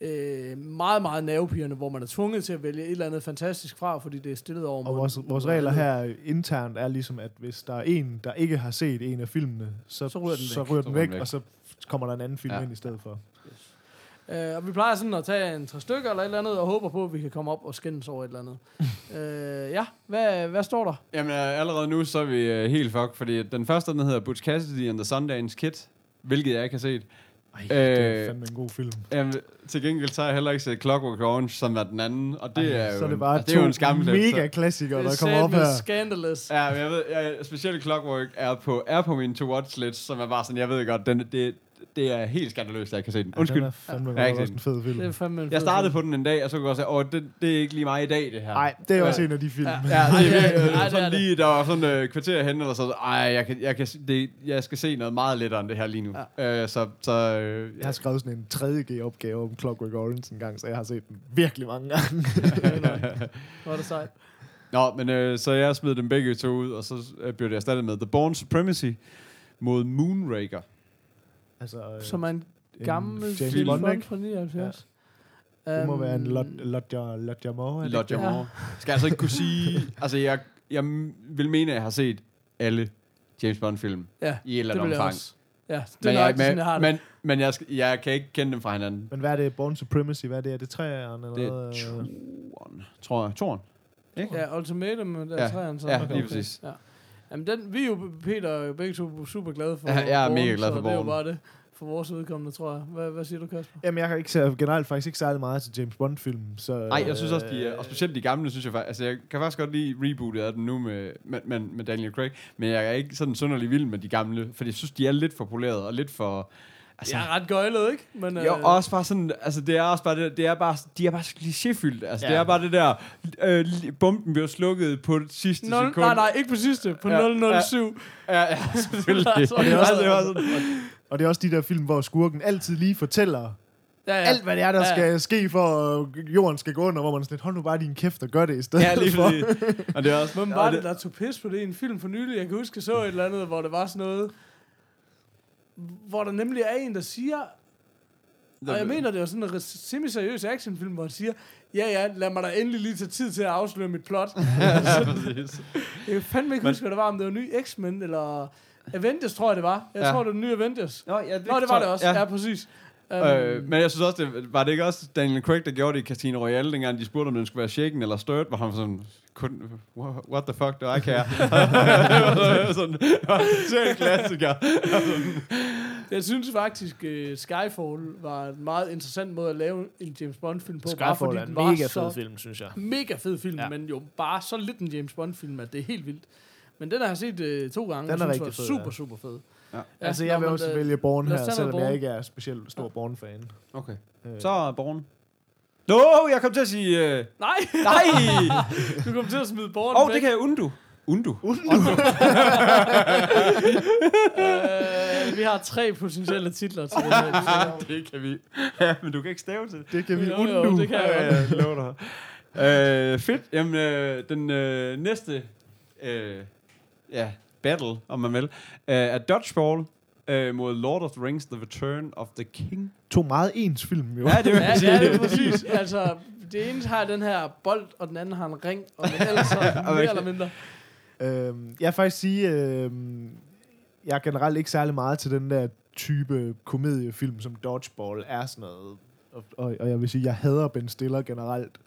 øh, meget, meget nervepirrende, hvor man er tvunget til at vælge et eller andet fantastisk fra, fordi det er stillet over Og mod- vores, vores regler her internt er ligesom, at hvis der er en, der ikke har set en af filmene, så, Så ryger den så væk. ryger Så den ryger væk, den væk. og så kommer der en anden film Ja. ind i stedet for. Øh, og vi plejer sådan at tage en tre stykker eller et eller andet, og håber på, at vi kan komme op og skændes over et eller andet. øh, ja, hvad, hvad står der? Jamen øh, allerede nu, så er vi øh, helt fuck, fordi den første, den hedder Butch Cassidy and the Sundance Kid, hvilket jeg ikke har set. Ej, det er Øh, fandme en god film. Jamen, til gengæld så har jeg heller ikke set Clockwork Orange, som er den anden, og det er jo, så er det en- bare altså, det er jo en skamklet. mega klassikere, der kommer op her. Scandalous. Ja, men jeg ved, jeg, specielt Clockwork er på, er på min to-watch list, som er bare sådan, jeg ved godt, den, det, det er helt skandaløst, at jeg kan se den. Undskyld. Ja, den er fandme godt også en fed film. Det er fandme en Jeg startede film. på den en dag, og så kunne jeg også sige, åh, det, det er ikke lige mig i dag, det her. Nej, det er også Ja. en af de film. Ja. Ja, det er virkelig, Ja, det sådan lige, der var sådan øh, kvarter hen, eller så, ej, jeg, kan, jeg, kan, det, jeg skal se noget meget lettere end det her lige nu. Ja. Øh, så, så øh, Jeg har skrevet sådan en 3G-opgave om Clockwork Orange en gang, så jeg har set den virkelig mange gange. Hvor er det sejt. Nå, men øh, så jeg smed dem begge to ud, og så øh, blev det erstattet med The Born Supremacy mod Moonraker. Altså, øh, Som er en en gammel James James Bond, Bond fra 79. det må være en Øhm, Lot, Lodger, Moore. er Lodger Ja. Moore. Skal altså ikke kunne sige... altså, jeg, jeg vil mene, at jeg har set alle James Bond-film Ja, i et eller det andet jeg omfang. også. Ja, det Men, er jeg, nok sådan, jeg har men, det. men, men jeg, jeg kan ikke kende dem fra hinanden. Men hvad er det? Born Supremacy? Hvad er det? Er det træerne eller Det noget? er øh? toren, tror jeg. Toren. Ikke? Ja, Ultimatum, der Ja, er træerne så. ja, lige okay. præcis. Ja. Jamen, den, vi er jo, Peter, er jo begge to super glade for Ja, jeg er Bourne, mega glad for så det er jo bare det for vores udkommende, tror jeg. Hvad, hvad siger du, Kasper? Jamen, jeg kan ikke se, generelt faktisk ikke særlig meget til James Bond-film. Så, Nej, jeg synes også, de er, øh, og specielt de gamle, synes jeg faktisk, altså jeg kan faktisk godt lide rebootet af den nu med, med, med, med Daniel Craig, men jeg er ikke sådan synderlig vild med de gamle, for jeg synes, de er lidt for poleret og lidt for... Altså, Jeg er ret gøjlet, ikke? Men, Jo, også bare sådan, altså det er også bare det, det er bare, de er bare så klichéfyldt. Altså ja. det er bare det der, øh, bomben bliver slukket på det sidste 0, sekund. nej, nej, ikke på sidste. På Ja, 007. Ja, ja, selvfølgelig. Altså, og det er også, det er også sådan, Og det er også de der film, hvor skurken altid lige fortæller Ja, ja. alt, hvad det er, der Ja. skal ske, for at jorden skal gå under, hvor man sådan lidt, hold nu bare din kæft og gør det i stedet ja, lige for. Og det er også, Hvem var det, der tog pis på det i en film for nylig? Jeg kan huske, jeg så et eller andet, hvor det var sådan noget... Hvor der nemlig er en, der siger... Og jeg mener, det var sådan en semi-seriøs actionfilm, hvor han siger, ja, ja, lad mig da endelig lige tage tid til at afsløre mit plot. ja, præcis. jeg kan fandme ikke Men- huske, hvad det var, om det var ny X-Men, eller Avengers, tror jeg, det var. Jeg Ja. tror, det var nye Avengers. Nå, ja, Nå, det var det også. Ja, ja præcis. Um, Øh, men jeg synes også, det, var det ikke også Daniel Craig, der gjorde det i Casino Royale, dengang de spurgte, om den skulle være shaken eller stirred, hvor han var sådan, kun, what, the fuck do I care? det var sådan, en klassiker. Jeg synes faktisk, uh, Skyfall var en meget interessant måde at lave en James Bond-film på. bare Skyfall fordi er en den var mega fed film, synes jeg. mega fed film, ja. Ja. men jo bare så lidt en James Bond-film, at det er helt vildt. Men den har jeg set øh, to gange, Den og er synes var rigtig fed, super, ja. super fed. Ja. Altså, nå, jeg vil også øh, vælge Born her, selvom jeg Bourne. ikke er specielt stor Born-fan. Okay. Øh, Så er Born. Nå, jeg kom til at sige... Øh, Nej, nej! du kom til at smide Born Åh, oh, det kan jeg undu. Undu. Øh, vi har tre potentielle titler til den her det kan vi. Ja, men du kan ikke stave til det. Det kan vi Jo, jo, undu. det kan jeg Ja, godt. ja, jeg lover dig. øh, fedt. Jamen, øh, den øh, næste øh, ja, battle, om man vil, øh, er Dodgeball øh, mod Lord of the Rings, The Return of the King. To meget ens film, jo. Ja, det vil Ja, det er præcis. Altså, det ene har den her bold, og den anden har en ring, og den ellers så mere eller mindre. Øhm, jeg vil faktisk sige, øhm, jeg er generelt ikke særlig meget til den der type komediefilm, som Dodgeball er sådan noget. Og, og, og jeg vil sige, jeg hader Ben Stiller generelt.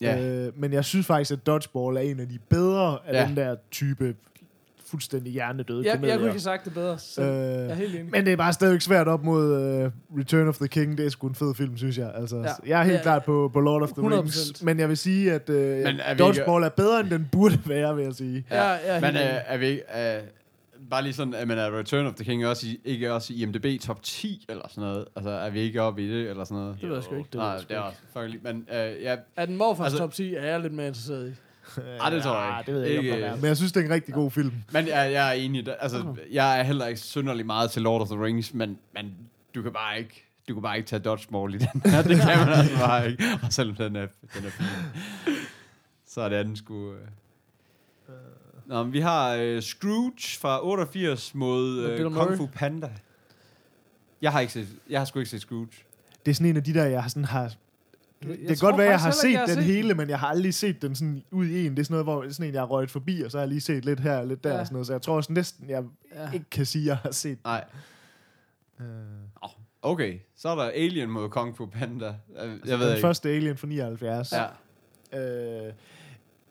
Ja. Øh, men jeg synes faktisk, at Dodgeball er en af de bedre af Ja. den der type fuldstændig hjernedøde Jeg, jeg komedier. kunne ikke have sagt det bedre. Så jeg er øh, helt enig. men det er bare stadigvæk svært op mod uh, Return of the King. Det er sgu en fed film, synes jeg. Altså, Ja. ja. Jeg er helt Ja, klart på, på Lord of the 100%. Rings. Men jeg vil sige, at uh, er Dodgeball er bedre, end den burde være, vil jeg sige. Ja, jeg er Men øh, enig. er vi ikke... Øh, bare lige sådan, at man er Return of the King også i, ikke også i IMDb top 10 eller sådan noget. Altså, er vi ikke oppe i det eller sådan noget? Det ved jeg sgu ikke. det Nej, jeg det er også fucking lige. Men øh, ja, Er den morfars altså- top 10, er jeg lidt mere interesseret i. Ej, det tror jeg Ja, ikke. det ved jeg ikke, om Ikke- er. Men jeg synes, det er en rigtig god film. Men jeg, jeg er enig. Altså, jeg er heller ikke synderlig meget til Lord of the Rings, men, men du kan bare ikke du kan bare ikke tage dodgeball i den her. Det kan man altså bare ikke. Og selvom den er, den er fin. Så er det andet sgu... Øh. Nå, men vi har øh, Scrooge fra 88 mod øh, Kung. Fu Panda. Jeg har ikke set, jeg har sgu ikke set Scrooge. Det er sådan en af de der, jeg sådan har... Det Jeg kan godt være, jeg har set den jeg har hele, men jeg har aldrig set den sådan ud i en. Det er sådan noget, hvor sådan en, jeg har røget forbi, og så har jeg lige set lidt her og lidt der. Ja. Og sådan noget. Så jeg tror også næsten, jeg Ja. ikke kan sige, at jeg har set. Nej. Øh, Okay, så er der Alien mod Kung Fu Panda. Øh, Jeg ved den ikke. første Alien fra 79. Ja. Øh,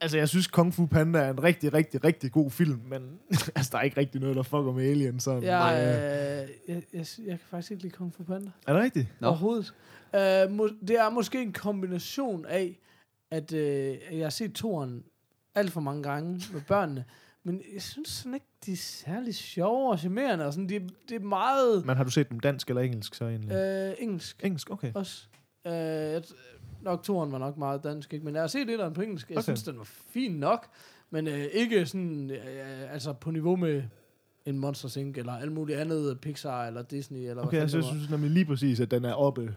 altså, jeg synes, Kung Fu Panda er en rigtig, rigtig, rigtig god film, men altså, der er ikke rigtig noget, der fucker med Alien. Sådan. Jeg, Øh, øh, jeg, jeg, jeg kan faktisk ikke lide Kung Fu Panda. er det rigtigt? Nå. Overhovedet. Må, det er måske en kombination af, at uh, jeg har set toren alt for mange gange med børnene, men jeg synes sådan ikke, de er særlig sjove og charmerende. Og sådan, det, det er meget Men har du set dem dansk eller engelsk så egentlig? uh, engelsk Engelsk, okay. også. Uh, jeg, nok toren var nok meget dansk, ikke? men jeg har set et på engelsk. Jeg Okay. synes, den var fin nok, men uh, ikke sådan, uh, altså på niveau med en Monsters Inc. eller alt muligt andet Pixar eller Disney. Eller Okay, hvad altså, jeg det var. synes nemlig lige præcis, at den er oppe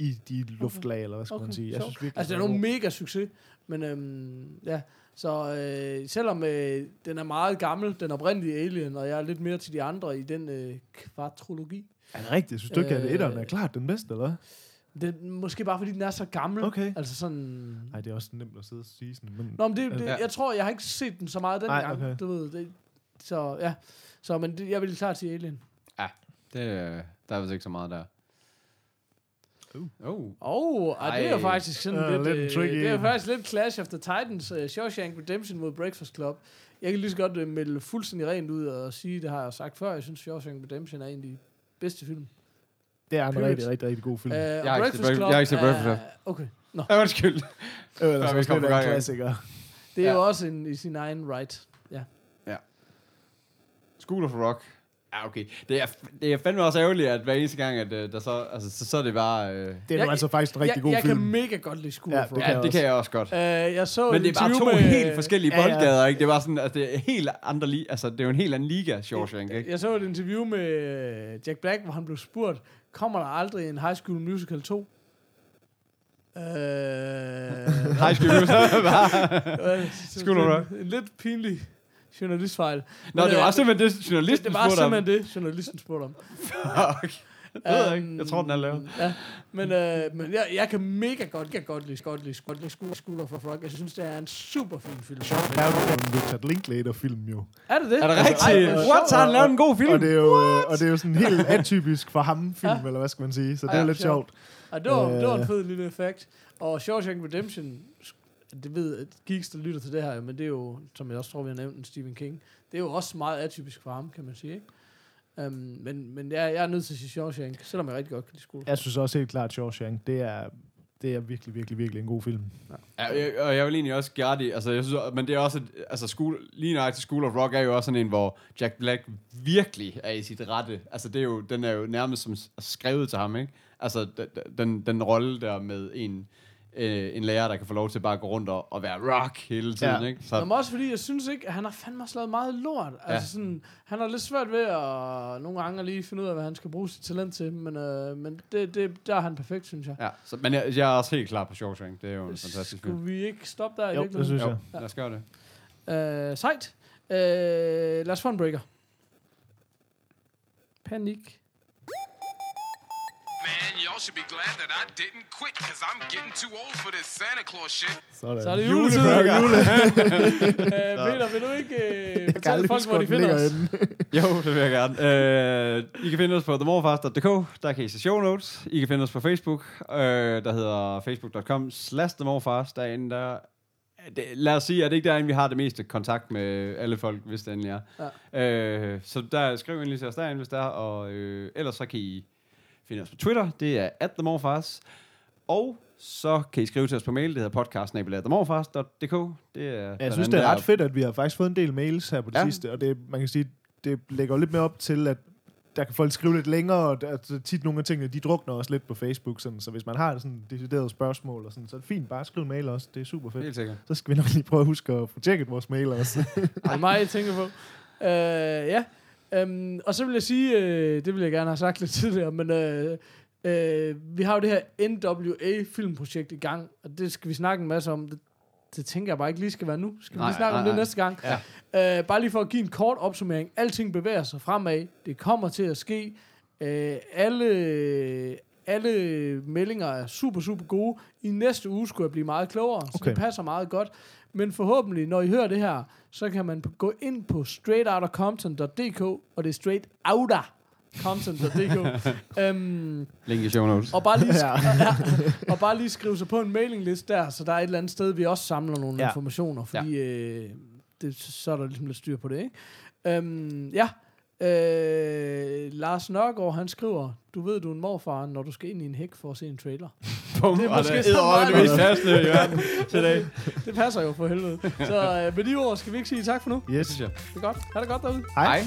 i de luftlag, eller hvad skal Okay, man sige. Jeg synes virkelig, Altså, det er den nogle mega succes, men øhm, ja. Så øh, selvom øh, den er meget gammel, den oprindelige Alien, og jeg er lidt mere til de andre i den øh, kvartrologi, Er det rigtigt? Synes du ikke, at Øh, etteren er klart den bedste, eller? Det er måske bare, fordi den er så gammel. Okay. Altså sådan... Nej, det er også nemt at sidde og sige sådan. Men Nå, men det, det, Ja. jeg tror, jeg har ikke set den så meget den Nej, gang. okay. Du ved, det, så ja. Så, men det, jeg vil klart sige Alien. Det, øh, der er vist ikke så meget der. Uh. Oh. Oh, og det er jo Ej. faktisk sådan Ja, lidt, lidt en tricky det er faktisk lidt Clash of the Titans, uh, Shawshank Redemption mod Breakfast Club. Jeg kan lige så godt uh, melde fuldstændig rent ud og sige, det har jeg sagt før, jeg synes Shawshank Redemption er en af de bedste film. det er en Period. rigtig, rigtig, rigtig god film. Uh, Uh, og har Breakfast Break- Club jeg har ikke set er- Breakfast Club. Okay, nå. Ja, undskyld. øh, Ja, ellers vi også lidt en klassiker. Det er Ja. jo også en, i sin egen right. Ja. School of Rock. Ja, okay. Det er, det er fandme også ærgerligt, at hver eneste gang, at øh, der så, altså, så, så er det bare... Øh, Det er Jeg- altså faktisk en rigtig jeg, god jeg film. kan mega godt lide School Ja, det ja, jeg det også. kan jeg også godt. Uh, jeg så Men et det er bare to med, helt forskellige Ja, ja. boldgader, ikke? Det var sådan, at det er helt andre li- altså det er jo en helt anden liga, Shawshank, ikke? Jeg så et interview med øh, Jack Black, hvor han blev spurgt, kommer der aldrig en High School Musical 2? Øh, High School Musical. School of Rock. En lidt pinlig journalistfejl. Nå, Men, det var øh, simpelthen det, det, journalisten det var spurgte om. simpelthen det, journalisten spurgte om. Fuck. Det ved jeg ikke. Jeg tror, den er lavet. Øhm, Ja, men, øh, men jeg, jeg kan mega godt, jeg kan godt lide, godt lide, godt lide School, School of Rock. Jeg synes, det er en super fin film. Der er jo en Richard Linklater-film jo. Er det det? Er det Altså, rigtigt? ej, What? Så har han lavet en god film? Og det er jo, øh, og det er jo sådan helt atypisk for ham film, Ja. eller hvad skal man sige. Så det Ja, er lidt sjovt. sjovt. Ja, det, var, det var en Øh. fed lille effekt. Og Shawshank Redemption, det ved at geeks, der lytter til det her, men det er jo, som jeg også tror, vi har nævnt, en Stephen King. Det er jo også meget atypisk for ham, kan man sige, ikke? Um, men men jeg, jeg er nødt til at sige Shawshank, selvom jeg rigtig godt kan lide skole. Jeg synes også helt klart, Shawshank, det er, det er virkelig, virkelig, virkelig en god film. Ja, jeg, og jeg vil egentlig også ret i, altså jeg synes, men det er også, et, altså school, lige nøjagtigt School of Rock er jo også sådan en, hvor Jack Black virkelig er i sit rette. Altså det er jo, den er jo nærmest som skrevet til ham, ikke? Altså d- d- den, den rolle der med en, øh, en lærer, der kan få lov til bare at gå rundt og, og være rock hele tiden, Ja. ikke? Så, Men også fordi, jeg synes ikke, at han har fandme også lavet meget lort. Ja. Altså sådan, han har lidt svært ved at nogle gange lige finde ud af, hvad han skal bruge sit talent til, men, øh, men det, det, der er han perfekt, synes jeg. ja, så, men jeg, jeg er også helt klar på Shawshank. Det er jo en fantastisk film. Skulle vi ikke stoppe der i Jo, det synes Jo, jeg. lad os gøre det. Øh, sejt. Øh, lad os få en breaker. Panik. Should be glad that I didn't quit, because I'm getting too old for this Santa Claus shit. Sådan. Så er det juletid. øh, Peter, vil du ikke øh, fortælle folk, hvor de finder os? Jo, det vil jeg gerne. Øh, I kan finde os på themorfars.dk, der kan I se show notes. I kan finde os på Facebook, øh, der hedder facebook.com slash themorfars. Derinde, der det, lad os sige, at det ikke derinde, vi har det meste kontakt med alle folk, hvis det endelig er. Ja. Øh, så der, skriv endelig til os derinde, hvis der er. Og øh, ellers så kan I finde os på Twitter. Det er at themorfars. Og så kan I skrive til os på mail. Det hedder podcast.themorfars.dk. Det er Jeg synes, det er ret fedt, at vi har faktisk fået en del mails her på det Ja. ja. sidste, og det, man kan sige, det lægger lidt mere op til, at der kan folk skrive lidt længere, og der, altså, tit nogle af tingene, de drukner også lidt på Facebook, sådan, så hvis man har sådan decideret spørgsmål, og sådan, så er det fint, bare skriv en mail også, det er super fedt. Helt sikkert. Så skal vi nok lige prøve at huske at få tjekket vores mail også. Det er mig, jeg tænker på. Øh, ja. Um, og så vil jeg sige, øh, det vil jeg gerne have sagt lidt tidligere, men øh, øh, vi har jo det her NWA-filmprojekt i gang, og det skal vi snakke en masse om. Det, det tænker jeg bare ikke lige skal være nu. Skal vi Nej, lige snakke nej, om det nej. næste gang? Ja. Øh, bare lige for at give en kort opsummering. Alting bevæger sig fremad. Det kommer til at ske. Øh, alle, alle meldinger er super, super gode. I næste uge skulle jeg blive meget klogere, så Okay. det passer meget godt. Men forhåbentlig, når I hører det her, så kan man gå ind på straightoutofcompton.dk, og det er straightoutofcompton.dk, øhm, Link i show notes. og, bare lige, Ja. og bare lige skrive sig på en mailingliste der, så der er et eller andet sted, vi også samler nogle ja. Informationer, fordi ja. øh, det, så er der ligesom lidt styr på det, ikke? Øhm, ja, øh, Lars Nørgaard, han skriver, du ved, du er en morfar, når du skal ind i en hæk for at se en trailer. Bum, Det er måske det så er meget- det mest passende i verden til dag. Det passer jo for helvede. Så øh, med de ord skal vi ikke sige tak for nu. yes. Det er godt. Ha' det godt derude. Hej. Hej.